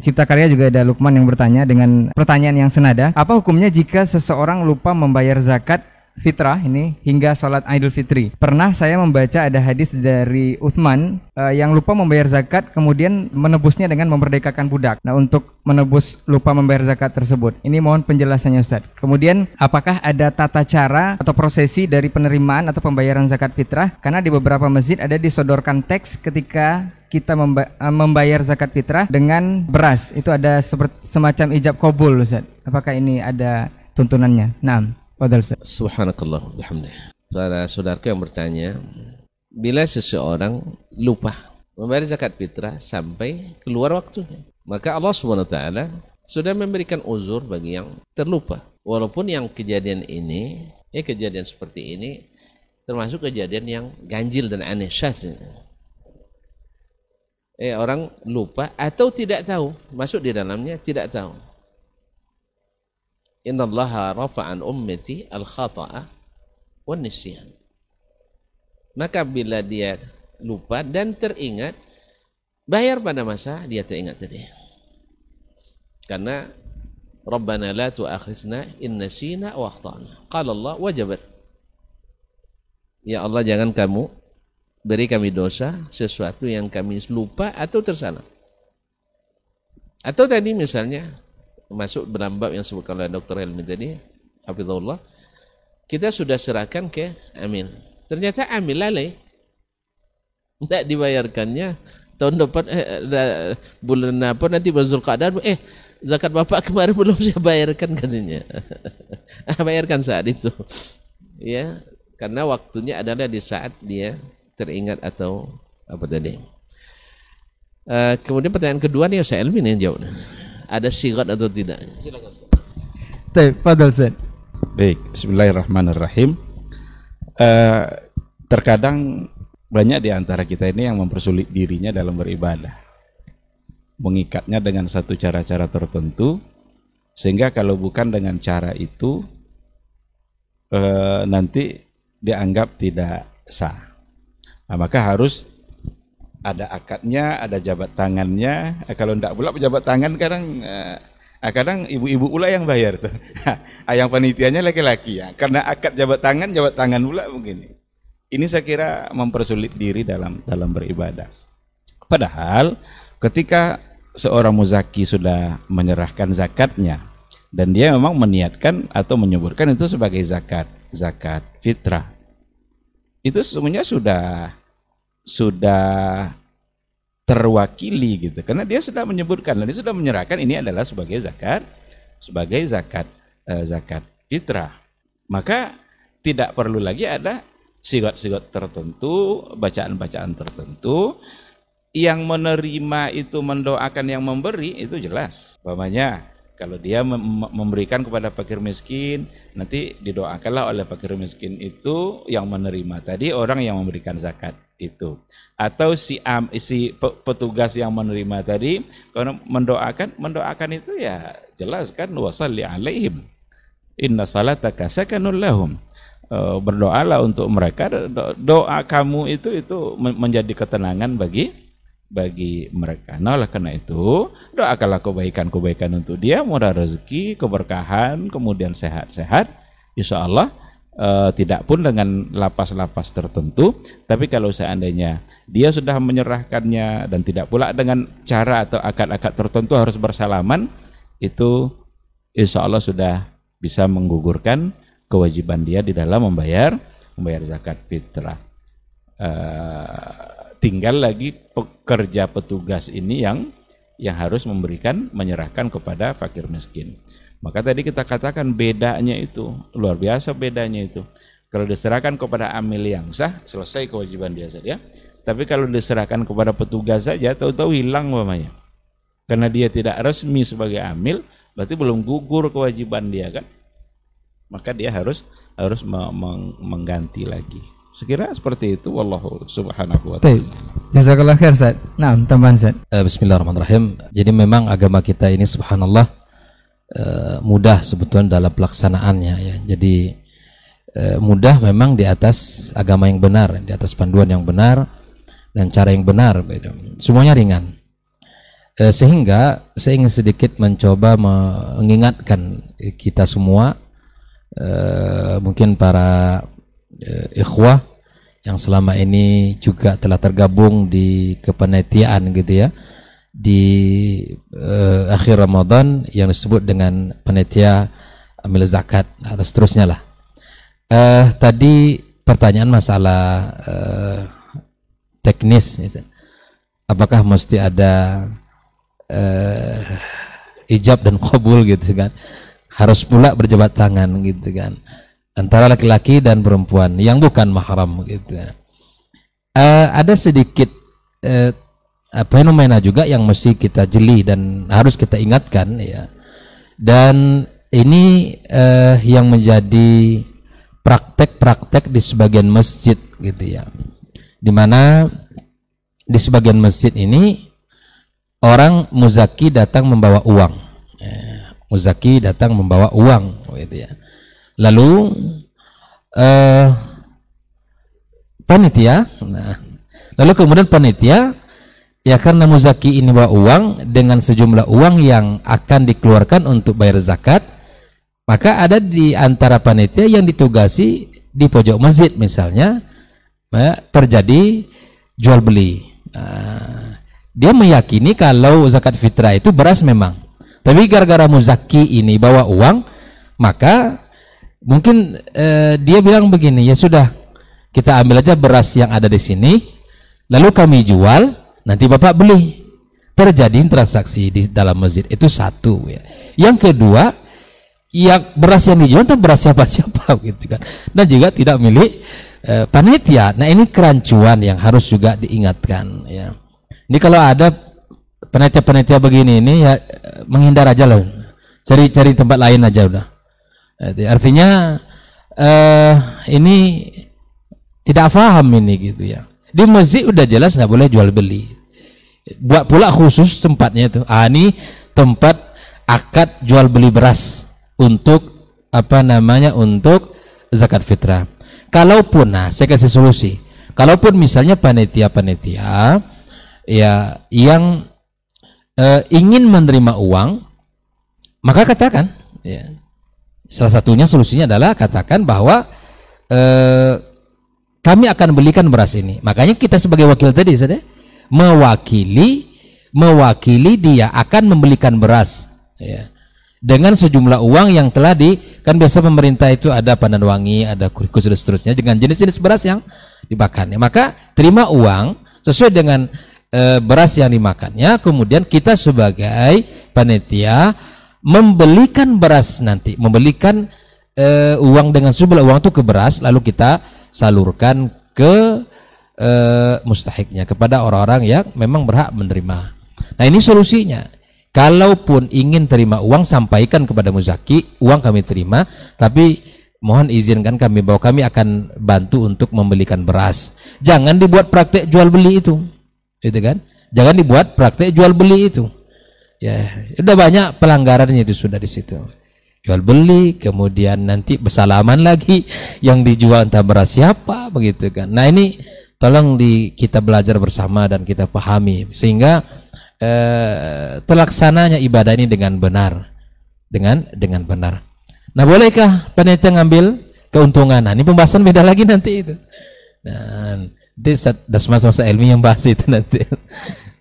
Cipta Karya juga ada Lukman yang bertanya dengan pertanyaan yang senada. Apa hukumnya jika seseorang lupa membayar zakat fitrah ini hingga sholat Idul Fitri. Pernah saya membaca ada hadis dari Utsman uh, yang lupa membayar zakat kemudian menebusnya dengan memerdekakan budak. Nah, untuk menebus lupa membayar zakat tersebut. Ini mohon penjelasannya Ustaz. Kemudian apakah ada tata cara atau prosesi dari penerimaan atau pembayaran zakat fitrah? Karena di beberapa masjid ada disodorkan teks ketika kita eh, membayar zakat fitrah dengan beras. Itu ada semacam ijab kabul Ustaz. Apakah ini ada tuntunannya? Nah. Fadal Subhanakallah bihamdih. Para saudaraku yang bertanya, bila seseorang lupa membayar zakat fitrah sampai keluar waktunya, maka Allah Subhanahu wa taala sudah memberikan uzur bagi yang terlupa. Walaupun yang kejadian ini, ya kejadian seperti ini termasuk kejadian yang ganjil dan aneh syaz. Eh orang lupa atau tidak tahu, masuk di dalamnya tidak tahu. Inna Allah rafa'an ummati al-khata'a wa nisyan. Maka bila dia lupa dan teringat, bayar pada masa dia teringat tadi. Karena Rabbana la tu'akhizna in nasina wa akhtana. Qala Allah wajabat. Ya Allah jangan kamu beri kami dosa sesuatu yang kami lupa atau tersalah. Atau tadi misalnya masuk dalam yang disebutkan oleh Dr. Helmi tadi, Hafizullah, kita sudah serahkan ke Amin. Ternyata Amin lalai. Tidak dibayarkannya. Tahun depan, eh, eh bulan apa nanti Bazul Qadar, eh zakat bapak kemarin belum saya bayarkan katanya. bayarkan saat itu. Ya, karena waktunya adalah di saat dia teringat atau apa tadi. Uh, kemudian pertanyaan kedua nih saya Elvin yang jawab ada sirat atau tidak. Silakan Ustaz. Baik, Fadal Ustaz. Baik, bismillahirrahmanirrahim. Uh, terkadang banyak di antara kita ini yang mempersulit dirinya dalam beribadah. Mengikatnya dengan satu cara-cara tertentu sehingga kalau bukan dengan cara itu uh, nanti dianggap tidak sah. Nah, maka harus ada akadnya, ada jabat tangannya. Eh, kalau tidak pula pejabat tangan kadang eh, kadang ibu-ibu pula yang bayar tuh. yang panitianya laki-laki ya. Karena akad jabat tangan, jabat tangan pula begini. Ini saya kira mempersulit diri dalam dalam beribadah. Padahal ketika seorang muzaki sudah menyerahkan zakatnya dan dia memang meniatkan atau menyebutkan itu sebagai zakat, zakat fitrah. Itu sesungguhnya sudah sudah terwakili gitu. Karena dia sudah menyebutkan dan dia sudah menyerahkan ini adalah sebagai zakat sebagai zakat eh, zakat fitrah. Maka tidak perlu lagi ada sigot-sigot tertentu bacaan-bacaan tertentu. Yang menerima itu mendoakan yang memberi itu jelas. Umpamanya kalau dia memberikan kepada fakir miskin, nanti didoakanlah oleh fakir miskin itu yang menerima. Tadi orang yang memberikan zakat itu. Atau si am, si petugas yang menerima tadi kalau mendoakan mendoakan itu ya jelas kan wasalli alaihim. Inna salataka sakanul lahum. E, berdoalah untuk mereka doa kamu itu itu menjadi ketenangan bagi bagi mereka. Nah, oleh karena itu, doakanlah kebaikan-kebaikan untuk dia, murah rezeki, keberkahan, kemudian sehat-sehat. Insya Allah uh, tidak pun dengan lapas-lapas tertentu, tapi kalau seandainya dia sudah menyerahkannya dan tidak pula dengan cara atau akad-akad tertentu harus bersalaman, itu insya Allah sudah bisa menggugurkan kewajiban dia di dalam membayar membayar zakat fitrah. Uh, tinggal lagi pekerja petugas ini yang yang harus memberikan menyerahkan kepada fakir miskin. Maka tadi kita katakan bedanya itu luar biasa bedanya itu. Kalau diserahkan kepada amil yang sah selesai kewajiban dia saja. Tapi kalau diserahkan kepada petugas saja tahu-tahu hilang mamanya. Karena dia tidak resmi sebagai amil, berarti belum gugur kewajiban dia kan. Maka dia harus harus mengganti lagi. Sekira seperti itu wallahu subhanahu wa taala. Jazakallah khair Ustaz. Nah, tambahan Ustaz. Uh, Bismillahirrahmanirrahim. Jadi memang agama kita ini subhanallah uh, mudah sebetulnya dalam pelaksanaannya ya. Jadi eh, mudah memang di atas agama yang benar, di atas panduan yang benar dan cara yang benar. Semuanya ringan. Eh, sehingga saya ingin sedikit mencoba mengingatkan kita semua, eh, mungkin para eh, ikhwah yang selama ini juga telah tergabung di kepanitiaan gitu ya di uh, akhir Ramadan yang disebut dengan panitia amil zakat atau seterusnya lah. Uh, tadi pertanyaan masalah uh, teknis, apakah mesti ada uh, ijab dan kabul gitu kan? Harus pula berjabat tangan gitu kan? Antara laki-laki dan perempuan yang bukan mahram gitu. Uh, ada sedikit uh, fenomena juga yang mesti kita jeli dan harus kita ingatkan ya. Dan ini uh, yang menjadi praktek-praktek di sebagian masjid gitu ya. Di mana di sebagian masjid ini orang muzaki datang membawa uang. Ya, muzaki datang membawa uang gitu ya. Lalu uh, panitia, nah, lalu kemudian panitia Ya karena muzaki ini bawa uang dengan sejumlah uang yang akan dikeluarkan untuk bayar zakat, maka ada di antara panitia yang ditugasi di pojok masjid misalnya ya, terjadi jual beli. Nah, dia meyakini kalau zakat fitrah itu beras memang, tapi gara-gara muzaki ini bawa uang, maka mungkin eh, dia bilang begini, ya sudah kita ambil aja beras yang ada di sini, lalu kami jual nanti bapak beli. Terjadi transaksi di dalam masjid itu satu ya. Yang kedua yang beras yang dijual itu beras siapa-siapa gitu kan. Dan juga tidak milik e, panitia. Nah ini kerancuan yang harus juga diingatkan ya. Ini kalau ada panitia-panitia begini ini ya menghindar aja loh. Cari cari tempat lain aja udah. Artinya eh, ini tidak paham ini gitu ya di masjid udah jelas nggak boleh jual beli. Buat pula khusus tempatnya itu. Ah ini tempat akad jual beli beras untuk apa namanya untuk zakat fitrah. Kalaupun nah saya kasih solusi. Kalaupun misalnya panitia-panitia ya yang eh, ingin menerima uang maka katakan ya. Salah satunya solusinya adalah katakan bahwa eh, kami akan belikan beras ini. Makanya kita sebagai wakil tadi, saudara, mewakili mewakili dia akan membelikan beras, ya. Dengan sejumlah uang yang telah di kan biasa pemerintah itu ada pandan wangi, ada kurikus dan seterusnya dengan jenis-jenis beras yang dimakannya. Maka terima uang sesuai dengan e, beras yang dimakannya, kemudian kita sebagai panitia membelikan beras nanti, membelikan e, uang dengan sejumlah uang itu ke beras, lalu kita salurkan ke e, mustahiknya kepada orang-orang yang memang berhak menerima. Nah ini solusinya. Kalaupun ingin terima uang sampaikan kepada muzaki, uang kami terima, tapi mohon izinkan kami bahwa kami akan bantu untuk membelikan beras. Jangan dibuat praktek jual beli itu. Itu kan? Jangan dibuat praktek jual beli itu. Ya, udah banyak pelanggarannya itu sudah di situ jual beli kemudian nanti bersalaman lagi yang dijual entah beras siapa begitu kan. Nah ini tolong di kita belajar bersama dan kita pahami sehingga eh, terlaksananya ibadah ini dengan benar dengan dengan benar. Nah bolehkah panitia ngambil keuntungan? Nah ini pembahasan beda lagi nanti itu. Dan masa-masa ilmi yang bahas itu nanti.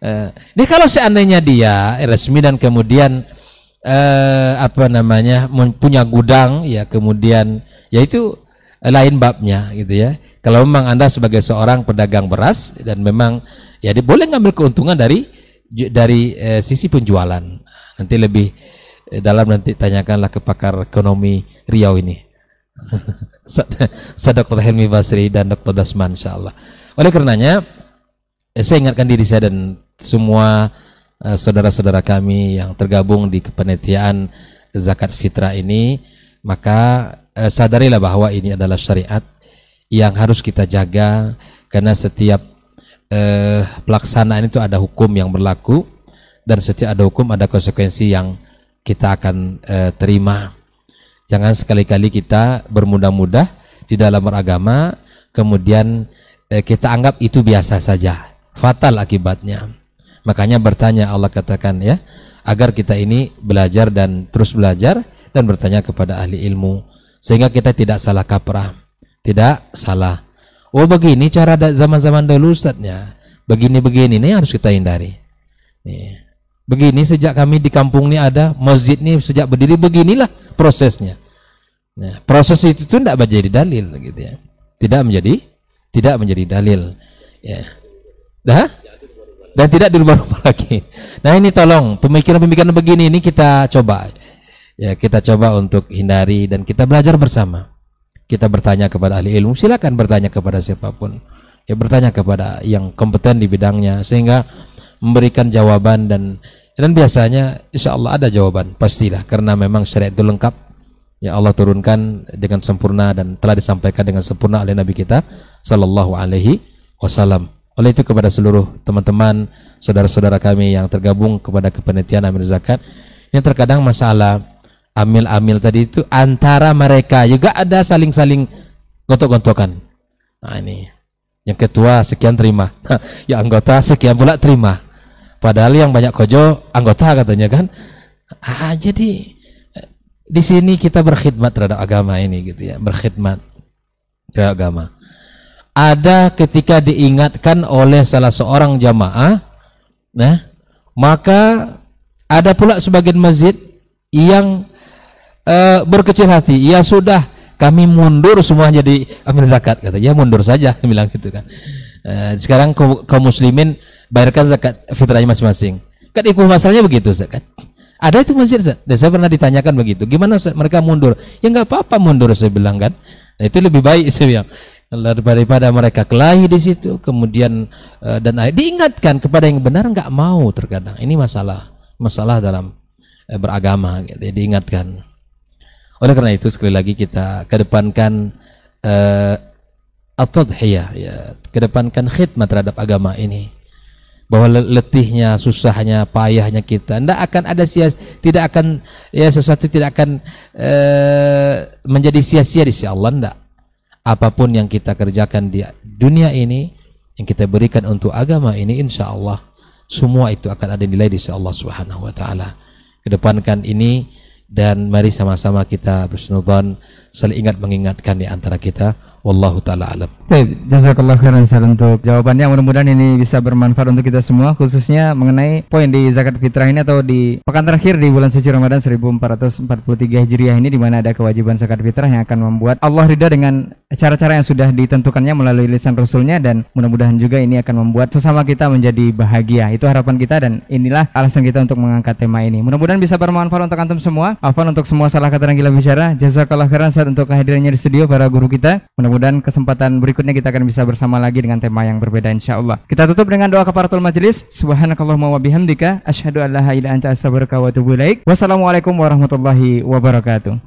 Eh, ini kalau seandainya dia resmi dan kemudian eh, apa namanya punya gudang ya kemudian ya itu lain babnya gitu ya kalau memang anda sebagai seorang pedagang beras dan memang ya dia boleh ngambil keuntungan dari dari eh, sisi penjualan nanti lebih eh, dalam nanti tanyakanlah ke pakar ekonomi Riau ini Sa Dr. Helmi Basri dan Dr. Dasman insyaallah oleh karenanya eh, saya ingatkan diri saya dan semua Eh, saudara-saudara kami yang tergabung di kepanitiaan zakat fitrah ini maka eh, sadarilah bahwa ini adalah syariat yang harus kita jaga karena setiap eh, pelaksanaan itu ada hukum yang berlaku dan setiap ada hukum ada konsekuensi yang kita akan eh, terima. Jangan sekali-kali kita bermudah-mudah di dalam beragama kemudian eh, kita anggap itu biasa saja fatal akibatnya makanya bertanya Allah katakan ya agar kita ini belajar dan terus belajar dan bertanya kepada ahli ilmu sehingga kita tidak salah kaprah tidak salah oh begini cara zaman-zaman dulu Ustaznya begini-begini ini harus kita hindari nih begini sejak kami di kampung ini ada masjid ini sejak berdiri beginilah prosesnya Nah, proses itu tuh tidak menjadi dalil gitu ya. Tidak menjadi tidak menjadi dalil. Ya. Dah? Dan tidak dirubah-rubah lagi. Nah, ini tolong pemikiran-pemikiran begini ini kita coba. Ya, kita coba untuk hindari dan kita belajar bersama. Kita bertanya kepada ahli ilmu, silakan bertanya kepada siapa pun. Ya, bertanya kepada yang kompeten di bidangnya sehingga memberikan jawaban dan dan biasanya insya Allah ada jawaban pastilah karena memang syariat itu lengkap ya Allah turunkan dengan sempurna dan telah disampaikan dengan sempurna oleh Nabi kita sallallahu alaihi wasallam. Oleh itu kepada seluruh teman-teman, saudara-saudara kami yang tergabung kepada kepenitian amil zakat, yang terkadang masalah amil-amil tadi itu antara mereka juga ada saling-saling gontok-gontokan. Nah ini, yang ketua sekian terima, yang anggota sekian pula terima. Padahal yang banyak kojo anggota katanya kan. Ah jadi di sini kita berkhidmat terhadap agama ini gitu ya, berkhidmat terhadap agama. Ada ketika diingatkan oleh salah seorang jamaah, nah, maka ada pula sebagian masjid yang uh, berkecil hati. Ya sudah, kami mundur semua jadi ambil zakat kata. Ya mundur saja bilang gitu kan. Uh, sekarang kaum, muslimin bayarkan zakat fitrahnya masing-masing. Kan ikut masalahnya begitu zakat. Ada itu masjid Dan saya pernah ditanyakan begitu. Gimana mereka mundur? Ya nggak apa-apa mundur saya bilang kan. Nah, itu lebih baik saya bilang daripada mereka kelahi di situ kemudian uh, dan diingatkan kepada yang benar nggak mau terkadang. Ini masalah masalah dalam uh, beragama gitu. Diingatkan. Oleh karena itu sekali lagi kita kedepankan uh, at-tadhiyah ya. Kedepankan khidmat terhadap agama ini. Bahwa letihnya, susahnya, payahnya kita tidak akan ada sia tidak akan ya sesuatu tidak akan uh, menjadi sia-sia di sisi Allah tidak. Apa pun yang kita kerjakan di dunia ini yang kita berikan untuk agama ini insya Allah semua itu akan ada nilai di sisi Allah Subhanahu wa taala. Kedepankan ini dan mari sama-sama kita bersunudzon saling ingat mengingatkan di antara kita Wallahu taala alam. Baik, jazakallah khairan Ustaz untuk jawabannya. Mudah-mudahan ini bisa bermanfaat untuk kita semua khususnya mengenai poin di zakat fitrah ini atau di pekan terakhir di bulan suci Ramadan 1443 Hijriah ini di mana ada kewajiban zakat fitrah yang akan membuat Allah ridha dengan cara-cara yang sudah ditentukannya melalui lisan Rasulnya dan mudah-mudahan juga ini akan membuat sesama kita menjadi bahagia. Itu harapan kita dan inilah alasan kita untuk mengangkat tema ini. Mudah-mudahan bisa bermanfaat untuk antum semua. Afan untuk semua salah kata dan gila bicara. Jazakallah khairan Ustaz untuk kehadirannya di studio para guru kita. Mudah Mudah-mudahan kesempatan berikutnya kita akan bisa bersama lagi dengan tema yang berbeda insya Allah. Kita tutup dengan doa kafaratul majelis. Subhanakallahumma wa bihamdika asyhadu an la ilaha illa anta astaghfiruka wa atubu. Wassalamualaikum warahmatullahi wabarakatuh.